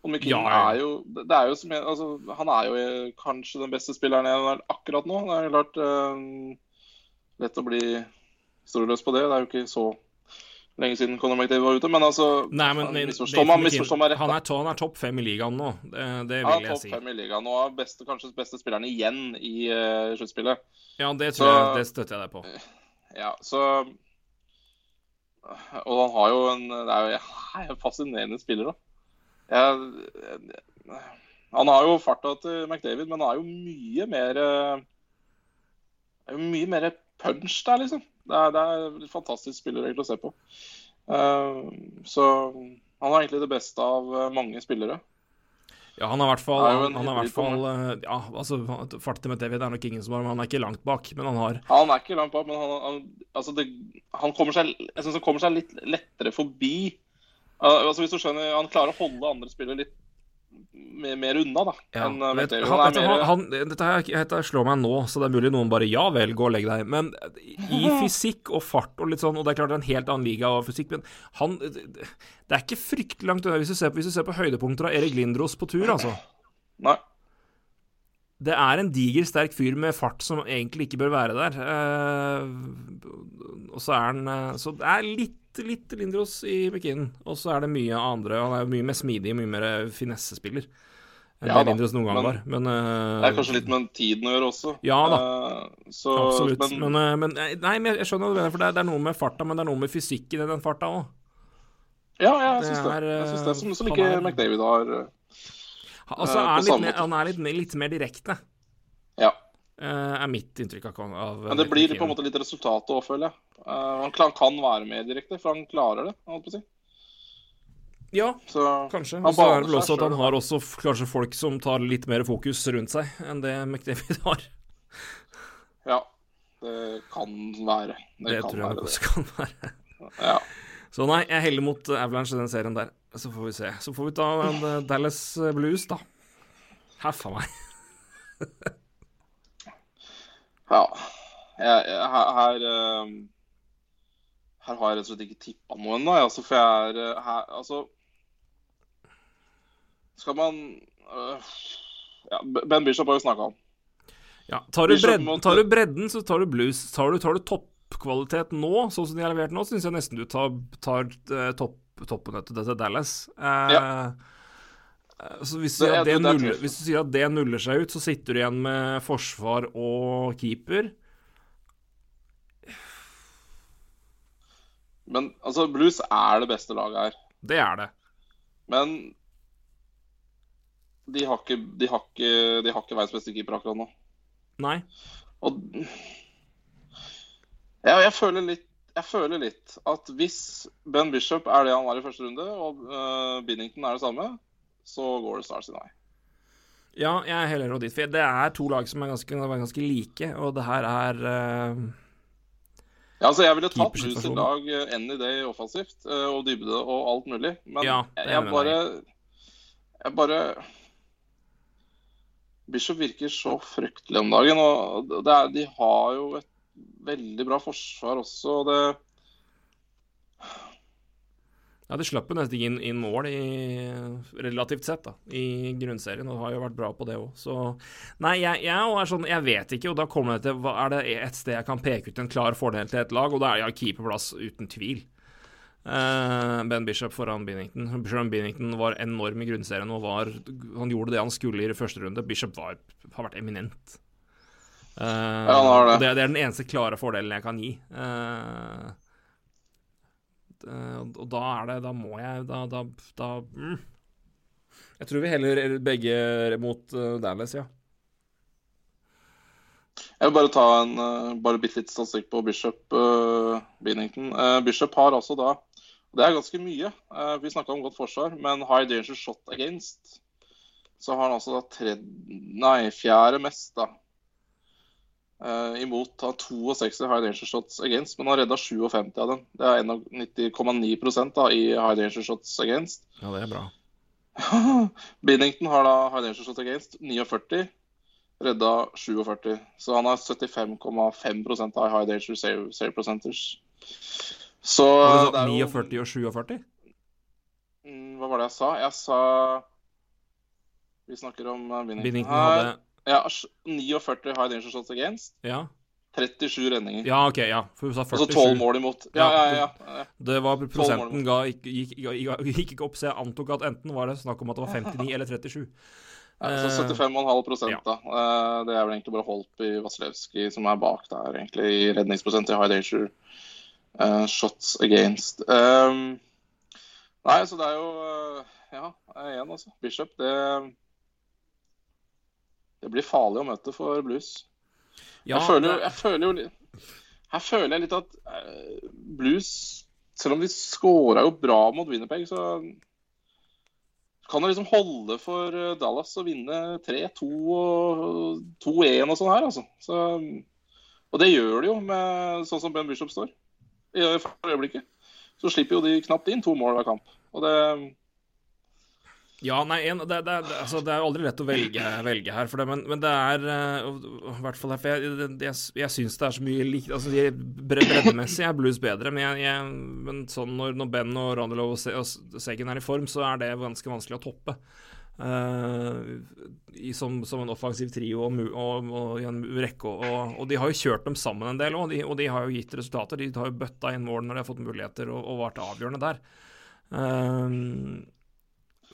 Og McKinnon Ja, ja. er jo det er jo som, altså, Han er jo kanskje den beste spilleren jeg har akkurat nå. Det er klart uh, lett å bli historieløs på det. Det er jo ikke så lenge siden Conor McDavid var ute. Men altså Nei, men han misforstår meg rett. Han er, han er topp fem i ligaen nå, det, det Han vil er jeg topp fem i ligaen og er beste, kanskje beste spilleren igjen i uh, sluttspillet. Ja, det tror Så- jeg, det støtter jeg deg på. Ja, så Og han har jo en Det er jo en fascinerende spiller, da. Han har jo farta til McDavid, men han er jo mye mer eh, er jo Mye mer punch der, liksom. Det er, det er en fantastisk spiller egentlig å se på. Eh, så han har egentlig det beste av eh, mange spillere. Ja, han har i hvert fall, han har i hvert fall eh, Ja, altså, farten til er nok ingen som har, men han er ikke langt bak. Men han har Han er ikke langt bak, men han, han, altså det, han kommer seg Jeg synes han kommer seg litt lettere forbi. Uh, altså hvis du skjønner, Han klarer å holde andre spillere litt mer, mer unna, da. ja, enn uh, vet, han, Han er mer, han, Dette her, dette slår meg nå, så det er mulig noen bare Ja vel, gå og legg deg. Men i (laughs) fysikk og fart og litt sånn, og det er klart det er en helt annen liga av fysikk, men han Det er ikke fryktelig langt unna hvis du ser på, hvis du ser på høydepunkter av Erik Lindros på tur, altså. (clears throat) Nei. Det er en diger, sterk fyr med fart som egentlig ikke bør være der. Eh, og så er han eh, Så det er litt, litt Lindros i McKinnon. Og så er det mye andre. Han er mye mer smidig, mye mer finessespiller enn Ja det Lindros noen gang var. Men uh, Det er kanskje litt med tiden å gjøre også. Ja da. Uh, så, Absolutt. Men, Men, eh, men eh, Nei, men jeg skjønner hva du mener, for det er, det er noe med farta, men det er noe med fysikken i den farta òg. ja, ja, jeg syns det. er, Jeg synes det som, som ikke er- McDavid har. Altså, Eh, er litt han er litt, litt mer direkte, Ja. Eh, er mitt inntrykk av, av Men det blir på en måte litt resultatet òg, føler jeg. Uh, han kan være mer direkte, for han klarer det. holdt på å si. Ja, Så Kanskje. Og så er det vel også at han har også kanskje folk som tar litt mer fokus rundt seg enn det McDavid (laughs) har. ja, det kan være. Det, Det, kan tror jeg være også kan være. Ja. Så nei, jeg heller mot eh, Avalanche i den serien der. Så får vi se. Så får vi ta en eh, Dallas Blues, da. Heffa meg. (laughs) Ja. Jeg, jeg, her, her, ehm, her har jeg rett og slett ikke tippa noe ennå. Altså, for jeg er eh, her Altså Skal man øh, ja, Ben Bishop har jo snakka om. Ja, tar du, bredden, tar du bredden, så tar du blues. Tar du, tar du toppkvalitet nå, sånn som de har levert nå, syns jeg nesten du tar, tar eh, topp, toppen til Dallas. Eh, eh, Så hvis du, Det- er nuller, hvis du sier at det nuller seg ut, så sitter du igjen med forsvar og keeper. Men altså, Blues er det beste laget her. Det er det. Men de har ikke, de har ikke, de har ikke verdens beste keeper akkurat nå. Nei. Og ja, jeg føler litt jeg føler litt at hvis Ben Bishop er det han var i første runde, og uh, Binnington er det samme, så går det Stars sin vei. Ja, jeg er heller dit. For det er to lag som er ganske, ganske like, og det her er uh, Ja, altså Jeg ville tatt Blues i lag dag i det offensivt, øh, og dybde og alt mulig, men Ja, jeg, bare Jeg bare Bishop virker så fryktelig om dagen, og det er, de har jo et veldig bra forsvar også. og det Ja, De slapp jo nesten inn, inn mål i, relativt sett da, i grunnserien, og har jo vært bra på det òg. Så Nei, jeg, jeg er sånn, jeg vet ikke, og da kommer det til Er det et sted jeg kan peke ut en klar fordel til et lag, og da er jeg keeperplass uten tvil. Uh, ben Bishop foran Binnington. Bishop Binnington var enorm i grunnserien og var Han gjorde det han skulle i første runde. Bishop var, har vært eminent. Uh, Ja, det. og det. Det er den eneste klare fordelen jeg kan gi. Eh, og da er det Da må jeg Da, da, da mm. Jeg tror vi heller begge mot uh, Dallas, ja. Jeg vil bare ta en eh, bare bitte litt statistikk på Bishop uh, Binnington. Uh, Bishop har altså da Det er ganske mye. Uh, vi snakka om godt forsvar, men high danger shot against. Så har han altså da tredje Nei, fjerde mest, da. Eh, imot har 62 high danger shots against, men han redda 57 av dem. Det er 91,9 da i high danger shots against. Ja, det er bra. (laughs) Binnington har da high danger shots against 49, redda 47. Så han har 75,5 av high danger save, save percentage. Så det er jo- 49 og 47? Mm, Hva var det jeg sa? Jeg sa Vi snakker om uh, Binnington. Binnington hadde Ja, 49 high danger shots against. Ja, 37 redninger. ja OK, ja. For du sa Og så 12 mål imot. Ja, ja, Ja, ja. ja. Det var. Prosenten ga, gikk, gikk, ikke opp, så jeg antok at enten var det snakk om at det var 59 eller 37. Ja, så Eh, 75,5 ja. da. Eh, Det er vel egentlig bare Holtby Vasilevskij som er bak der, egentlig, i redningsprosent i high danger eh, shots against. Um, nei, så det er jo eh, Ja, igjen, altså. Bishop, det Det blir farlig å møte for Blues. Ja, jeg, føler, jeg føler jo litt Her føler jeg litt at eh, Blues Selv om de scora jo bra mot Winnerpeg, så kan det liksom holde for eh, Dallas å vinne 3-2 og 2-1 og sånn her, altså. Så, og det gjør de jo med sånn som Ben Bishop står i for øyeblikket. Så slipper jo de knapt inn to mål hver kamp. Og det Ja, nei, en, det, det, altså, det er aldri lett å velge, velge her, det, men, men det er uh, hvert fall for jeg, jeg, jeg syns det er så mye likt altså, Breddemessig er blues bedre, men, jeg, jeg, men sånn når, når Ben og Randelov og, og Seggen er i form, så er det ganske vanskelig å toppe. Uh, i, som, som en offensiv trio og, og, og i en rekke. Og, og de har jo kjørt dem sammen en del òg, de- og de har jo gitt resultater. De har jo bøtta inn mål når de har fått muligheter, og, og vært avgjørende der. Eh,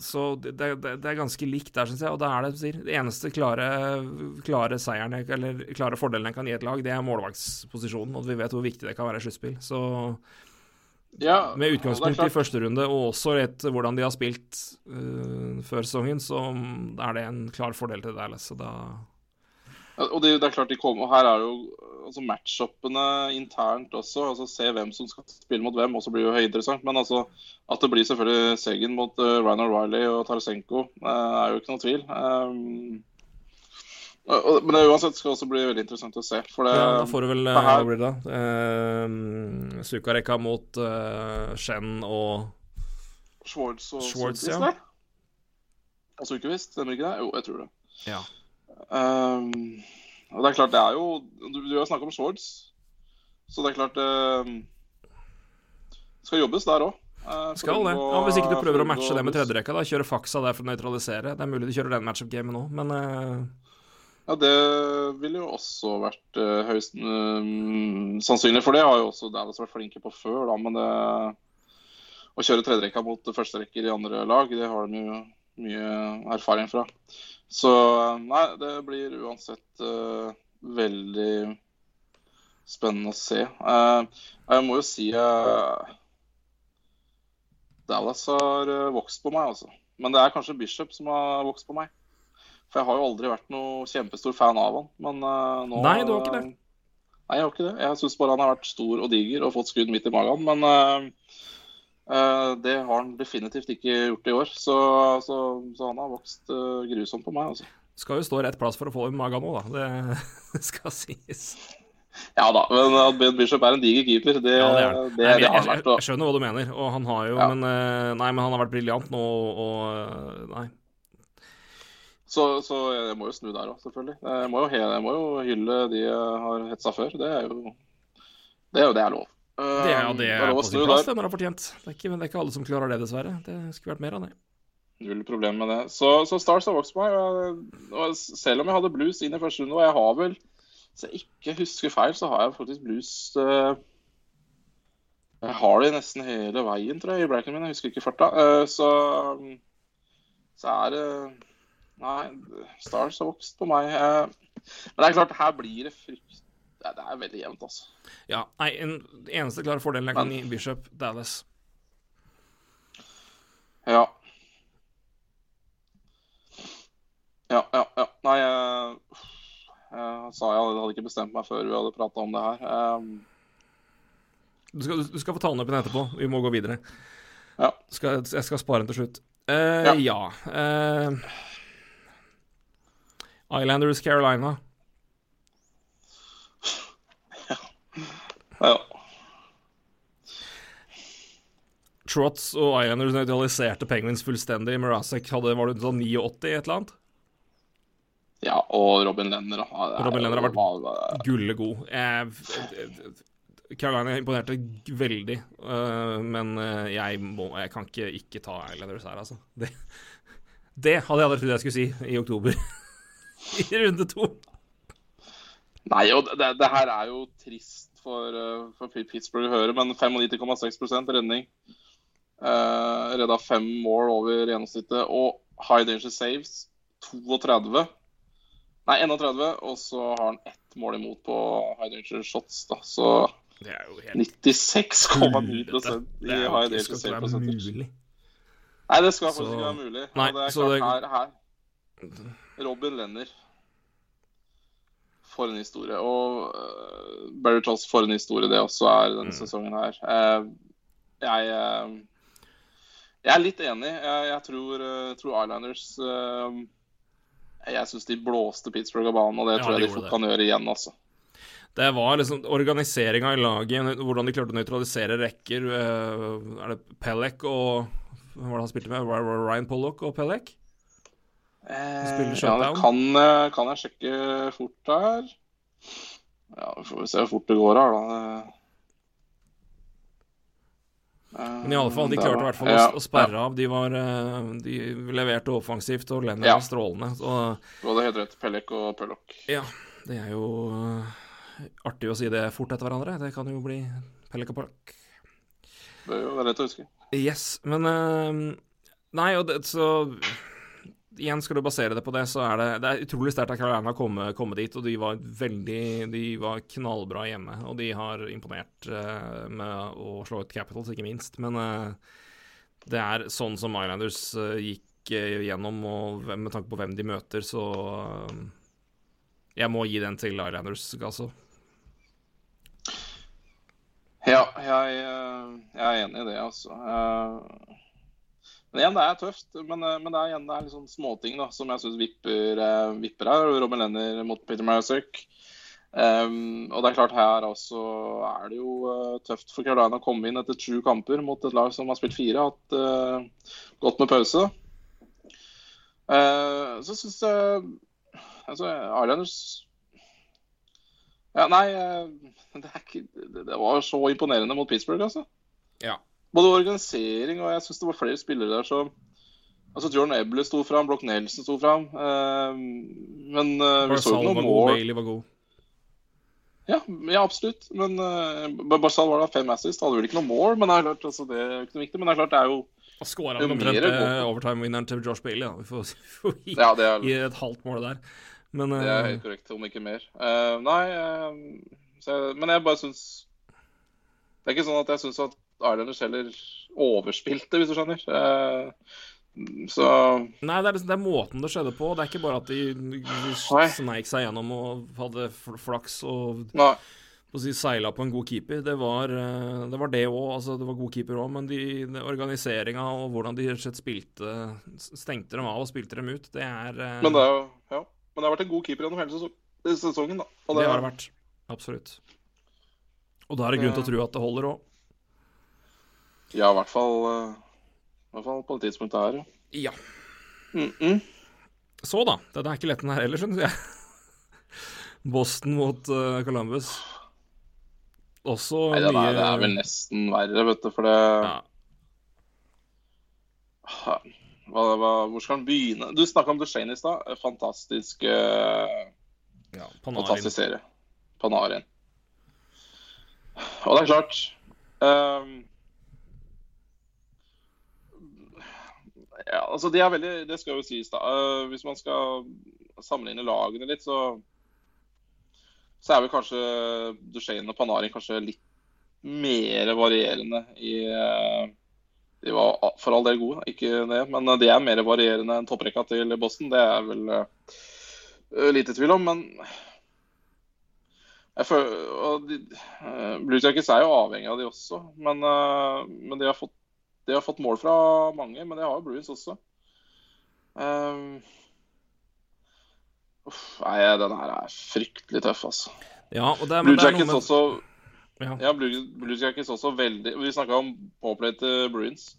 så det, det, det er ganske likt der, syns jeg. Og da er det, som sier, det eneste klare, klare seieren, eller klare fordelen jeg kan gi et lag, det er målvaktsposisjonen. Og vi vet hvor viktig det kan være i sluttspill. Så Ja, med utgangspunkt i første runde, og også etter hvordan de har spilt uh, før sesongen, så er det en klar fordel til Dallas. Så da Og det, det er klart de kommer, og Her er jo altså match-upene internt også. altså Se hvem som skal spille mot hvem, også blir jo høyinteressant. Men altså, at det blir selvfølgelig Segen mot uh, Ryan O'Reilly og Tarasenko, uh, er jo ikke noe tvil. Um, og, men det uansett skal også bli veldig interessant å se. For det, ja, Da får du vel det her- det da? Uh, Sukareka mot uh, Shen og Schwartz og Schwartz, Sukvist ja. der. Og Sukvist, stemmer ikke det? Jo, jeg tror det. Ja. Um, og det er klart, det er jo Du, du har snakka om shorts, så det er klart det skal jobbes der òg. Skal det. Ja, hvis ikke du prøver å matche det med tredjerekka, da. Kjøre faksa der for å nøytralisere. Det er mulig du kjører den matchup-gamen nå, men uh... Ja, det ville jo også vært uh, høyst mm, sannsynlig, for det har jo også Dallas vært flinke på før. da, Men det, å kjøre tredjerekka mot førsterekker i andre lag, det har de jo mye erfaring fra. Så nei, det blir uansett uh, veldig spennende å se. Uh, jeg må jo si uh, Dallas har vokst på meg, altså. Men det er kanskje Bishop som har vokst på meg. For jeg har jo aldri vært noe kjempestor fan av han. Men nå Nei, du har ikke det. Nei, jeg har ikke det. Jeg syns bare han har vært stor og diger og fått skudd midt i magen. Men det har han definitivt ikke gjort i år. Så, så, så han har vokst eh, grusomt på meg, altså. skal jo stå rett plass for å få magen nå, da. (laughs) Det skal sies. Ja da, men at Ben Bishop er en diger keeper, det, Ja, det det, er det, Nei, jeg, har han vært. jeg jeg, skjønner hva du mener, og han har jo Ja. men, eh, Nei, men han har vært briljant nå, og, Nei. så Så, jeg må jo snu der òg, selvfølgelig. Jeg må, jo, jeg må jo hylle de jeg har hetsa før. Det er jo det er jo det er lov. Det er, ja, det Um, er på sin plass, det når det er fortjent. Det er, ikke, det er ikke alle som klarer det, dessverre. Det skulle vært mer av det. Null problem med det. Så, så Stars har vokst på meg. og- og Selv om jeg hadde blues inn i første runde, og jeg har vel Hvis jeg ikke husker feil, så har jeg faktisk blues eh, Jeg har det nesten hele veien, tror jeg, i breaken min. Jeg husker ikke farta. Eh, så, så er det Nei, Stars har vokst på meg. Eh, men det er klart, her blir det frykt... Det er, det er veldig jevnt, altså. Ja, nei, en, eneste klare fordelen jeg kan gi Bishop, Dallas. Ja. Ja, ja, ja. Nei, jeg, jeg sa jeg hadde ikke bestemt meg før vi hadde prata om det her. Um, Du skal, du skal få ta den opp igjen etterpå. Vi må gå videre. Ja. Skal, jeg skal spare den til slutt. Uh, ja. Ja. Uh, Islanders Carolina. Ja. Trots og Islanders nøytraliserte Penguins fullstendig. Mrazek hadde var det sånn 89 et eller annet. ja, og Robin Lenner. Ja, Robin Lenner har vært gullegod. Gulle god. Jeg, Carolina imponerte veldig, øh, men øh, jeg, må, jeg kan ikke ikke ta Islanders her, altså. Det, det hadde jeg aldri trodd jeg skulle si i oktober. (laughs) I runde to. Nei, og det, det her er jo trist for, uh, for Pittsburgh å høre, men 95,6 redning. Uh, redda fem mål over gjennomsnittet. Og high danger saves 32. Nei, 31. Og så har han ett mål imot på high danger shots, da. Så Det er jo helt 96,9 tullete. i high danger save percentage. Nei, det skal faktisk ikke være mulig. Nei, det er så klart, det- her, her Robin Lenner. For en historie. Og uh, Barry Charles for en historie det også er denne Mm. sesongen her. Uh, jeg, uh, jeg er litt enig. Jeg, jeg tror, tror Islanders Jeg syns de blåste Pittsburgh av banen, og det Ja, tror jeg de fort det. kan gjøre igjen, altså. Det var liksom organiseringa i laget, hvordan de klarte å nøytralisere rekker. Er det Pellek og Hva var det han spilte med? Ryan Pollock og Pellek? Eh, spiller ja, det kan, eh, kan jeg sjekke fort her? Ja, vi får se hvor fort det går her, da. Men i alle fall, de klarte i hvert fall ja, å sperre av. De, var, øh, de leverte offensivt, og Lennon Ja. var strålende. Så Ja, du hadde helt rett. Pellek og Pøllock. ja, det er jo artig å si det fort etter hverandre. Det kan jo bli Pellek og Pøllock. Det er jo lett å huske. Yes, men Nei, og det, så Igjen, skal du basere det på det, så er det Det er utrolig sterkt at Carolina har kommet, kommet dit, og de var veldig De var knallbra hjemme, og de har imponert uh, med å slå ut Capitals, ikke minst. Men uh, det er sånn som Islanders uh, gikk gjennom, og med tanke på hvem de møter, så Jeg må gi den til Islanders, altså. Ja, jeg, jeg er enig i det, altså. Eh, Men igjen, det er tøft. Men, eh, men det er igjen det er sånn småting da, som jeg syns vipper, eh, vipper her. Robin Lenner mot Peter Marasek. Um, og det er klart her også er det jo uh, tøft for Carolina å komme inn etter sju kamper mot et lag som har spilt fire. Hatt uh, godt med pause. Uh, så syns jeg altså, Islanders Ja, nei (laughs) det, ikke, det, det var så imponerende mot Pittsburgh, altså. Ja. Både organisering og jeg syns det var flere spillere der som Altså Jordan Eble sto fram, Broch Nelson sto fram. eh, men eh, vi så Barzal ikke var god, mål. Bailey var god. Ja, ja, absolutt. Men uh, Barzal var da fem assist. Hadde vel ikke noe mål, men det er klart, altså, det er ikke noe viktig. Men det er klart, det er jo skåra er omtrent eh, overtime-vinneren til Josh Bailey. Da. Vi får, får gi, Ja, er, gi et halvt mål der. Men det er eh, helt korrekt, om ikke mer. Eh, nei, eh, så men jeg bare syns Det er ikke sånn at jeg syns at Islanders heller overspilte, hvis du skjønner. Eh, så Nei, det er, liksom, det er måten det skjedde på. Det er ikke bare at de, de sneik seg gjennom og hadde flaks og Nei. si, seila på en god keeper. Det var eh, det òg. Altså, det var god keeper òg, men de, de, organiseringa og hvordan de spilte Stengte dem av og spilte dem ut, det er eh, Men det, er jo, ja. men det har vært en god keeper gjennom hele sesong- sesongen, da. Og Det har det vært. Absolutt. Og da er det grunn til å tro at det holder òg. Ja, i hvert fall, eh, i hvert fall på det tidspunktet her, ja. Mm -mm. Så, da. Dette er ikke lett, den her heller, skjønner jeg. (laughs) Boston mot uh, Columbus. Også Nei, det, mye er, det er vel nesten verre, vet du, for det ja. hva, hva, Hvor skal han begynne? Du snakka om Duchene i stad. Fantastisk, uh... ja, Panarin. fantastisk serie. Panarin. Og det er klart ehm, Ja, altså de er veldig Det skal jo sies, da. Eh, hvis man skal sammenligne lagene litt, så så er vel kanskje Duchene og Panarin kanskje litt mer varierende i eh, De var for all del gode, ikke det, men de er mer varierende enn topprekka til Boston. Det er vel eh, lite tvil om, men jeg føler, og de, Blue Jackets er jo avhengig av de også, men, eh, men de, har fått, de har fått mål fra mange. Men det har jo Bruins også. Um, uff, nei, den her er fryktelig tøff, altså. Ja, og det, Blue er Jackets med også Ja. Ja, Blue, Blue Jackets også veldig Vi snakka om påplay til Bruins,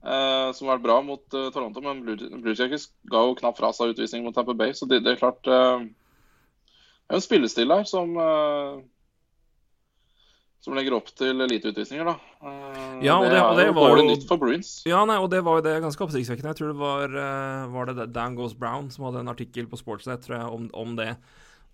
eh, som har vært bra mot eh, Toronto. Men Blue, Blue Jackets ga jo knapt fra seg utvisning mot Tamper Bay, så det, det er klart eh, Det er jo en spillestil der som eh, som legger opp til lite utvisninger, da. Eh, Ja, og det- og det er jo var jo- nytt for Bruins. Ja, nei, og det var jo det ganske oppsiktsvekkende. Jeg tror det var, eh, var det Dan Goes Brown som hadde en artikkel på Sportsnet tror jeg, om, om det.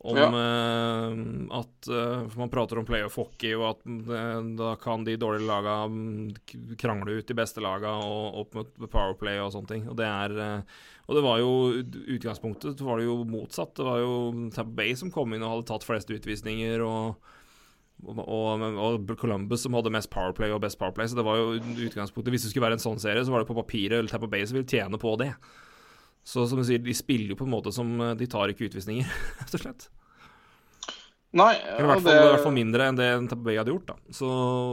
Om Ja. eh, at for Man prater om playoff hockey, og at da kan de dårlige laga mm, krangle ut de beste laga og opp mot Powerplay og sånne ting. Og det er Og det var jo utgangspunktet var det jo motsatt. Det var jo Tampa Bay som kom inn og hadde tatt flest utvisninger. og og, og, Columbus som hadde mest Powerplay og best Powerplay. Så det var jo utgangspunktet Hvis det skulle være en sånn serie, så var det på papiret eller Tapper Bay som ville tjene på det. Så som du sier, de spiller jo på en måte som eh, De tar ikke utvisninger, (laughs) rett og slett. Nei, Eller i hvert fall, det, i hvert fall mindre enn det Tapper Bay hadde gjort, da. Så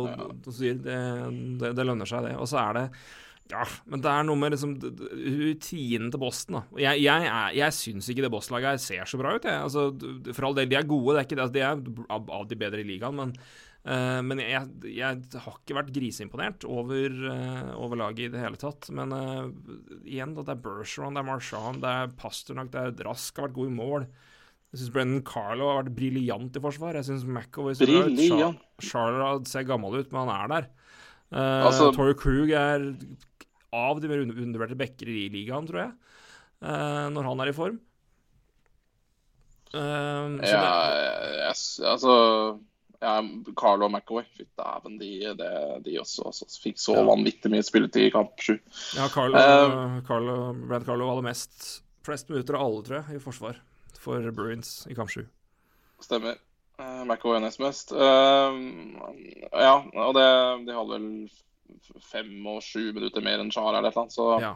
Ja. det, det, det lønner seg, det. Og så er det ja, men det er noe med liksom rutinen til Boston, da. Jeg, jeg, jeg syns ikke det Boston-laget her ser så bra ut, jeg. Altså, for all del, de er gode, det er ikke det. Altså, de er av, de bedre i ligaen, men uh, men jeg, jeg har ikke vært griseimponert over, uh, over laget i det hele tatt. Men uh, igjen, da, det er Bergeron, det er Marchand, det er Pasternak, det er Rask har vært god i mål. Jeg syns Brennan Carlo har vært briljant i forsvar. Jeg syns McAvoy ser bra ut. Briljant. Char- ser gammel ut, men han er der. Uh, Altså- Torrey Krug er av de mer under- undervurderte backer i ligaen, tror jeg, eh, når han er i form. Eh, ja, jeg, altså ja, Carlo og McAway, fy dæven, de, de, de også, også fikk så Ja. vanvittig mye spilletid i kamp sju. ja, Carlo, uh, Carlo, Brad Carlo hadde mest flest minutter av alle, tror jeg, i forsvar for Bruins i kamp 7. Stemmer. Uh, McAway er nest mest. Uh, ja, og det, de hadde vel fem og sju minutter mer enn Char eller et eller annet, så Ja.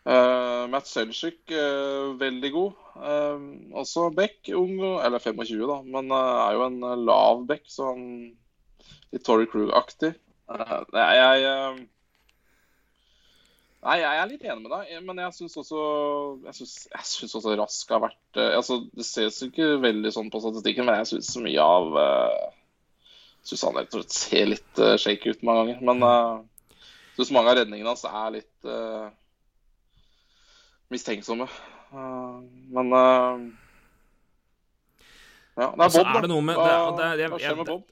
Uh, Matt Selchik, uh, veldig god. Uh, også Beck, ung, eller 25, da, men eh, er jo en eh, lav Beck, så han litt Tory Crew-aktig. Eh, jeg eh, Nei, jeg er litt enig med deg, men jeg syns også Jeg synes, jeg også Rask har vært eh, altså, Det ses ikke veldig sånn på statistikken, men jeg syns så mye av Syns han rett og slett ser litt uh, shake ut mange ganger. Men uh, syns mange av redningene hans er litt uh, mistenksomme. Uh, men eh, Ja, det er Bob, er det med- det- det er- hva skjer med Bob?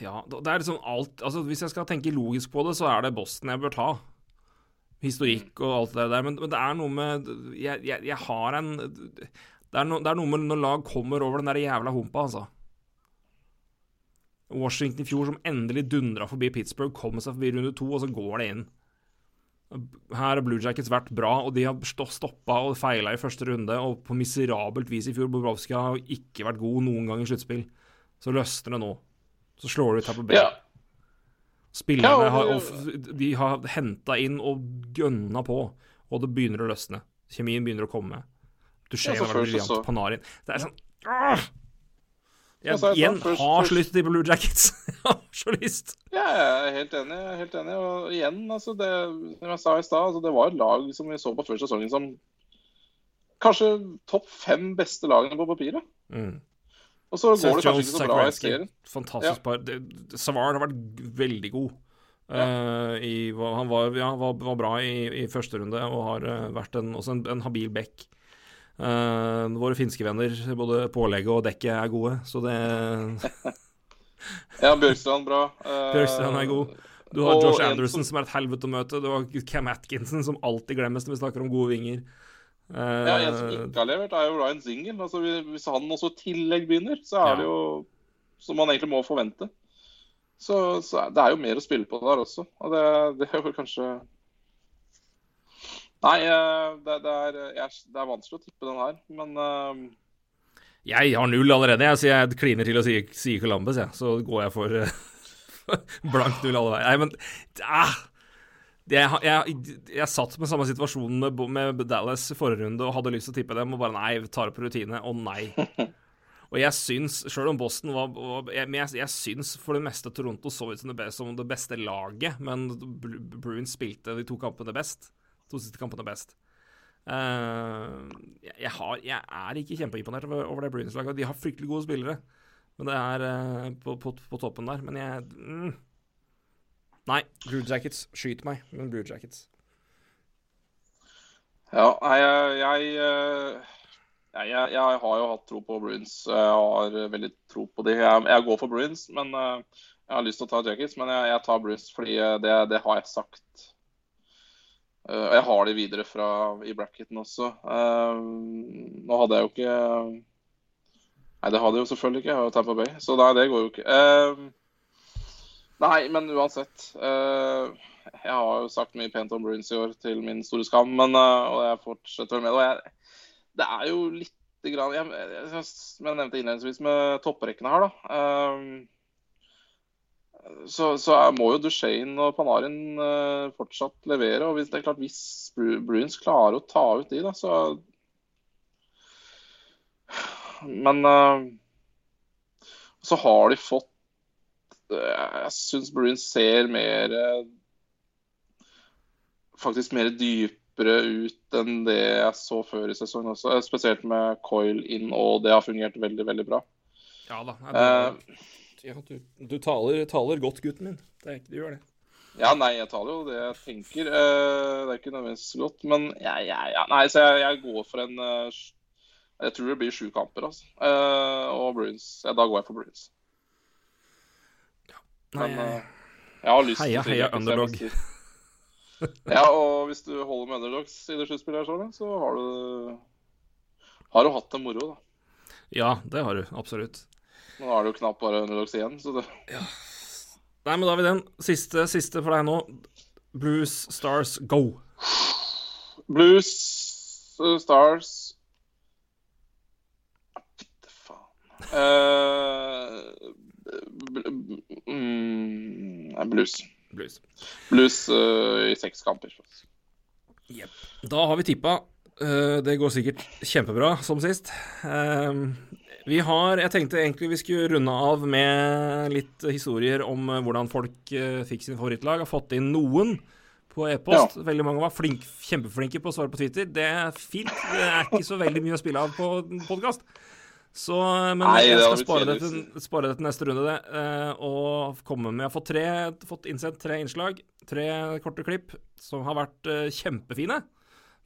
Ja, det er liksom alt Altså, hvis jeg skal tenke logisk på det, så er det Boston jeg bør ta. Historikk og alt det der. Men, men det er noe med Jeg, jeg, jeg har en det er, no, det er noe med når lag kommer over den der jævla humpa, altså. Washington i fjor som endelig dundra forbi Pittsburgh, kommer seg forbi runde to, og så går det inn. Her har Blue Jackets vært bra, og de har stoppa og feila i første runde. Og på miserabelt vis i fjor. Bobrovskij har ikke vært god noen gang i sluttspill. Så løsner det nå. Så slår du ut Tampa Bay. Ja. Spillerne Ja, og- har, de har henta inn og gønna på, og det begynner å løsne. Kjemien begynner å komme. Du ser Ja, har vært briljant. Panarin. Det er sånn Åh! Jeg, så er igjen først- har så lyst til Blue Jackets. (laughs) Har så lyst. Ja, jeg er helt enig. Jeg er helt enig. Og igjen, altså det, som jeg sa i stad, altså det var et lag som vi så på før sesongen som kanskje topp fem beste lagene på papiret. Mm. Og så går Seth det kanskje Jones, ikke så bra i serien. Fantastisk par. Savard har vært veldig god. Uh, i, han var, ja, var, var bra i, i første runde og har eh, vært en, også en, en habil back. Eh, våre finske venner, både pålegget og dekket, er gode, så det Ja, Bjørkstrand bra. (laughs) Bjørkstrand er god. Du har Josh Anderson, som- som er et helvete å møte. Du har Cam Atkinson, som alltid glemmes når vi snakker om gode vinger. Eh, Ja, En som ikke har levert, er jo Ryan Zingel. Altså, hvis han også i tillegg begynner, så er Ja. det jo som man egentlig må forvente. Så, så det er jo mer å spille på der også. Og det, det er jo kanskje Nei, eh, det, det, er, jeg, det er vanskelig å tippe den her, men uh... Jeg har null allerede, jeg, så jeg kliner til å si, si Columbus, jeg. Så går jeg for uh, (laughs) blankt null alle veier. Nei, men ah, jeg, jeg, jeg satt med samme situasjon med, med Dallas forrige runde og hadde lyst til å tippe dem, og bare nei, tar opp rutine. Å nei. (laughs) Og jeg syns, sjøl om Boston var, var jeg, men jeg, jeg syns for det meste Toronto så ut som det, beste, som det beste laget, men Bruins spilte de to kampene best. To siste kampene best. Uh, jeg, har, jeg er ikke kjempeimponert over, over det Bruins-laget. De har fryktelig gode spillere, men det er uh, på, på, på toppen der. Men jeg mm. Nei, Blue Jackets. Skyt meg med Blue Jackets. Ja, jeg, jeg, eh, jeg, jeg, har jo hatt tro på Bruins. Jeg har veldig tro på de. Jeg, går for Bruins, men jeg har lyst til å ta Jackets. Men jeg, tar Bruins fordi det, det har jeg sagt. Eh, Og jeg har de videre fra, i bracketen også. Eh, nå hadde jeg jo ikke Nei, det hadde jeg jo selvfølgelig ikke. Jeg har jo Tampa Bay, så nei, det går jo ikke. Eh, nei, men uansett. jeg har jo sagt mye pent om Bruins i år, til min store skam, men, og jeg fortsetter vel med det. Det er jo lite grann jeg, jeg, jeg, jeg nevnte innledningsvis med topprekkene her, da. Så, så er, må jo Duchene og Panarin uh, fortsatt levere. og hvis, det er klart, hvis Bruins klarer å ta ut de, da, så Men uh, så har de fått uh, Jeg syns Bruins ser mer Faktisk mer dypere ut enn det jeg så før i sesongen også. Spesielt med Coil inn, og det har fungert veldig, veldig bra. Ja da. Ja, du, du taler, taler godt, gutten min. Det er ikke, du gjør det. Ja, nei, jeg taler jo det jeg tenker. Eh, det er ikke nødvendigvis godt, men jeg, jeg, ja, nei, så jeg, jeg går for en eh, Jeg tror det blir sju kamper, altså. Eh, og Bruins. Ja, da går jeg for Bruins. Nei, Men jeg har lyst Heia, til heia underdog. (laughs) Ja, og hvis du holder med underdogs i det sluttspillet, her, Charlie, så har du har du hatt det moro, da. ja, det har du. Absolutt. Nå er det jo knapt bare underdogs igjen, så det Nei, men da har vi den. Siste, siste for deg nå. Blues Stars Go. Blues, uh, Stars Fitte faen. Eh, bl- mm, blues. Blues. Blues uh, i seks kamper. Da har vi tippa. Eh, det går sikkert kjempebra, som sist. Eh, vi har Jeg tenkte egentlig vi skulle runde av med litt historier om eh, hvordan folk eh, fikk sine favorittlag. Har fått inn noen på e-post. Veldig mange var flink, kjempeflinke på å svare på Twitter. Det er fint. Det er ikke så veldig mye å spille av på podkast. Så, men Nei, jeg skal det spare det, til, spare det til neste runde, det. eh, og komme med Jeg har fått, tre, fått innsendt tre innslag. Tre korte klipp som har vært kjempefine.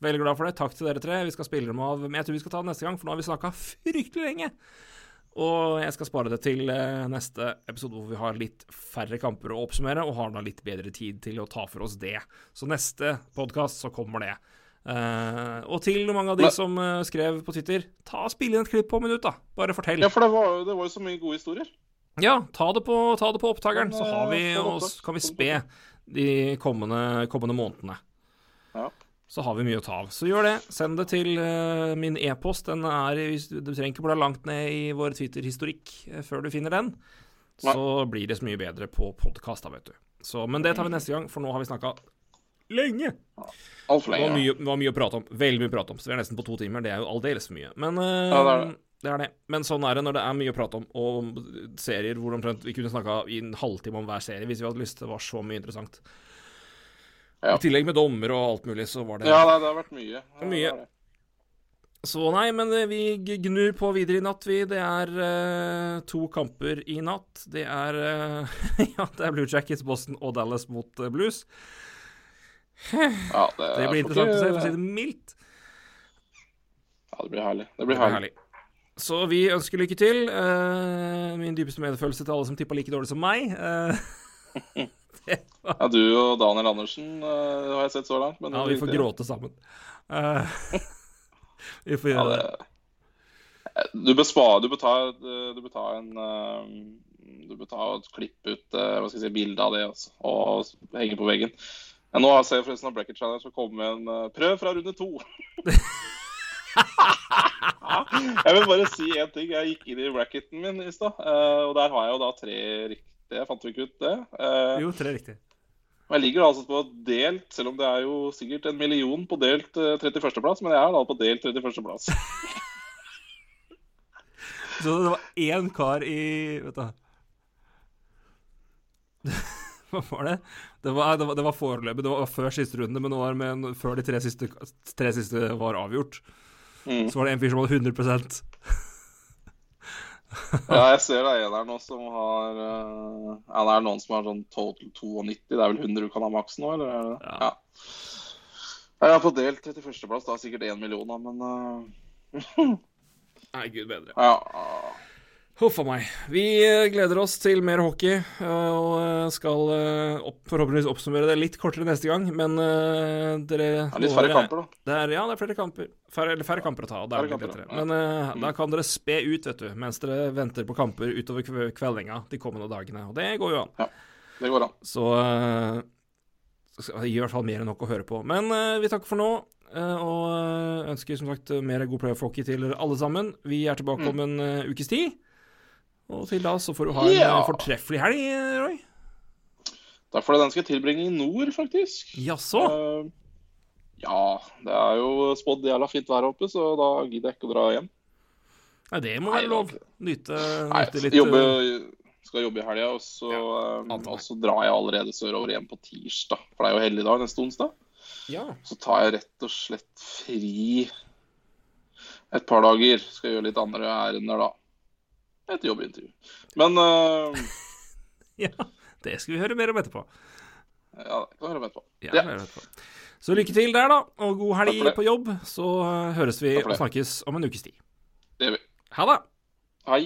Veldig glad for det. Takk til dere tre. Vi skal spille dem av Men jeg tror vi skal ta det neste gang, for nå har vi snakka fryktelig lenge. Og jeg skal spare det til eh, neste episode hvor vi har litt færre kamper å oppsummere, og har da litt bedre tid til å ta for oss det. Så neste podkast så kommer det. Uh, og til mange av de som uh, skrev på Twitter, ta og spill inn et klipp på minutt, da. Bare fortell. Ja, for det var, det var jo så mye gode historier. Ja, ta det på, ta det på opptakeren, så har vi, og kan vi spe de kommende, kommende månedene. Ja. Så har vi mye å ta av. Så gjør det. Send det til uh, min e-post. Den er Du trenger ikke bla langt ned i vår Twitter-historikk uh, før du finner den. Så blir det så mye bedre på podkast, da, vet du. Så, men det tar vi neste gang, for nå har vi snakka lenge. Altfor Det var, mye, det var mye å prate om. Veldig mye å prate om. Så vi er nesten på to timer. Det er jo aldeles for mye. Men uh, Ja, det er det. det er det. Men sånn er det når det er mye å prate om, og serier hvor omtrent vi kunne snakka i en halvtime om hver serie hvis vi hadde lyst. Det var så mye interessant. Ja. I tillegg med dommer og alt mulig, så var det Ja, det har vært mye. Ja, Mye. Så nei, men eh, vi gnur på videre i natt, vi. Det er uh, to kamper i natt. Det er uh, (laughs) Ja, det er Blue Jackets, Boston og Dallas mot uh, Blues. Ja, det, Det blir interessant å se, for å si det mildt. Ja, det blir herlig. Det blir herlig. Så vi ønsker lykke til. Min dypeste medfølelse til alle som tippa like dårlig som meg. (laughs) Eh, Ja, du og Daniel Andersen uh, har jeg sett så langt. Men ja, (laughs) vi får gråte sammen. Uh, vi får gjøre det. det, du bør spare Du bør ta, du bør ta en eh, Du bør ta og klippe ut eh, hva skal jeg si, bilde av det også, og henge på veggen. Ja, nå ser jeg forresten at Bracket Challenge skal komme med en eh, prøv fra runde to. (laughs) (laughs) jeg vil bare si én ting. Jeg gikk inn i bracketen min i stad, eh, og der har jeg jo da tre riktige. Jeg fant vi ikke ut det. Eh, Jo, tre riktig. jeg ligger altså på delt, selv om det er jo sikkert en million på delt eh, 31.-plass, men jeg er da på delt 31.-plass. (laughs) Så det var én kar i Vet du Hva (laughs) var det? Det var, det var, det var foreløpig. Det var før siste runde, men det var med før de tre siste, tre siste var avgjort. Mm. Så var det en fyr som hadde 100 Ja, jeg ser det er en her nå som har uh, Ja, det er noen som har sånn total 92. Det er vel 100 du kan ha maks nå, eller? er det? Ja. Ja. Jeg er på delt 31.-plass. Da sikkert 1 million, da, men uh... (laughs) Nei, gud bedre. ja. Huff a meg. Vi eh, gleder oss til mer hockey, eh, og eh, skal opp, forhåpentligvis oppsummere det litt kortere neste gang. Men uh, dere er litt færre kamper, da. Det er, ja, det er flere kamper. Færre, eller færre kamper å ta. og Det er litt lettere. Men uh, Mm. da kan dere spe ut, vet du, mens dere venter på kamper utover kve- kveldinga de kommende dagene. Og det går jo an. Ja, Det går an. Så uh, gir i hvert fall mer enn nok å høre på. Men uh, vi takker for nå, og ønsker som sagt mer god playoff-hockey til alle sammen. Vi er tilbake Mm. om en ukes tid. Og til da så får du ha en Ja. eh, fortreffelig helg, Roy. Takk for det. den skal jeg tilbringe i nord, faktisk. Jaså? Uh, ja, det er jo spådd jævla fint vær oppe, så da gidder jeg ikke å dra hjem. Nei, det må være lov. Nyte, Nei, nyte litt jobbe, eh, skal jobbe i helga, og, så, ja, og så drar jeg allerede sørover igjen på tirsdag. For det er jo helligdag neste onsdag. Ja. Så tar jeg rett og slett fri et par dager. Skal gjøre litt andre ærender da. Et jobbintervju. Men uh, (laughs) ja. Det skal vi høre mer om etterpå. ja, det kan vi høre om etterpå. Ja, Ja. vi høre om etterpå. Så lykke til der, da, og god helg det. på jobb. Så eh, høres vi og snakkes om en ukes tid. Det gjør vi. Ha det! Hei.